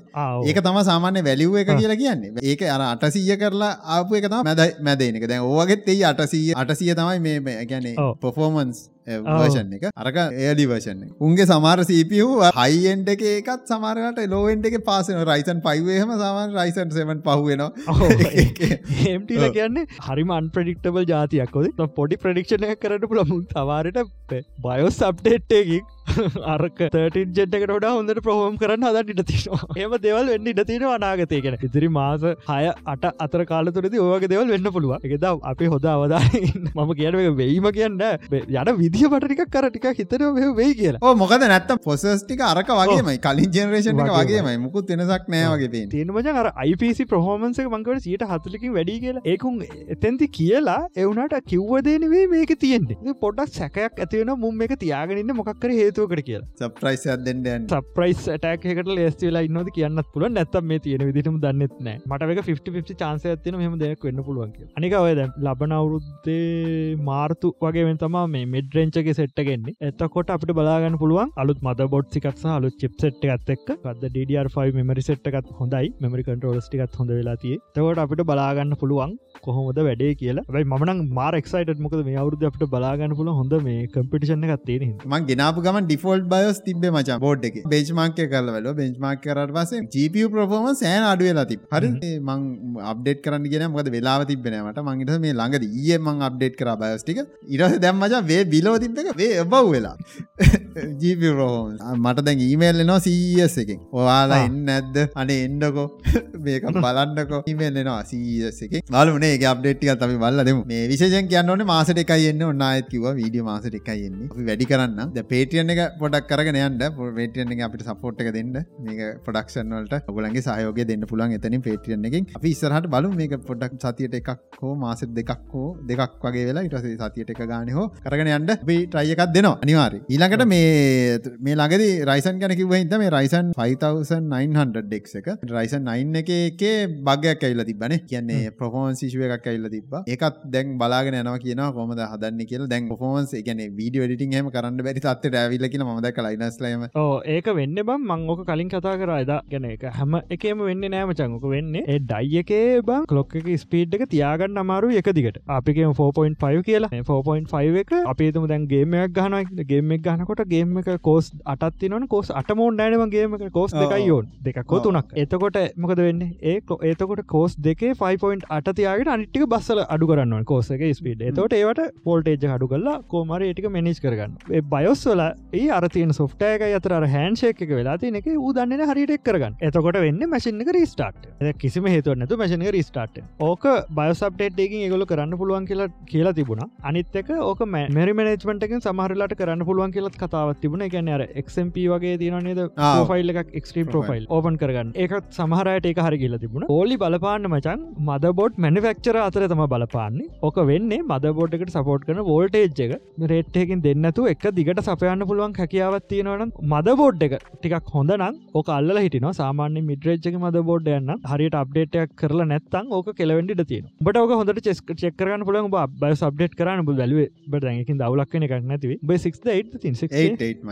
ඒක තම සාමාන්‍ය වැලිුව එක කියලා කියන්නේ. ඒක අර අටසීය කරලා ආපු එක තම මැද මැදනක දැන් ඕවගෙත් ඒ අටසීය. අටසිය තමයි මේ ගැනේ පොෆෝමන්ස් වර්ෂන් එක. අරක ඒඩි වර්ෂන් උන්ගේ සමාර සපියූ හයින්ඩ එක එකත් සමාරට ලෝෙන්ඩ එක පාසන රයිසන් පයිවේහම සමාන් රයිසන් සෙමන් පහුවෙනවා ඒම්ටල කියන්නේ හරිම අන්ප්‍රඩික්ටබල් ජාතියක්කොද පොඩි ප්‍රඩික්ෂණය කරට පුළමුන් තවාරට බයෝස් අප්ඩේට්ටයකින් අරක තටින් ජෙට්කට ොඩ හොඳට ප්‍රහෝම් කරන්න හදට ඉට තිනවා ඒම දෙවල් වෙන්න ඉට තියෙන අනාගතය කියෙන ඉදිරි මාස හය අට අතර කාලතුරදි ඕගේ දෙවල් වෙන්න පුළුව එකද අපි හොද අවදා මම කියන වෙයිම කියන්න යට විදිහ පටික කරටික හිතර වෙයි කියලා. මොකද නැත්ත පොසස්ටික අරක වගේමයි. කලින් ජෙනරේෂන් වගේමයි. මුකුත් වෙනසක් නෑ වගේ තියෙනමජ අර අයිපසි ප්‍රහෝමන්සක මංකට සියට හතුලකින් වැඩි කියලා. ඒකුන් එතැන්ති කියලා එවුනට කිව්වදේනවේ මේක තියෙන්නේ. පොඩක් සැකයක් ඇතිවෙන මුම් එක තියාගෙනන්න මොක්කර හේතු හේතුවකට කියලා. සප්‍රයිස් දෙන්න සප්‍රයිස් ටක් ලේස්ට වෙලා ඉන්නද කියන්න පුල නැත්තම් මේ තියෙන විදිටම දන්නෙත්න මට 50 චාන්සය ඇතින මෙම දෙයක් වෙන්න පුළුවන් අනික ඔයද ලබන අවුරුද්දේ මාර්තු වගේ තම මේ මෙඩ්රෙන්චගේ සෙට්ටගෙන්නේ එතකොට අපිට බලාගන්න පුළුවන් අලුත් මද බොඩ් සිකත් අලු චිප් සෙට් ඇත්තෙක් ගද ඩඩR5 මෙමරි සෙට්ටකත් හොඳයි. මෙමරි කටරෝස්ටිකත් හොඳ වෙලා තිය තවට අපිට බලාගන්න පුළුවන් කොහොමද වැඩේ කියලා. යි මන මාර එක්සයිට මොකද මේ අවුරුද අපට බලාගන්න පුල හොඳ මේ කම්පිටිෂන එකත් තියෙන ම ගෙනාපු ගම ඩිෆෝල්ට් බයස් තිබ මචා බෝඩ් එක. බේජ්මාක්‍ය කරලවල බෙන්ජ්මාක් කරට පස ජීපිය ප්‍රෆෝම සෑන අඩුවෙලා තිබ හරි මං අප්ඩේට් කරන්න ගෙන මොකද වෙලා තිබෙනට මංගට මේ ළඟද ඒ මං අප්ඩේට් කර බයස්ටික ඉරස දැම්මචා වේ බිලෝ තිබ එක වේ එබව් වෙලා. ජීපි රෝහෝම මට දැන් ඊමේල් නවා සීස් එකින්. ඔයාලා එන්න ඇද්ද අනේ එන්නකෝ. මේක බලන්නකෝ. ඉමල්ලනවා සීස් එක බලුනේ අප්ඩේට්ටික අපි බල්ල දෙම. මේ විශෂන් කියන්න ඕන මාසට එකයි එන්න. ඔන්න අයත් කිව වීඩිය මාසට එකයි එන්නේ. වැඩි කරන්න ද පේටියන එක පොඩක් කරගෙන යන්න. පේටියන් අපිට සපෝට් එක දෙන්න. මේක පොඩක්ෂන් වලට ඔගලන්ගේ සහයෝග දෙන්න පුළන් එතනින් පේටියන් එකින්. අපි ඉස්සරහට බලු මේක පොඩක් සතියට එකක් හෝ මාසෙත් දෙකක් හෝ දෙකක් වගේ වෙලා ඉටසේ සතියට එක ගාන හෝ කරගෙන යන්න. අපි ට්‍රයියකක් දෙනවා අනිවාරි ඊළඟට මේ මේ ළඟදි රයිසන් ගැන කිව හිත මේ රයිසන් 5900 එක. රයිසන් 9 එක එකේ බගයක් ඇල්ල තිබන කියන්නේ ප්‍රෆෝන් සිශුව එකක් ඇල්ල තිබ එකත් දැන් බලාගෙන යනවා කියන කොමද හදන්න කියල. දැන් පොෆෝන්ස් ගැන වීඩිය ඩිටින් හම කරන්න බැරි තත්ත ඇවිල්ල කියන මදක ලයිනස්ලම ඕ ඒක වෙන්න බම් මං ඕක කලින් කතා කර. එදා ගැන එක හැම එකම වෙන්න නෑම චංගක වෙන්නේ ඒ ඩයි එකේ බං කලොක් එක ස්පීඩ් එක තියාගන්න අමාරු එක දිගට. අපිකම 4.5 කියලා. 4.5 එක අපේතුම දැන් ගේමයක් ගහන ගේමක් ගහනකොට ගේම එක කෝස් අටත් නන කෝස් අටමෝන් නෑනවගේම කෝස් දෙකයි යෝන් දෙකක් කොතුනක් එතකොට මොකද වෙන්න? ඒ ඒතකොට කෝස් දෙකේ 5.8 තියාගෙන අනිටික බස්සල අඩු කරන්න කෝස එක ස්පීඩ් එතකොට ඒවට පෝල්ටේජ හඩු කල්ලා කෝමර ඒටික මෙනිස් කරගන්න. බයොස්වල ඒ අරතියන සොෆ්ටයක අතර හැන්ශේක වෙලා තියනෙ දන්න හරිට කරගන්න. එතකොට වෙන්න මැසින් එක රිස්ටාට් කිසිම හේතුව නැතු මැසින රිස්ටාට් ඕක බයසප්ටේට්කින් ඒගොල කරන්න පුළුවන් කියලා කියලා තිබුණ. අනිත්තක ඕක මැරි මනේජමටකින් සමහරලාට කරන්න පුළුවන් කියලත් කතාවත් තිබුණ. ගැන අර එක්ම්ප වගේ තියනනේද ෆයිල් එකක් එක්ස්ට්‍රීම් ප්‍රෝෆයිල් ඕපන් කරගන්න. ඒකත් සමහරයට ඒක හරි කියලා තිබුණ. ඕලි බලපාන්න මචන් මදබොඩ් මැනිෆක්චර අතර තම බලපාන්නේ. ඕක වෙන්නේ මදබොඩ්කට සපෝට් කන වෝල්ටේජ් එක. රේට්ටයකින් දෙන්නතු එක දිගට සපයන්න පුළුවන් හැකියාවත් තියෙනවන මදබෝඩ් එක ටිකක් හොඳනම් ඕක අල්ල හිටින සාමාන්‍ය මිඩරේජ්ක මද බෝඩ් යන්න හරියට අප්ඩේටයක් කරලා නැත්තන් ඕක කෙලවෙඩි තියෙන බට ඕක හොඳට චෙස්ක චෙක්කරන්න පුළන් බ සබ්ඩේට් කරන්න බ බැලුව බටැකින් දවලක්න එකක් නැතිව. බ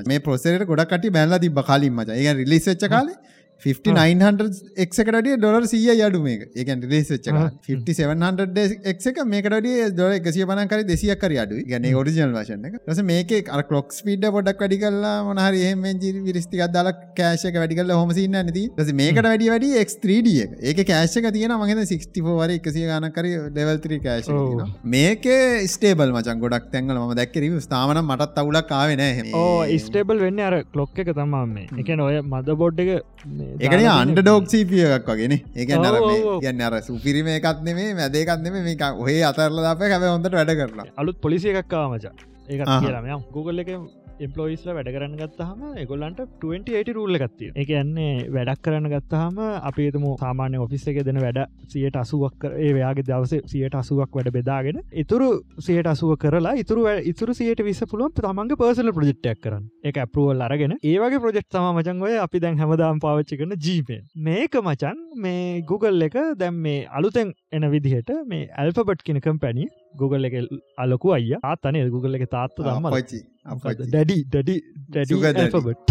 මේ පොසෙට ගොඩක්ට බැල්ල තිබ කලින් මච. ඒ රිලිස්ච්ච කාලේ 5900 එක්කටඩිය ඩොලර් සිය අඩු මේක. ඒකන් රිලේස්ච්ච 5700 එක්. මේකටඩිය දොර එකසිය පනකර දෙසියක් කර අඩු ගැන ඔරිජනල් වශන රස මේක අර කලොක් පිඩ පොඩක් වැඩි කල්ලා මොනහරි එහම විරිස්තික දල කෑශක වැඩිකල හොමසින්න නැති ස මේකට වැඩි වැඩි එක්3ඩිය ඒක කෑශක තියෙන මගේ 64 වර එකසිය ගනකර ඩෙවල්ත්‍රී කෑශ මේක ස්ටේබල් මචන් ගොඩක් තැන්ගල ම දැක්කර ස්ථාමන මටත් අවුලක් කාවෙන ඕ ස්ටේබල් වෙන්න අර කලොක් එක තමා මේ එක ඔය මද බොඩ් එක එකන අන්ඩ ඩෝක් සීපිය එකක් වගෙන එක නර ගන්න අර සුපිරිම එකත් නෙමේ මැදේකත්නෙම මේ ඔහේ අතරල අප හැබ හොඳට වැඩ කරලා. අලුත් පොලිසි එකක්කා මචා. ඒක කියලම Google එක එම්පලෝයිස්ල වැඩ කරන්න ගත්තහම එගොල්ලන්ට 28 රුල්ල ගත්තිය එක යන්නේ වැඩක් කරන්න ගත්තහම අපේතුම සාමාන්‍ය ඔෆිස් එක දෙන වැඩ සියට අසුවක් ඒ වයාගේ දවස සියට අසුවක් වැඩ බෙදාගෙන ඉතුරු සියට අසුව කරලා ඉතුරු ඉතුරු සියට විස පුළුවන් තමන්ගේ පර්සල ප්‍රජෙක්්ටක් කරන්න. එක ඇපරුවල් අරගෙන ඒවගේ ප්‍රජෙක්් තම මචන්ගොය අපි දැන් හැමදාම් පාවිච්චි කරන ජීපෙන් මේක මචන් මේ Google එක දැම් මේ අලුතෙන් එන විදිහට මේ ඇල්පබට් කෙනකම් පැණි Google එක අලොකු අයිය. ආතනය Google එක තාත්ත දම්ම ඩඩි ඩඩි ඩඩිල්පබට්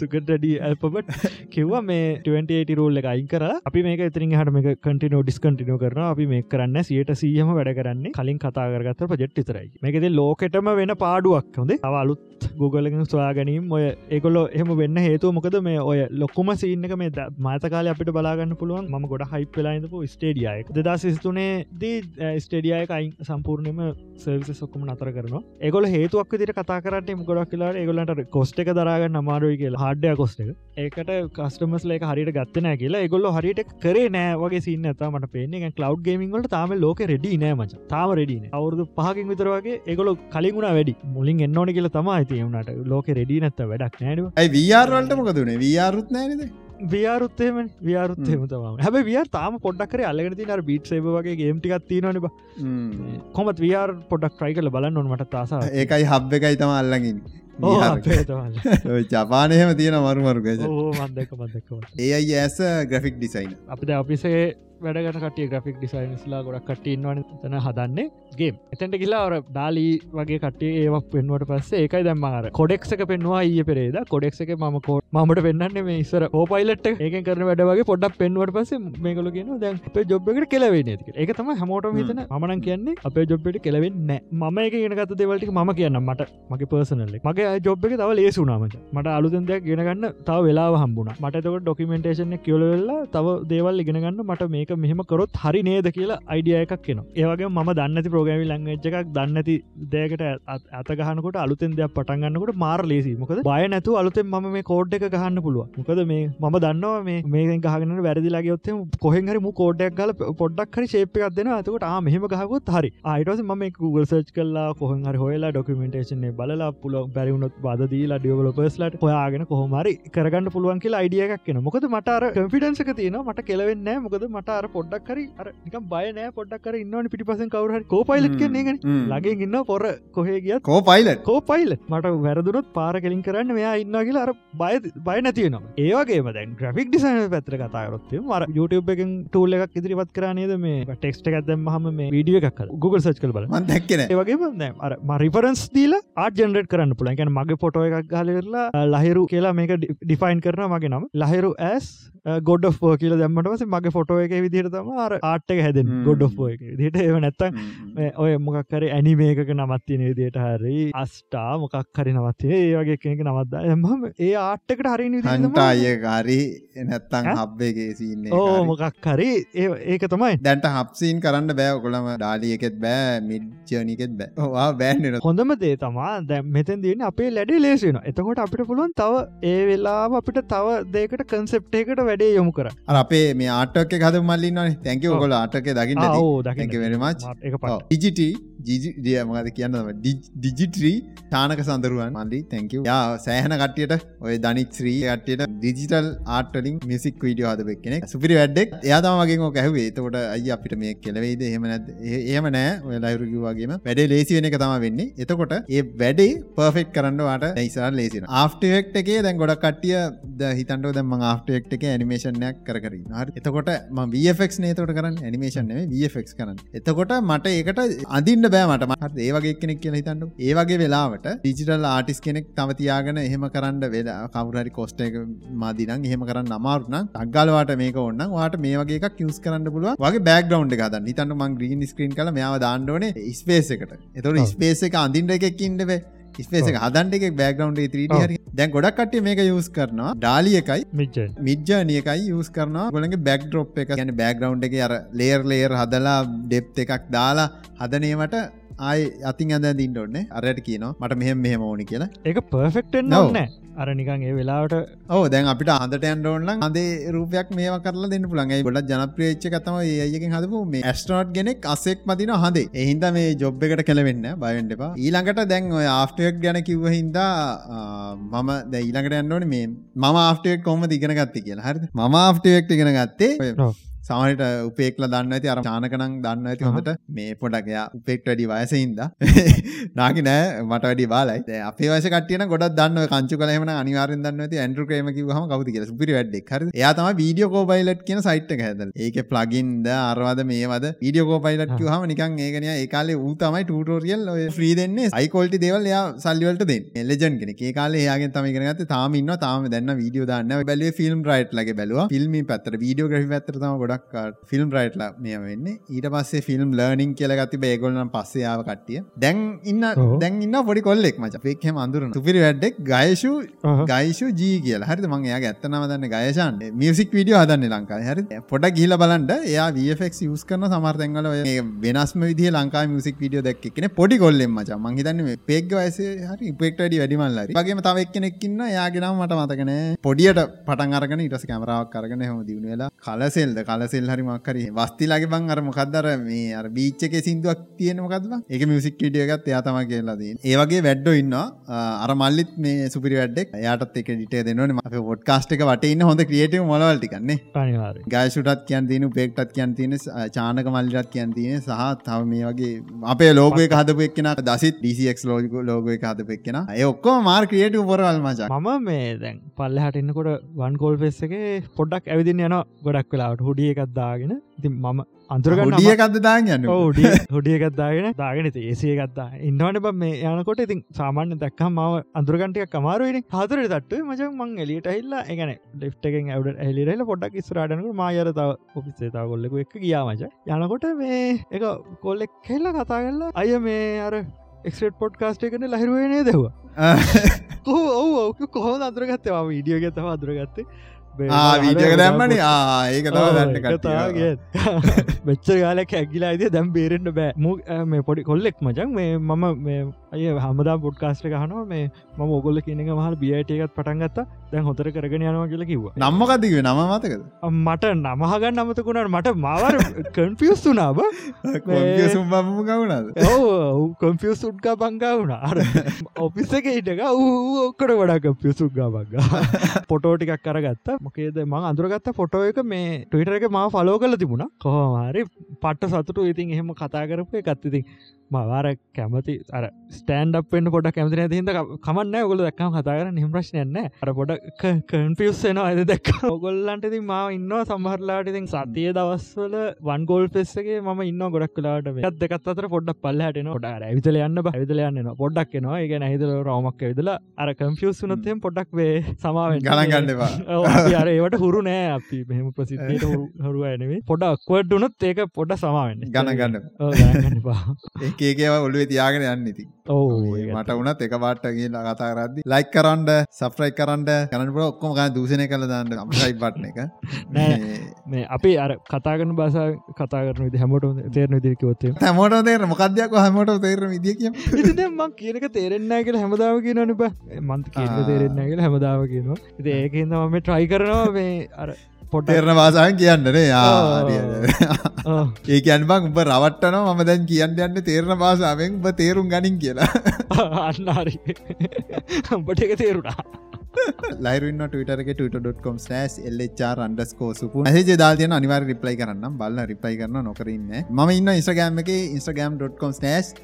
සුකටඩි ඇල්පබට් කිව්වා මේ 28 රෝල්ල එක අයින් කර අපි මේක ඉතිරින් හට මේ කටිනෝ ඩිස්කටිනෝ කරන අපි මේ කරන්න සියට සීහම වැඩ කරන්නේ. කලින් කතාගරගත්ත ප්‍රජෙට් තරයි මේකෙද ලෝකෙටම වෙන පාඩුවක්. හොඳේ? අලුත් Googleකින් සොයා ගැනීම. ඔය ඒකොලො එහම වෙන්න හේතු මොකද? මේ ඔය ලොක්කුම සිීන්නක මේ මාතකාල අපිට බලාගන්න පුළුවන්. ම ගොඩ හයිප් වෙලායිඳපු ස්ටේඩියයක දෙදා සිස්තුනේ දී ස්ටේඩියයක අයින් සම්පූර්ණයම සර්විස සොක්කම නතර කරනවා ඒගොල හේතුවක් දිට කතා කරට ගොඩක් කියලා ඒගොලට කොස්ට එක දරගන්න අමාරුයි කියලා හඩ්ඩය කොස්ට එක ඒකට කස්ටමස් ලේක හරිට ගත්තනෑ කියලා ඒගොල්ල හරිට කරේ නෑ වගේ සින්න ඇත මට පේන්නේ කලව් ගේමින්ගලට තාම ලෝක රෙඩි නෑමච තාම රෙඩින අවුරදු පහකින් විතරවගේ ඒගොල කලින්ගුණ වැඩි මුලින් එන්නෝන කියල තමයි තියවුණට ලෝක රෙඩි නැත්ත වැඩක් නෑඩ ඇයි වියාරවලට මොකදුනේ වියාරුත් නෑනද වියාරුත්තේම වියාරුත්තේම තම හැබ විය තාම පොඩ්ඩක්කර අල්ලගෙන තින බීට් සේබ වගේ ගේම්ටිකක් තියනන කොමත් වියාර් පොඩක් ්‍රයි කල බලන්න නොනට තාසා ඒකයි හබ් එකයි තම අල්ලගින් ජපානයම තියෙන මරුමරුග ඒ ඇස ග්‍රෆික් ඩිසයින් අපිද අපිසේ වැඩගට කටිය ග්‍රෆික් ඩිසයින්ස්ලා ගොඩක් කට ඉන්නවන තන හදන්නේ ගේ එතැට කියලා ඔර ඩාලී වගේ කටේ ඒවක් පෙන්වට පස්සේ ඒකයි දැම්මර කොඩෙක්ක පෙන්වා ඒ පෙරේද. කොඩෙක් එක ම කෝ මට පෙන්න්න මේ ඉස්සර ඕපයිලට ඒක කරන වැඩ වගේ පොඩක් පෙන්වට පස මේකල කියන දැන් අපේ ජොබ්බකට කෙලවෙන ඒක තම හමෝටම හිතන. මනන් කියන්නේ අපේ ජොබ්බට කෙලවෙන්න ම එක ගෙනගත දෙවලට ම කියන්න මට. මගේ පර්සනල්ල මගේ ජොබ් එක තව ලේසුනාමට මට අලුතන් දෙයක් ගෙනගන්න තව වෙලා හම්බුණ මට තක ඩොකිමෙන්ටේෂන කියලවෙල්ලා තව දේවල් ඉගෙනගන්න මට මේ මේක මෙහම කරොත් හරි නේද කියලා අයිඩිය එකක් කියෙන ඒවගේ ම දන්නති ප්‍රෝගමි ලංගච්ච එකක් දන්නති දෑකට ඇත ගහනකොට අලුතෙන් දෙයක් පටන්ගන්නකොට මාර ලේසි මොකද බය නැතු අලුතෙන් ම මේ කෝඩ් එක ගහන්න පුළුව මොකද මේ මම දන්නවා මේ මේ ගහන වැරදිලාගයොත්තේ කොහෙහරි මු කෝඩ්ඩක් ගල පොඩ්ඩක් හරි ශේපයක් දෙන්න අතකට ආ මෙහම ගහකුත් හරි. අයිටස ම Google සර්ච් කල්ලා කොහන් හරි හොයලා ඩොකමෙන්ටේෂන බලලා පුල බැරිවුණොත් බදදීලා ඩියවලොපස්ලට හොයාගෙන කොහොමරි කරගන්න පුළුවන් කියලා අයිඩිය එකක් කියෙන මොකද මටර කම්ෆිඩන්සක තියෙන මට කෙලවෙන්න මොකද මට අර පොඩ්ඩක් හරි අර නිකම් බයනෑ පොඩ්ඩක් කර ඉන්නවන පිටිපසෙන් කවරහරි කෝපයිලට් කියන්නේ ලගේ ඉන්න පොර. කොහේ ගිය කෝ පයිලට කෝ පයිල මට වැරදුනොත් පාර කෙලින් කරන්න මෙයා ඉන්න කියලා අර බය බය නැතිවනවා ඒවගේ දැන් ග්‍රෆික් ඩිසයින පැත්‍ර කතාරොත්තේ මර YouTube එකෙන් ටූල් එකක් ඉදිරිපත් කරනේද මේ ටෙක්ස්ට එකක්දම හම මේ වීඩිය එකක් Google සච් කල බල දැක්කෙන ඒවගේ අර මරිෆරන්ස් දීල ආට ජෙනරට කරන්න පුළන් ගැන මගේ පොටෝ එකක් ගලරලා ලහිරු කියලා මේක ඩිෆයින් කරන මගේ නම්. ලහිරු ඇස් ගොඩ ෝ කියල දැම්මටස මගේ ෆොටෝ එක විදිර තම අර ආට්ක හැදෙන් ගොඩ ෝ එක දිට ඒව නැත්තන් ඔය මොකක්කර ඇනිමේක නමත්තින විදියට හරි අස්ටා මොකක් හරි නවත්තේ ඒ වගේ කෙනෙක නවත්ද. එම ඒ ආට්ටකට හරි හන්ටාය ගාරි නැත්තං හබ්බේගේ සින්නේ ඕ මොකක් හරි. ඒක තමයි. දැන්ට හප්සීන් කරන්න බෑ. කොළම ඩාලියකෙත් බෑ මිඩ්ජනිකෙත් බෑ. බෑන්ඩ හොඳම දේ තමා. දැ මෙතන් දන්න අපේ ලැඩි ලේසින එතකොට අපිට පුළුවන් තව ඒ වෙලා අපිට තව දේකට කන්සෙප්ටේකට වැඩේ යොමු කර අපේ මේ ආටක හද මල්ලින්න තැක ඔගොල ආටක දකින්න දකිමච ඉජිට ජිජිය මගද කියන්න ඩිජිට්‍රී ටානක සඳරුවන්. මල්ලි තැක යා සෑහන කට්ටියට ඔය දනිත්්‍රී කට්ටියට ඩිජිටල් ආටලින් මිසික් වීඩියෝ හද කෙනෙ සුපිරි වැඩෙක් එයාතම වගේ ෝක හැවේ තකොට අයි අපිට මේ කෙලවෙයිද එහෙම ඒම නෑ. ඔය ලයිරුග වගේම. වැඩේ ලේසි වෙන එක තම වෙන්නේ. එතකොට ඒ වැඩේ පර්ෆෙක්් කරන්නවාට ඇයිසාර ලේසින ආෆ්ටෙක්් එකේ දැන් ගොඩක් කට්ටිය ද හිතන්ට දැම ආෆ්ටෙක්් එක ඇනිමේෂන්යක් කරන හරි. එතකොට ම වෆෙක් නේතකට කරන්න? ඇනිමේෂන් වෆෙක් කරන්න. එතකොට මට ඒකට අදින්න බෑ මට. මහත් ඒවගේ කෙනෙක් කියලා හිතන්න ඒවගේ වෙලාවට ඩිජිටල් ආටිස් කෙනෙක් තවතියාගෙන එහෙම කරන්න වෙලා කවුරරි කොස්ට එක මදිනං එහෙම කරන්න අමාරුන අක්ගලවාට මේක ඔන්න වාට මේ වගේ යස් කරන්න පුළුව වගේ බෑග්‍රවන්් එක ද නිතන්න මං ග්‍රීන් ස්ක්‍රීන් කල මෙයාව දාන්නඩනේ ස්පේස එකට. එතොට ස්පේස එක අඳින්ට එකක් ඉන්නවේ ස්පේස හදන්ට එක බෑග්‍රවන්් ත්‍රීඩ දැන් ගොඩක් කටේ මේක යස් කරනවා. ඩාලි එකයි. මිජ්ජානියකයි යස් කරනවා. ගොළගේ බැක් ඩ්‍රොප් එක. ගැන බෑග්‍රවන්් එක අර ලේර් ලේර් හදලා ඩෙප් එකක් දාලා හදනීමට ආය අතින් අද දින්න ඔන්න අරයට කියනවා. මට මෙහෙම මෙහෙම ඕනි කියලා. ඒක පර්ෆෙක්ටෙන් නෑ අර නිකන් ඒ වෙලාවට ඕ දැන් අපිට අන්දට ඇන්ඩෝන්න අදේ රූපයක් මේ කරලා දෙන්න පුළන්ගේ ගොඩ ජනප්‍රියච්ච කතම ඒයකින් හදපු මේ ඇස්ටනෝට් ගෙනෙක් අසෙක් මතින හදේ එහින්ද මේ ජොබ් එකට කෙලවෙන්න බයන්ටපා ඊළඟට දැන් ඔය ආෆ්ටයක් ගැන කිව්ව හින්දා මම ද ඊළඟට ඇන්නවන මේ මම ආෆ්ටයක් කොම දිගෙන ගත්ති කියලා. හරි මම ආෆ්ටයක් ඉගෙන ගත්තේ සමට උපෙක්ල දන්න ඇති අර චානකනං දන්න ඇති හොඳට මේ පොඩක්යා උපෙක්ට වැඩි වයසහින්ද නාකි නෑ මට වැඩි බාලයි. අපේ වස කටියන ගොඩ දන්න කංචු කලම අනිවාරෙන් දන්න ඇති. ඇන්ඩු ක්‍රේම කිවහම කවති කියල. පිරි වැඩ්ඩක්. හර. එයාතම වීඩියෝ කෝපයිලට් කියන සයිට් හැද ඒක ප්ලගින්ද අරවාද මේවද වීඩියෝ කෝපයිලට් කිවහම නිකන් ඒකනය ඒකාලේ තමයි ටූටෝරියල් ්‍රී දෙන්නේ. අයිකෝල්ටි දෙවල් එයා සල්ලිවලට දෙන්න. එල්ලජන් කෙන ඒ කාලේ යාගෙන් තමයිකනගත තාම ඉන්න තාම දැන්න වීඩියෝ දන්න බැලේ ෆිල්ම් රයිට් ලගේ බැලවා. ෆිල්ම් පැත්තර වීඩියෝ ග්‍රහි ඇතරතම ගොඩක් ගොඩක් ෆිල්ම් රයිට්ලා මේ වෙන්නේ. ඊට පස්සේ ෆිල්ම් ලර්නිින් කියල ගති බේගොලන පස්සයාව කට්ටිය. දැන් ඉන්න දැන් ඉන්න පොඩි කොල්ලෙක් මච. පෙක්හෙම අඳුරන තුපිරි වැඩෙක් ගයශු ගයිශු ජී කියලා. හරි මං එයා ඇත්තනව දන්න ගයශන් මියසික් විඩියෝ හදන්න ලංකා හරි පොඩ ගිල බලන්ට එයා වෆක් යස් කරන සමර්තැන්ගල වෙනස්ම විදි ලංකා මියසික් විඩියෝ දැක් කෙන පොඩි කොල්ලෙම මච. මංහිතන්න පෙක් වයසේ හරි පෙක්ටඩි වැඩිමල්ල වගේම තව එක්කෙනෙක්කින්න යාගෙනම් මට මතකන පොඩියට පටන් අරගෙන ඉටස කැමරාවක් කරගෙන හම දියුණවෙලා කලසෙල්ද කලසෙල් හරි මක්කර වස්තිලාගේ බං අර මොකක්දර මේ අර බීච්චක සිින්දුවක් තියෙන මොකක්ද ඒක මියසික් ටියගත් එයාතම කියලාද ඒවගේ වැඩ්ඩ ඉන්න අර මල්ලිත් මේ සුපිරි වැඩක් යාටත් එක ඩිටේ දෙනවන අප ොඩ් කාස්ටක වටඉන්න හොඳ ක්‍රියටව මොලවල්ටිකන්නේ ගයසුටත් කියන් තියන පෙක්ටත් කියන් තියෙන චානක මල්ලිරත් කියන් තියෙන සහ තව මේ වගේ අපේ ලෝකය හදපු එක්ෙන දසිත් ඩිසික් ලෝක ලෝකය හදපු එක්ෙන ඒ ඔක්කෝ මාර් ක්‍රියට උපරවල් මචා. මම මේ දැන් පල්ලහට එන්නකොට වන් කෝල් පෙස් එක පොඩ්ඩක් ඇවිදින්න යන ගොඩක් වෙලාට හුඩිය එකක් දාගෙන ඉතින් මම අන්තුරගන්න ියකක්ද දාගන්න හොඩියකත්දාගෙන දාගෙන ඒසිය ගත්තා ඉන්නවන බ මේ යනකොට ඉතින් සාමාන්‍ය දක්කම් මාව අන්දුරගන්ටයක් කමාරුවනි හතර තට මචක් මං එලියට හිල්ලා එකන ලිට්ගෙන් ඇවඩ එලිරල පොඩක් ස්රාටනක මායරතාව ඔපිස්සේතා කොල්ලෙකු එක ගියාමච යනකොට මේ එක කොල්ලෙක් කෙල්ල කතා කරලා අය මේ අර එක්ට පොට් කාස්ට එකන ලහිරුවනේ දෙවා ඔහු ඔහු කොහො අදුරගත්තවා වීඩියෝ ගතව අදුරගත්තේ වීඩියක දැම්මන? ඒක තව වෙච්ච ගාල කැගිලා අයිද දැම් බේරෙන්ට බෑ. මු පොඩි කොල්ලෙක් මචන් මේ මම මේ අය හමදා පොඩ්කාස්ට ගහනවා මේ ම ඔගොල්ල කියනක මහල් බියටයකත් පටන්ගත්ත දැන් හොතර කරගෙන යනවා කියලා කිව නම්මකතිව නම මතකද? මට නමහගන්න අමතකුණට මට මවර කන්පියස් සුම්බම ගවුණද ඔ කොම්පියස් උඩ්ගා බංගා වුණ. අර ඔපිස්ස එක ඉටක ඌ ඔක්කට වඩා කම්පියසුක්ගා බංගා පොටෝටිකක් කරගත්ත මොකේද? මං අඳුරගත්ත ෆොටෝ එක මේ ටවිටර එක ම ෆලෝ කල තිබුණ. කොහමාරි පට්ට සතුට. ඉතින් එහෙම කතා කරපය ගත්තිතින් මවාර කැමති අර ස්ටන්ඩ පෙන් පොඩ කැමතින හිද කමන්න ඔගොල දක්කම කතාර නිම ප්‍රශ්නයන්න අර පොඩ කන්පියස්සෙන අද දැක් ඔගොල්ලන්ට ති ම ඉන්න සම්හරලාට ඉතින් සතිය දවස්වල වන් ගෝල් පෙස්සගේ ම ඉන්න ගොඩක් කලාට ත් දෙකත් අතර පොඩක් පල්ලහටන ොඩ ඇවිතල යන්න බහිදල යන්න පොඩක් නවා ඒ නැහිදල රෝමක් විදලා අර කම්පියස් වනතයෙන් පොඩක් වේ සමාවෙන් ගලගන්නවා අර ඒවට හුරු නෑ අපි. මෙහම ප්‍රසිද්ධට හරුව ඇනේ පොඩක් වඩ්ඩුනත් ඒක පොඩ සමාවෙන්න. ගණගන්න ඒකේකව ඔලුව තියාගෙන යන්න ඉති මට වනත් එක පාට කියලා කතා කරදදි ලයික් කරන්ඩ සෆ්‍රයි කරන්ඩ කනට ඔක්කොම ගන්න දූෂණය කළ දන්න අමසයි පට්න එක. මේ අපි අර කතාගන බස කතා කරන විදි හැමෝට තේරන දිරිකවත්තේ හැමෝට තේර මොකදයක් හැමෝට තේර විදිිය ම කියනක තේරෙන්න කියල හැමදාව කියන නිබ මන්ත කියන්න තේරෙන්න කියල හැමදාව කියනවා. ඒකන්ද මම ට්‍රයි කරනවා මේ අර පොටේරන වාසාන් කියන්නනේ ඒ කියන් බං උඹ රවට්ටන ම දැන් කියන්න යන්න තේරණ භාසාාවෙන් උඹ තේරුම් ගනින් කියලා. අන්නාරි උඹට එක තේරුණා. ලයිරන්න ටටක ට.කොම් ස් එල්චර් අන්ඩස්කෝ සුපු හජ දාතියන අනිවාර රිප්ලයි කරන්න බල්ල රිප්ලයි කරන නොකරන්න ම ඉන්න ඉස්ගෑම් එක ඉස්ටගම්.කොම් ස්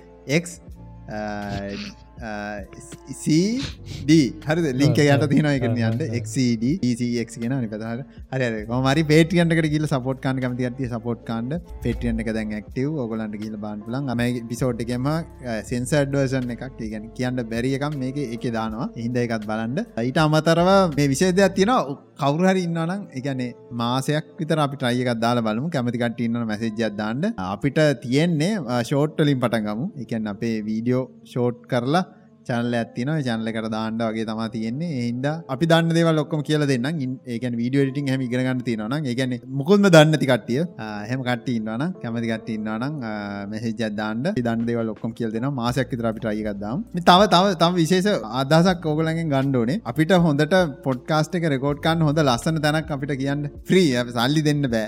එක් සD හරි ලින්ක යට තින එක යන්න එක්D ECX ගෙන නිපතහර හරි මරි පේටියන්ට ගිල සපෝට් කාන් කමති ඇති සපෝට් කාන්ඩ පෙටියන් එක දැන් ක්ටව ඔගලන්ට ගිල බාන් පුලන් ම පිසෝට්කම සෙන්සර්ඩර්සන් එකක්. ගැන කියන්න බැරි එකම් මේක එක දානවා. හින්ද එකත් බලන්ඩ ඊට අමතරව මේ විශේදයක් තියෙන කවුරහරි ඉන්නනම් එකනේ මාසයක් විතර අපි ට්‍රයියකක් දාලා බලමු. කැමතිකට ඉන්න මැසේජ්ජත් දාන්න. අපිට තියෙන්නේ uh, ෂෝට්ටලින් පටන්ගමු එකන් අපේ වීඩියෝ ෂෝට් කරලා චනල ඇතින චනලකට දාන්න වගේ තම තියෙන්නේ. එහින්ද අපි දන්න දේව ලොක්කම කියල දෙන්න ඒකන් වීඩියෝ ටින් හම ඉගෙනගන්න තිනවන ඒගැන මුකුල්ම දන්නති කට්ටිය හෙම කට ඉන්නවන කැමති කට ඉන්නවනම් මෙහජ දාන්න. දන්න දේව ලොක්කොම් කියල් දෙෙන මාසයක් තර අපිට අයිගත්දාම් තව තව තම විශේෂ අදසක් ඕගලගෙන් ගණ්ඩෝනේ අපිට හොඳට පොඩ්කාස්ට එක රෙකෝඩ්කන් හොඳ ලස්සන තැනක් අපිට කියන්න. ්‍රී සල්ලි දෙන්න බෑ.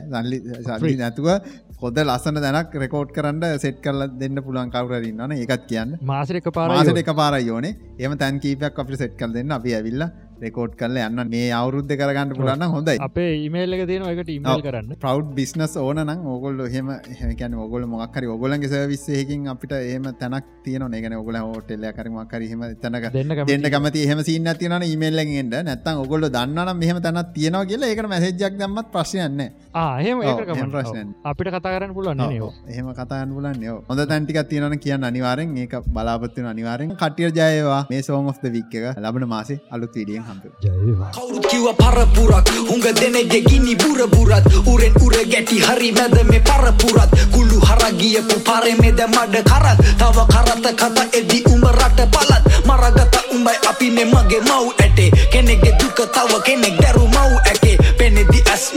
සල්ලි නැතුව හොද ලස්සන දැනක් රෙකෝඩ් කරන්න සෙට් කරල දෙන්න පුළන් කවරරන්නන ඒකත් කියන්න. මාසරක පාරසට එක පාරයෝනේ එම තැන් කීපයක් අපිට සෙට් කල් දෙන්න. අපි ඇවිල්ලා රෙකෝඩ් කල යන්න මේ අවුරුද්ධ කරගන්න පුලන්න හොඳයි. අපේ ඉමේල්ල තියෙන එකට ඉමල් කරන්න. ප්‍රව් බිස්නස් ඕනන ඔගොල්ල හෙම හැකැන ඔගොල මොක්කරි ඔගොලන්ගේ සවිස්සයකින් අපිට ඒම තැනක් තියන ඒගන ඔගල හෝටෙල්ල කරමක්කරම තැනක දෙන්න කමති. හම සින්න තියන ඉමල්ලෙන්ට නැත්තන් ඔගොල්ල දන්නන මෙහම තැනත් තියනවා කියලා ඒකට මැසේජක් දම්මත් ප්‍රශ්යන්න ආහෙම අපිට කතාරන්න පුලන්න එහෙම කතාන්න පුලන්න හොඳ තැන්ටික තියන කියන්න අනිවාරෙන් ඒක බලාපත්තින අනිවාරෙන් කටිය ජයවා මේ ඔෆ්ද වික්ක ලබන මාසේ අලුත් විඩියෙන් කවුරුත් කිව පරපුරක්. හුඟ දෙනෙගේ ගිනි බුරබුරත්. උරෙන් උර ගැටි හරි මැද මේ පරපුරත්. කුල්ලු හරගියපු පරෙමෙද මඩ කරත්. තව කරත කත එදි උඹ රට පලත් මරගත උඹයි අපි මේ මගේ මව් ඇටේ. කෙනෙක්ගේ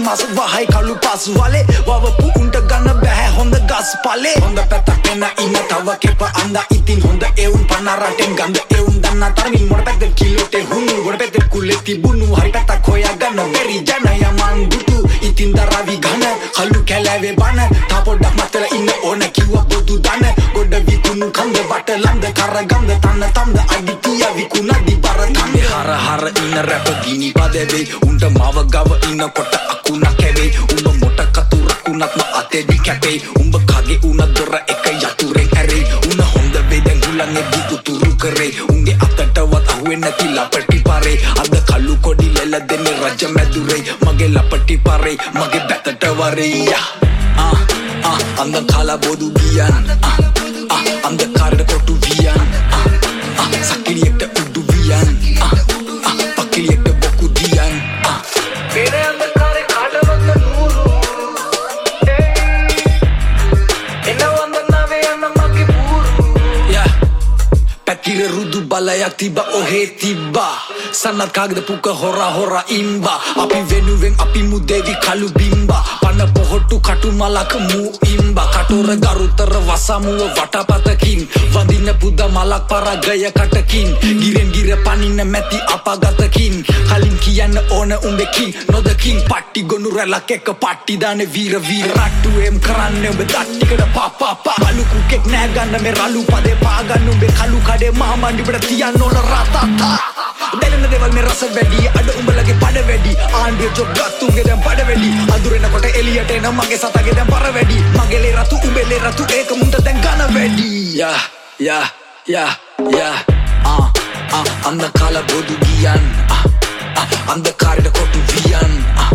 මස් වහයි කළු පස් වලේ. වවපු උන්ට ගන්න බැහැ හොඳ ගස් පලේ. හොඳ පැත පෙන ඉන්න තව කෙප අන්ද ඉතින් හොඳ එවුන් පනරටෙන් ගඳ එවුන් දන්න තරමින් මොඩ පැත්තෙ කිලෝටේ හුණු ගොඩ පැත්තෙ කුල්ලෙ තිබුණු. හරි පැත්තක් හොයාගන්න බැරි ජනයමන් දුටු ඉතින් දරවි ගන කල්ලු කැලෑවේ බන. තා පොඩ්ඩක් මතල ඉන්න ඕන කිව්ව බොදු දන. ගොඩ විකුණු කන්ද බට ලන්ද කරගන්ද තන්න තම්ද අඩිතිය විකුණදි බර තන්නේ. හර හර ඉන්න රැප ගිනි පදෙවේ. උන්ට මව ගව ඉන්න කොට අකුණ කැවේ. උඹ මොට කතුරකුණත්ම අතෙදි කැපේ උඹ කගේ උන දොර එක යතුරෙන් ඇරේ උන හොඳ වේදැන් ගුලන්ගෙදි උතුරු කරේ උන්ගේ අතටවත් අහුවෙන් නැති ලපටි පරේ. අද කල්ලු කොඩි ලෙල දෙන්නේ රජ මැදුරේ මගේ ලපටි පරේ මගේ බැතට වරේ අන්ද කාලා බොදු ගියන්. අන්ද කාරට කොටු වියන් සකිලියෙක්ට උඩු බලයක් තිබ ඔහේ තිබ්බා සන්නත් කාගද පුක හොර හොර ඉම්බා අපි වෙනුවෙන් අපි මුදේවි කළු බිම්බා පන පොහොට්ටු කටු මලක මූ ඉම්බා. කටොර ගරුතර වසමුව වටපතකින්. වදින්න පුද මලක් පරගය කටකින් ගිරෙන් ගිර පනින්න මැති අපාගතකින්. කලින් කියන්න ඕන උඹෙකින් නොදකින්. පට්ටි ගොනු රැලක් එක පට්ටිදාන වීර වීර. රට්ටුවම් කරන්න උඹ දට්ටිකට පාපාපා අලුකුකෙක් නෑගන්න මේ රලු පදේ පාගන්න උඹේ. කලු කඩේ මාමණ්ඩිබට තියන්න ඕන රතතා දැනෙන දෙවල් මේ රස වැඩි. අඩ උඹලගේ පඩ වැඩි. ආණ්ඩිය ජොබ් ගත්තුන්ගේ දැන් පඩ වැඩි. අඳුරෙනකොට එලියට එන මගේ සතගේ දැන් පර වැඩි. මගේලේ රතු උඹෙලේ රතු ඒක මුන්ට දැන් ගන වැඩි. යා යා යා යා. ආ ආ අන්න කාලා බොදු ගියන්. ආ ආ අන්ධකාරයට කොටු වියන්. ආ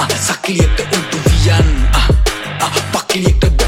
ආ සක්ලියට උඩු වියන්. ආ ආ පක්ලියට